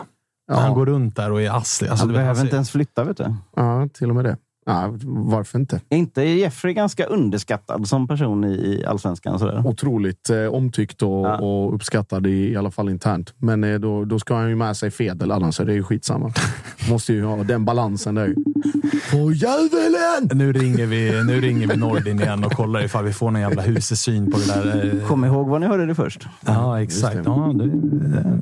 S6: Ja.
S3: han går runt där och är asslig. Alltså,
S5: Han behöver
S3: han
S5: inte
S3: ser-
S5: ens flytta, vet du.
S6: Ja, till och med det. Ja, varför inte?
S5: Är inte Jeffrey ganska underskattad som person i, allsvenskan? Sådär?
S6: Otroligt eh, omtyckt och,
S5: Ja.
S6: och uppskattad i, i alla fall internt. Men eh, då, då ska han ju med sig Fedel, annars är det ju skitsamma. Måste ju ha den balansen där. Få djävulen!
S3: Nu ringer, vi, nu ringer vi Nordin igen och kollar ifall vi får någon jävla husesyn på det där. eh,
S5: Kom ihåg vad ni hörde det först.
S3: Ja, exakt. Ja, det, det,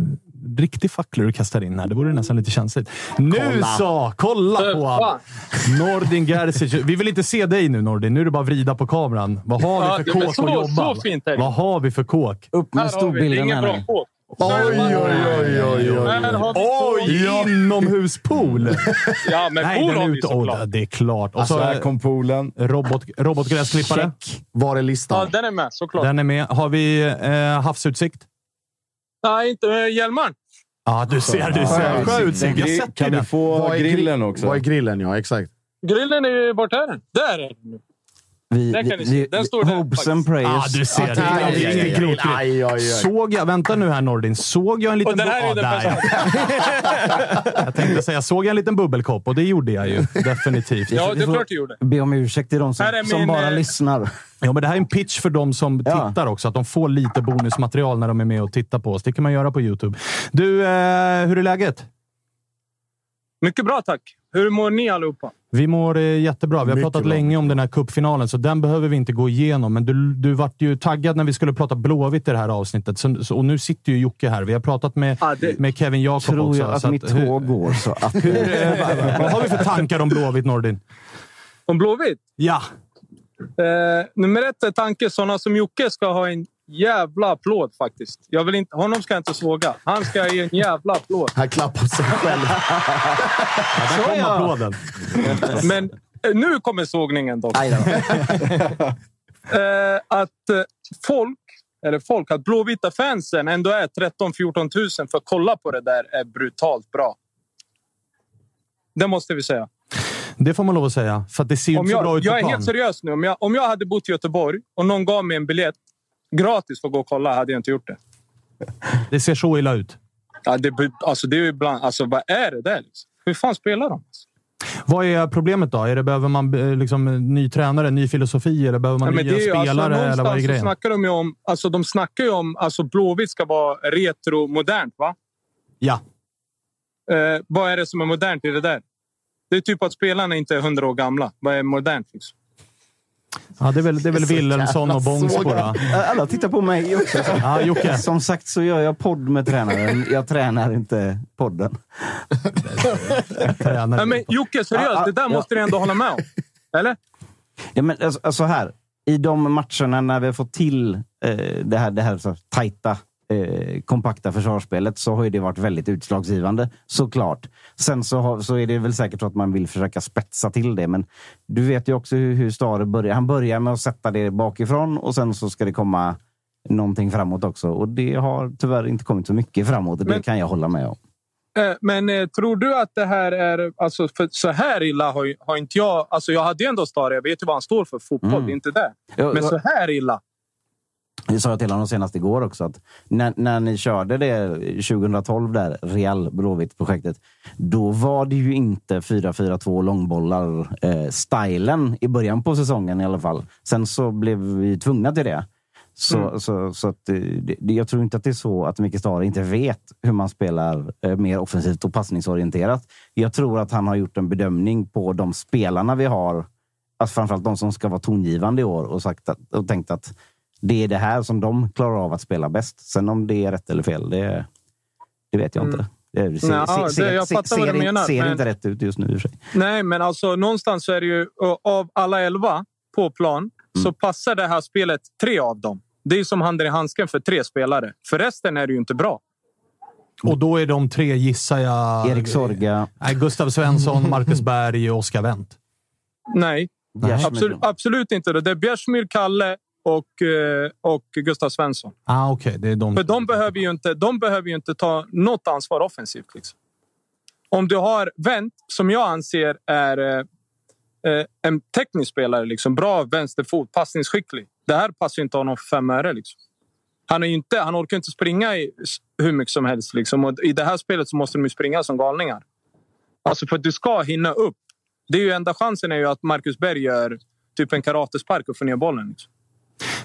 S3: riktig fackla du kastar in här. Det vore nästan lite känsligt. Nu så! Kolla på! Nordin Gerzic. Vi vill inte se dig nu Nordin. Nu är det bara att vrida på kameran. Vad har vi
S10: Ja,
S3: för kåk
S10: så-
S3: att jobba?
S10: så fint är det.
S3: Vad har vi för kåk?
S5: Upp med storbilden
S10: ingen
S5: här
S10: bra kåk.
S6: Oj, oj, oj, oj, oj.
S3: Oj! Inomhuspool!
S10: Ja, men
S3: Nej,
S10: pool har vi såklart.
S3: Oh, det är klart. Och
S7: Alltså,
S3: så
S7: här kom poolen.
S3: robot, robotgräsklippare.
S6: Var är
S10: Ja,
S6: listan?
S10: den är med såklart.
S3: Den är med. Har vi eh, havsutsikt?
S10: Nej, inte uh, Hjälmaren.
S3: Ja, du ser. Du ser. Sjöutsikt. Jag
S7: Gri-
S3: sätter
S7: Kan
S3: den.
S7: vi få
S6: Vad är gri-
S7: grillen också?
S6: Vad är grillen? Ja, exakt.
S10: Grillen är ju vart är den? Där är den.
S5: Vi,
S10: Där
S5: vi,
S10: kan ni se.
S5: vi,
S10: Den står där
S5: hopes and prayers.
S3: Ja, du ser. Det är
S6: aj, aj, aj.
S3: Såg jag... Vänta nu här Nordin. Såg jag en liten...
S10: Och den här är den.
S3: Jag tänkte säga, såg jag en liten bubbelkopp? Och det gjorde jag ju. Definitivt.
S10: Ja,
S5: vi
S10: det är klart du gjorde.
S5: Be om ursäkt till de som,
S10: är
S5: som
S10: min,
S5: bara
S10: eh,
S5: lyssnar.
S3: Ja, men det här är en pitch för de som
S5: Ja.
S3: tittar också. Att de får lite bonusmaterial när de är med och tittar på oss. Det kan man göra på YouTube. Du, eh, hur är läget?
S10: Mycket bra, tack. Hur mår ni allihopa?
S3: Vi mår eh, jättebra. Vi har
S6: Mycket
S3: pratat
S6: bra.
S3: länge om den här cupfinalen, så den behöver vi inte gå igenom. Men du, du vart ju taggad när vi skulle prata Blåvitt i det här avsnittet. Så, så, och nu sitter ju Jocke här. Vi har pratat med,
S10: Ja, det-
S3: med Kevin Jakob
S5: Tror
S3: också.
S5: jag att
S3: så
S5: mitt
S3: hur-
S5: tåg går. Så att,
S3: Hur, eh, vad har vi för tankar om Blåvitt, Nordin?
S10: Om Blåvitt?
S3: Ja.
S10: Eh, nummer ett är tanke. Sådana som Jocke ska ha en jävla applåd faktiskt. Jag vill inte, honom ska jag inte såga. Han ska ge en jävla applåd.
S6: Han klappar sig själv.
S3: ja där kom applåden.
S10: Men eh, nu kommer sågningen dock. Eh, att eh, folk, eller folk, att blåvita fansen ändå är 13-14 tusen för att kolla på det där är brutalt bra. Det måste vi säga.
S3: Det får man lov att säga, för det ser
S10: Om
S3: inte så bra
S10: jag,
S3: ut
S10: jag är
S3: plan.
S10: helt seriös nu. Om jag, om jag hade bott i Göteborg och någon gav mig en biljett gratis för att gå och kolla hade jag inte gjort det.
S3: Det ser så illa ut.
S10: Ja, det, alltså, det är ju ibland, alltså, vad är det där? Liksom? Hur fan spelar de?
S3: Vad är problemet då? Är det, behöver man eh, liksom, ny tränare, ny filosofi eller behöver man
S10: Ja,
S3: nya
S10: ju,
S3: spelare?
S10: alltså,
S3: eller vad är grejen?
S10: snackar de ju om... Alltså, de snackar ju om alltså Blåvitt ska vara retro-modernt, va?
S3: Ja.
S10: Eh, vad är det som är modernt i det där? Det är typ att spelarna inte är hundra år gamla. Vad är modernt? Liksom?
S3: Ja, det är väl, det är väl Wilhelmsson och Bångsbo då.
S5: Alla tittar på mig också.
S3: Ja, Jocke.
S5: Som sagt så gör jag podd med tränaren. Jag tränar inte podden.
S3: Tränare.
S10: Nej, men Jocke, seriöst.
S5: Ja, ja,
S10: det där
S5: ja.
S10: måste du ändå hålla med om. Eller?
S5: Ja, men alltså, alltså här. I de matcherna när vi har fått till eh, det här, det här så tajta eh, kompakta försvarsspelet så har ju det varit väldigt utslagsgivande, såklart. Sen så, har, så är det väl säkert så att man vill försöka spetsa till det, men du vet ju också hur, hur Stare börjar. Han börjar med att sätta det bakifrån och sen så ska det komma någonting framåt också. Och det har tyvärr inte kommit så mycket framåt. Det
S10: Men-
S5: kan jag hålla med om.
S10: Eh, Men eh, tror du att det här är... Alltså, så här illa har, har inte jag... Alltså, jag hade ju ändå Stare. Jag vet ju vad han står för fotboll.
S5: Mm.
S10: Det är inte det. Men så här illa.
S5: Det sa jag till honom senast igår också. Att när, när ni körde det 2012, där Real Blåvitt-projektet, då var det ju inte 4-4-2 långbollar eh, i början på säsongen i alla fall. Sen så blev vi tvungna till det. Så,
S10: Mm.
S5: så, så att, eh, det, det- jag tror inte att det är så att Micke Stare inte vet hur man spelar eh, mer offensivt och passningsorienterat. Jag tror att han har gjort en bedömning på de spelarna vi har, alltså framförallt de som ska vara tongivande i år och, sagt att, och tänkt att det är det här som de klarar av att spela bäst. Sen om det är rätt eller fel, det, det vet jag
S10: Mm.
S5: inte. Det ser,
S10: Nja,
S5: ser,
S10: det-
S5: ser,
S10: jag fattar
S5: ser,
S10: vad du menar,
S5: ser
S10: men-
S5: inte rätt ut just nu i och för sig.
S10: Nej, men alltså någonstans så är det ju av alla elva på plan så passar det här spelet tre av dem. Det är som handen i handsken för tre spelare. För resten är det ju inte bra.
S3: Och då är de tre, gissar jag...
S5: Erik Sorga.
S3: Nej, Gustav Svensson, Marcus Berg och Oskar Wendt.
S10: Nej,
S5: Bjärsmyr.
S10: absolut, absolut inte. Det är Bjärsmyr, Kalle och, eh, och Gustav Svensson.
S3: Ah, Okej, det är de.
S10: För de behöver ju inte, de behöver ju inte ta något ansvar offensivt. Liksom. Om du har Wendt, som jag anser är eh, eh, en teknisk spelare, liksom, bra vänsterfot, passningsskicklig. Det här passar inte honom för fem öre. Liksom. Han, är inte, han orkar inte springa i hur mycket som helst. Liksom. Och I det här spelet så måste de springa som galningar. Alltså för att du ska hinna upp. Det är ju enda chansen är ju att Marcus Berg gör typ en karatespark och får ner bollen. Liksom.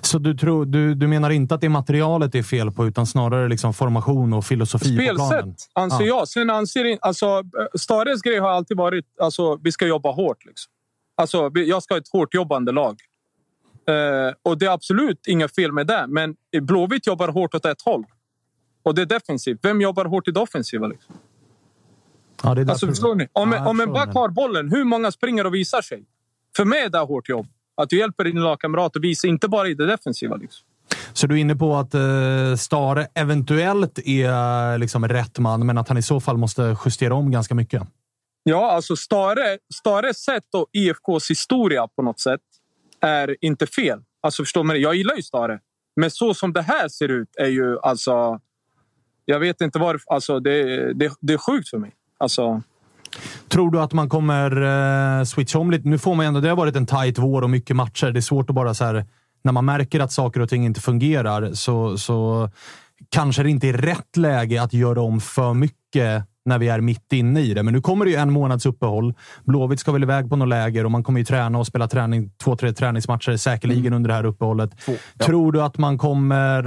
S3: Så du, tror, du, du menar inte att det materialet är fel på, utan snarare liksom formation och filosofi på planen?
S10: Spelsätt anser
S3: Ja.
S10: jag. Sen anser alltså, Stares grej har alltid varit alltså vi ska jobba hårt. Liksom. Alltså, jag ska ha ett hårt jobbande lag. Eh, och det är absolut inga fel med det. Men Blåvitt jobbar hårt åt ett håll. Och det är defensivt. Vem jobbar hårt i det offensiva? Liksom?
S3: Ja, det är
S10: Alltså, förstår ni? Om,
S3: Ja,
S10: om en back har bollen, hur många springer och visar sig? För mig är det hårt jobb. Att du hjälper din lagkamrat att visa, inte bara i det defensiva. Liksom.
S3: Så du är inne på att eh, Stare eventuellt är liksom rätt man, men att han i så fall måste justera om ganska mycket?
S10: Ja, alltså Stare, Stares sätt och IFKs historia på något sätt är inte fel. Alltså förstår man det? Jag gillar ju Stare. Men så som det här ser ut är ju alltså... Jag vet inte varför. Alltså det, det, det är sjukt för mig. Alltså,
S3: Tror du att man kommer eh, switcha om lite? Nu får man ändå, det har varit en tight vår och mycket matcher. Det är svårt att bara så här, när man märker att saker och ting inte fungerar så, så kanske det inte är rätt läge att göra om för mycket när vi är mitt inne i det. Men nu kommer det ju en månads uppehåll. Blåvitt ska väl iväg på något läger och man kommer ju träna och spela träning, två, tre träningsmatcher säkerligen under det här uppehållet. Tror du att man kommer,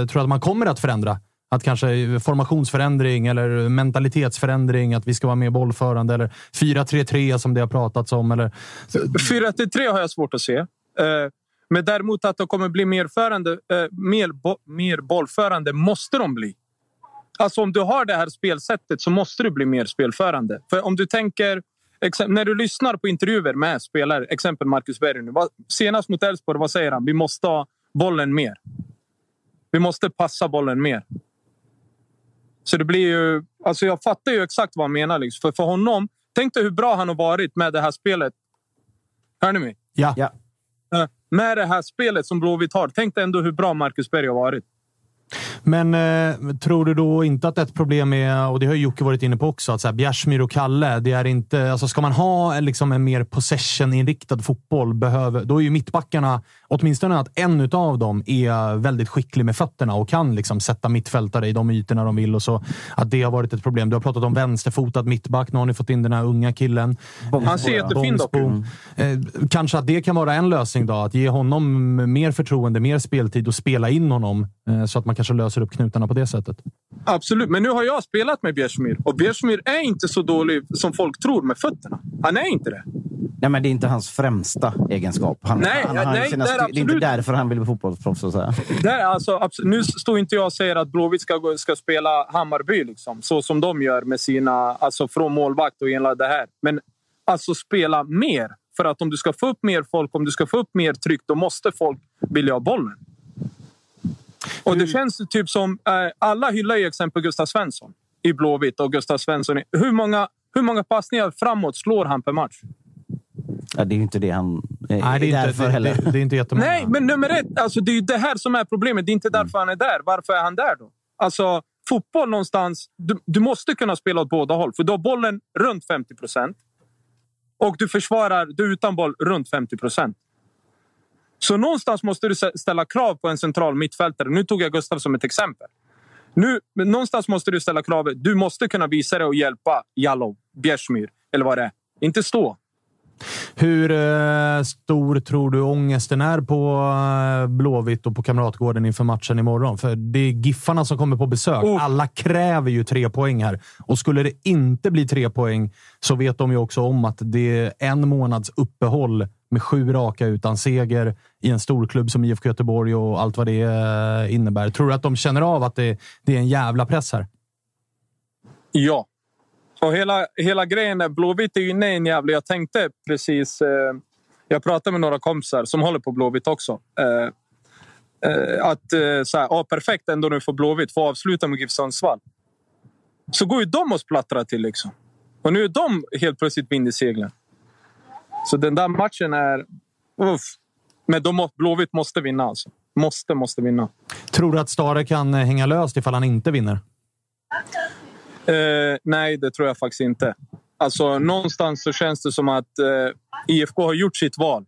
S3: eh, tror att man kommer att förändra? Att kanske formationsförändring eller mentalitetsförändring, att vi ska vara mer bollförande eller 4-3-3 som det har pratats om. Eller...
S10: 4-3-3 har jag svårt att se. Eh, men däremot att de kommer bli mer, förande, eh, mer, bo, mer bollförande måste de bli. Alltså om du har det här spelsättet så måste du bli mer spelförande. För om du tänker... När du lyssnar på intervjuer med spelare, exempel Marcus Berg nu. Senast mot Elfsborg, vad säger han? Vi måste ha bollen mer. Vi måste passa bollen mer. Så det blir ju... Alltså jag fattar ju exakt vad han menar. Liksom. För, för honom, tänk dig hur bra han har varit med det här spelet. Hör ni mig?
S3: Ja.
S5: Ja.
S10: Eh, Med det här spelet som Blåvitt har. Tänk dig ändå hur bra Marcus Berg har varit.
S3: Men eh, tror du då inte att ett problem är, och det har ju Jocke varit inne på också, att så här, Bjärsmyr och Kalle, det är inte... Alltså ska man ha en, liksom, en mer possession-inriktad fotboll, behöver, då är ju mittbackarna, åtminstone att en av dem är väldigt skicklig med fötterna och kan liksom sätta mittfältare i de ytorna de vill. Och så, att det har varit ett problem. Du har pratat om vänsterfotad mittback. Nu har ni fått in den här unga killen.
S10: Han ser jättefin dock.
S3: Eh, kanske att det kan vara en lösning då. Att ge honom mer förtroende, mer speltid och spela in honom eh, så att man kanske löser upp knutarna på det sättet.
S10: Absolut, men nu har jag spelat med Bjärsmyr och Bjärsmyr är inte så dålig som folk tror med fötterna. Han är inte det.
S5: Nej, men det är inte hans främsta egenskap. Han,
S10: Nej,
S5: han, har
S10: nej,
S5: sina
S10: det är
S5: styr- det är inte
S10: absolut-
S5: därför han vill bli fotbollsproffs. Så att säga.
S10: alltså, nu står inte jag och säger att Blåvitt ska, ska spela Hammarby liksom, så som de gör med sina... Alltså från målvakt och hela det här. Men alltså spela mer. För att om du ska få upp mer folk, om du ska få upp mer tryck, då måste folk vilja ha bollen. Och det känns typ som... Eh, alla hyllar ju exempel Gustav Svensson i Blåvitt och Gustav Svensson. Hur många, hur många passningar framåt slår han per match?
S5: Ja, det är ju inte det han är
S3: Nej, det är,
S5: där
S3: inte,
S5: för
S3: det,
S5: heller.
S3: det, det är inte jättemånga.
S10: Nej, men nummer ett. Alltså, det är ju det här som är problemet. Det är inte därför han är där. Varför är han där då? Alltså, fotboll någonstans. Du, du måste kunna spela åt båda håll. För du har bollen runt 50 procent. Och du försvarar du utan boll runt 50 procent. Så någonstans måste du stä- ställa krav på en central mittfältare. Nu tog jag Gustav som ett exempel. Nu, men någonstans måste du ställa kravet. Du måste kunna visa dig och hjälpa Jallow, Bjärsmyr eller vad det är. Inte stå.
S3: Hur eh, stor tror du ångesten är på eh, Blåvitt och på Kamratgården inför matchen imorgon? För det är Giffarna som kommer på besök.
S10: Oh.
S3: Alla kräver ju tre poäng här. Och skulle det inte bli tre poäng så vet de ju också om att det är en månads uppehåll med sju raka utan seger i en storklubb som IFK Göteborg och allt vad det eh, innebär. Tror du att de känner av att det, det är en jävla press här?
S10: Ja. Och hela, hela grejen är Blåvitt är ju inne i en jävla... Jag tänkte precis... Eh, jag pratade med några kompisar som håller på Blåvitt också. Eh, eh, att eh, så här, ja, perfekt ändå nu för Blåvitt få avsluta med GIF Sundsvall. Så går ju de och splattrar till liksom. Och nu är de helt plötsligt vind i seglen. Så den där matchen är... Uff. Men de Blåvitt måste vinna alltså. Måste, måste vinna.
S3: Tror du att Stare kan eh, hänga löst ifall han inte vinner?
S10: Eh, nej, det tror jag faktiskt inte. Alltså, någonstans så känns det som att eh, IFK har gjort sitt val.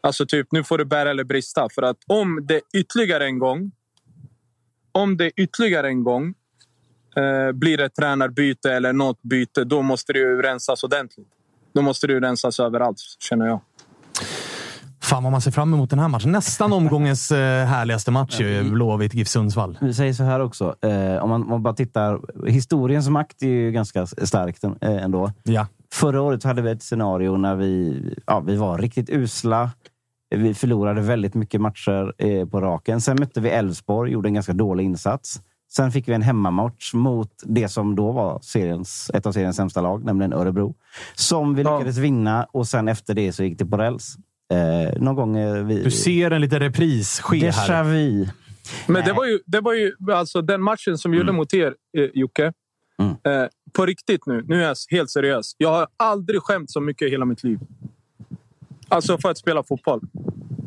S10: Alltså typ, nu får det bära eller brista. För att om det ytterligare en gång... Om det ytterligare en gång eh, blir ett tränarbyte eller något byte, då måste det ju rensas ordentligt. Då måste det ju rensas överallt, känner jag.
S3: Fan vad man ser fram emot den här matchen. Nästan omgångens eh, härligaste match ju. Blåvitt, GIF Sundsvall.
S5: Vi säger så här också. Eh, om, man, om man bara tittar. Historiens makt är ju ganska starkt eh, ändå.
S3: Ja.
S5: Förra året hade vi ett scenario när vi, ja, vi var riktigt usla. Vi förlorade väldigt mycket matcher eh, på raken. Sen mötte vi Elfsborg, gjorde en ganska dålig insats. Sen fick vi en hemmamatch mot det som då var seriens, ett av seriens sämsta lag, nämligen Örebro. Som vi lyckades vinna och sen efter det så gick det på räls. Eh, någon gång... Eh, vi,
S3: Du ser en liten repris ske
S5: Déjà
S3: här.
S5: vu.
S10: Men det var ju, det var ju alltså den matchen som vi gjorde mot er, eh, Jocke.
S5: Mm.
S10: Eh, på riktigt nu. Nu är jag helt seriös. Jag har aldrig skämt så mycket i hela mitt liv. Alltså för att spela fotboll.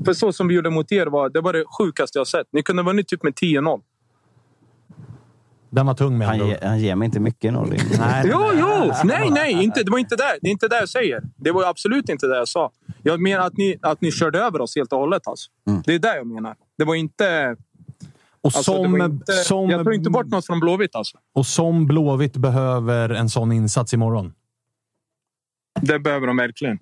S10: För så som vi gjorde mot er var det var det sjukaste jag sett. Ni kunde ha vunnit typ med 10-0.
S3: Den var tung med
S5: Han, ge, han ger mig inte mycket, Norling.
S3: Nej,
S10: Jo, jo! Nej, nej! Inte, det var inte där. Det är inte det jag säger. Det var absolut inte det jag sa. Jag menar att ni, att ni körde över oss helt och hållet. Alltså. Det är det jag menar. Det var inte...
S3: Och
S10: Alltså,
S3: som,
S10: inte
S3: som,
S10: jag tar inte bort något från Blåvitt. Alltså.
S3: och som Blåvitt behöver en sån insats imorgon.
S10: Det behöver de verkligen.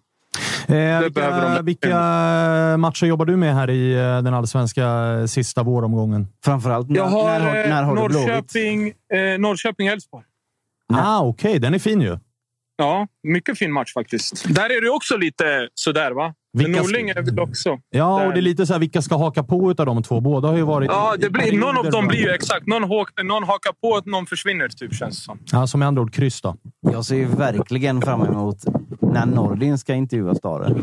S3: Eh,
S10: behöver
S3: vilka,
S10: de.
S3: vilka matcher jobbar du med här i eh, den allsvenska sista våromgången?
S5: Framförallt, när,
S10: Jag har,
S5: när,
S10: eh,
S5: när har du Blåvitt?
S10: Norrköping, eh, Norrköping-Elfsborg.
S3: Ah, Okej, den är fin ju.
S10: Ja, mycket fin match faktiskt. Där är det också lite sådär, va? Men
S3: Vilka-
S10: Norling är väl också...
S3: Ja,
S10: Där.
S3: och det är lite så här, vilka ska haka på utav de två? Båda har ju varit...
S10: Ja, det blir, någon av dem blir ju exakt. Någon, hak, någon hakar på, någon försvinner, typ, känns det som.
S3: Ja, som med andra ord kryss då.
S5: Jag ser ju verkligen fram emot när Nordin ska intervjua Stare.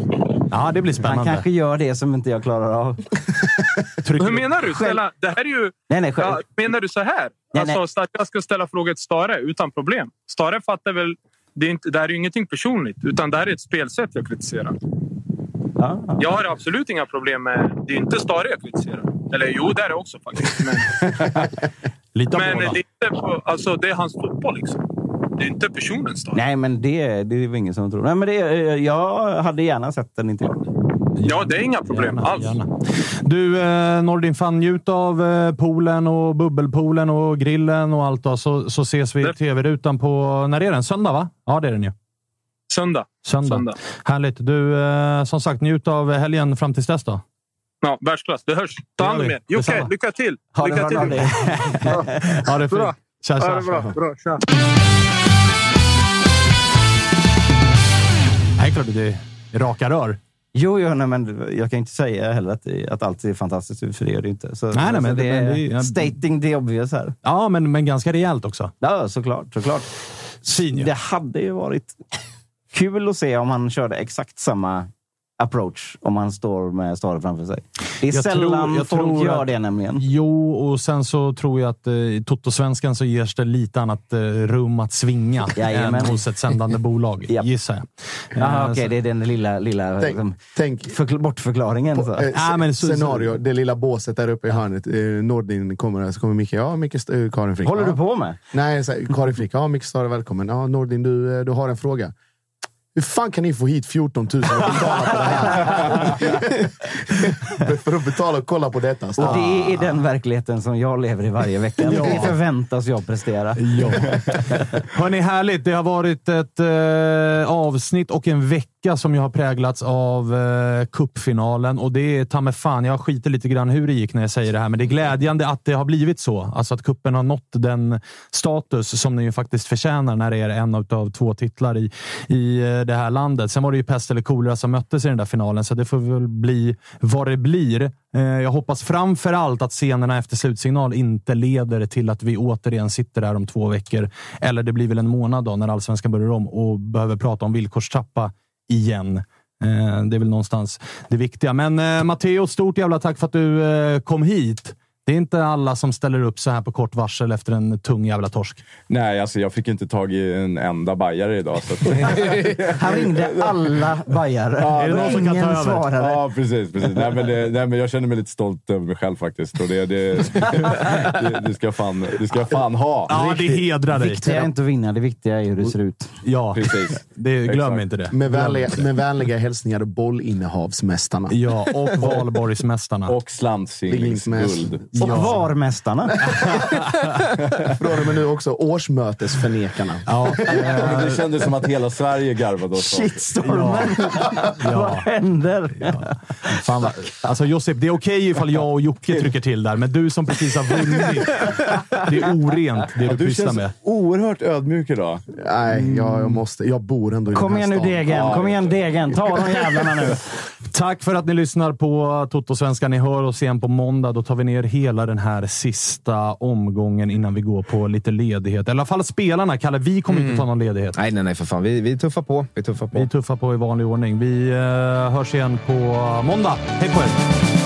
S3: Ja, det blir
S5: Han
S3: spännande.
S5: kanske gör det som inte jag klarar av.
S10: Hur menar du? Ställa, det här är ju...
S5: Nej, nej, själv.
S10: Ja, menar du så här?
S5: Nej,
S10: alltså,
S5: nej.
S10: så att jag ska ställa frågor till Stare utan problem. Stare fattar väl... Det, är inte, det här är ju ingenting personligt, utan det här är ett spelsätt jag kritiserar.
S5: Ja, ja.
S10: Jag har absolut inga problem med... Det är inte Stare jag kritiserar. Eller jo, det är det också faktiskt. Men,
S3: Lite
S10: men det, är inte på, alltså, det är hans fotboll liksom. Det är inte personen Stare.
S5: Nej, men det, det är väl ingen som tror. Nej, men det, jag hade gärna sett en intervju.
S10: Ja, det är inga problem
S3: Gärna,
S10: alls.
S3: gärna. Du, eh, Nordin, fan njut av eh, poolen och bubbelpoolen och grillen och allt. Då, så, så ses vi i
S10: Det-
S3: tv-rutan på... När är den? Söndag, va? Ja, det är den ju.
S10: Söndag.
S3: Söndag.
S10: Söndag.
S3: Härligt. Du, eh, som sagt, njut av helgen fram tills dess då.
S10: Ja, världsklass. Det hörs. Ta
S3: Det
S10: hand om er. Jocke, lycka till!
S5: Ha det
S10: lycka
S5: bra,
S10: till.
S3: Ja, det är.
S10: Bra.
S3: Tja, tja.
S10: Ja, det är bra. bra. Tja.
S3: Nej, klart det är raka rör.
S5: Jo, jo nej, men jag kan inte säga heller att, att allt är fantastiskt för det är det inte. Så,
S3: Nej, nej, men
S5: det,
S3: det-
S5: är
S3: det är-
S5: stating the obvious här.
S3: Ja, men, men ganska rejält också.
S5: Ja, såklart. såklart. Det hade ju varit kul att se om han körde exakt samma approach om man står med staden framför sig. Det är
S3: Jag
S5: sällan
S3: tror- jag
S5: folk
S3: tror
S5: gör
S3: att-
S5: det nämligen.
S3: Jo, och sen så tror jag att eh, i Toto-svenskan så ges det lite annat eh, rum att svinga
S5: Jajamän.
S3: än hos ett sändande bolag, gissar jag.
S5: Jaha,
S3: Eh,
S5: okej,
S3: så-
S5: det är den lilla, lilla
S6: Tänk-
S5: liksom,
S6: tänk-
S5: förkl- bortförklaringen. Så.
S6: Eh,
S3: Ja, men så-
S6: scenario, det lilla båset där uppe i hörnet. Eh, Nordin kommer så kommer Micke. Ja, Micke eh, Karin Frick.
S5: Håller
S6: ja.
S5: du på med?
S6: Nej, så här, Karin Frick. Ja, Micke Stare, välkommen. Ja, Nordin, du, eh, du har en fråga. Hur fan kan ni få hit 14 000 och betala på det här? För att betala och kolla på detta.
S5: Och det är den verkligheten som jag lever i varje vecka.
S3: Ja.
S5: Det förväntas jag prestera.
S3: Ja. Hörni, härligt. Det har varit ett eh, avsnitt och en vecka som ju har präglats av eh, cupfinalen och det är ta mig fan, jag skiter lite grann hur det gick när jag säger det här, men det är glädjande att det har blivit så. Alltså att kuppen har nått den status som den ju faktiskt förtjänar när det är en av två titlar i, i eh, det här landet. Sen var det ju pest eller kolera som möttes i den där finalen, så det får väl bli vad det blir. Eh, jag hoppas framför allt att scenerna efter slutsignal inte leder till att vi återigen sitter där om två veckor. Eller det blir väl en månad då när allsvenskan börjar om och behöver prata om villkorstrappa igen. Eh, Det är väl någonstans det viktiga. Men eh, Matteo, stort jävla tack för att du eh, kom hit. Det är inte alla som ställer upp så här på kort varsel efter en tung jävla torsk.
S7: Nej, alltså jag fick inte tag i en enda bajare idag. Så att...
S5: Han ringde alla bajare.
S3: Är det någon som kan ta över?
S5: svarade.
S7: Ja, precis. precis. Nej, men det, nej, men jag känner mig lite stolt över mig själv faktiskt. Och det, det, det, det, ska, fan, det ska jag fan ha.
S3: Ja, det hedrar dig.
S5: viktiga är inte att vinna, det viktiga är hur det ser ut.
S3: Ja,
S7: Precis.
S3: det, glöm
S7: Exakt.
S3: inte det.
S6: Med vänliga,
S3: det.
S6: med vänliga hälsningar bollinnehavsmästarna.
S3: Ja, och Valborgsmästarna.
S7: Och slantsinglingsguld.
S5: Och VAR-mästarna.
S6: Från och med nu också årsmötesförnekarna.
S3: Ja,
S7: Och Det kändes som att hela Sverige garvade åt.
S5: Shitstormen. Vad händer?
S3: Fan, vad- alltså Josip, det är okej ifall jag och Jocke trycker till där, men du som precis har vunnit. Det är orent det
S7: Ja,
S3: du
S7: du
S3: pysslar
S7: känns
S3: med.
S7: oerhört ödmjuk idag.
S6: Nej, jag, jag måste. Jag bor ändå i
S5: Kom
S6: den här
S5: igen nu. Degen, kom igen Degen. Ta de jävlarna nu.
S3: Tack för att ni lyssnar på Toto-svenska. Ni hör oss igen på måndag. Då tar vi ner hela den här sista omgången innan vi går på lite ledighet. Eller i alla fall spelarna. Kalle, vi kommer inte ta någon ledighet.
S4: Nej, nej, nej för fan. Vi, vi tuffar på. Vi tuffar på.
S3: Vi tuffar på i vanlig ordning. Vi eh, hörs igen på måndag. Hej på er!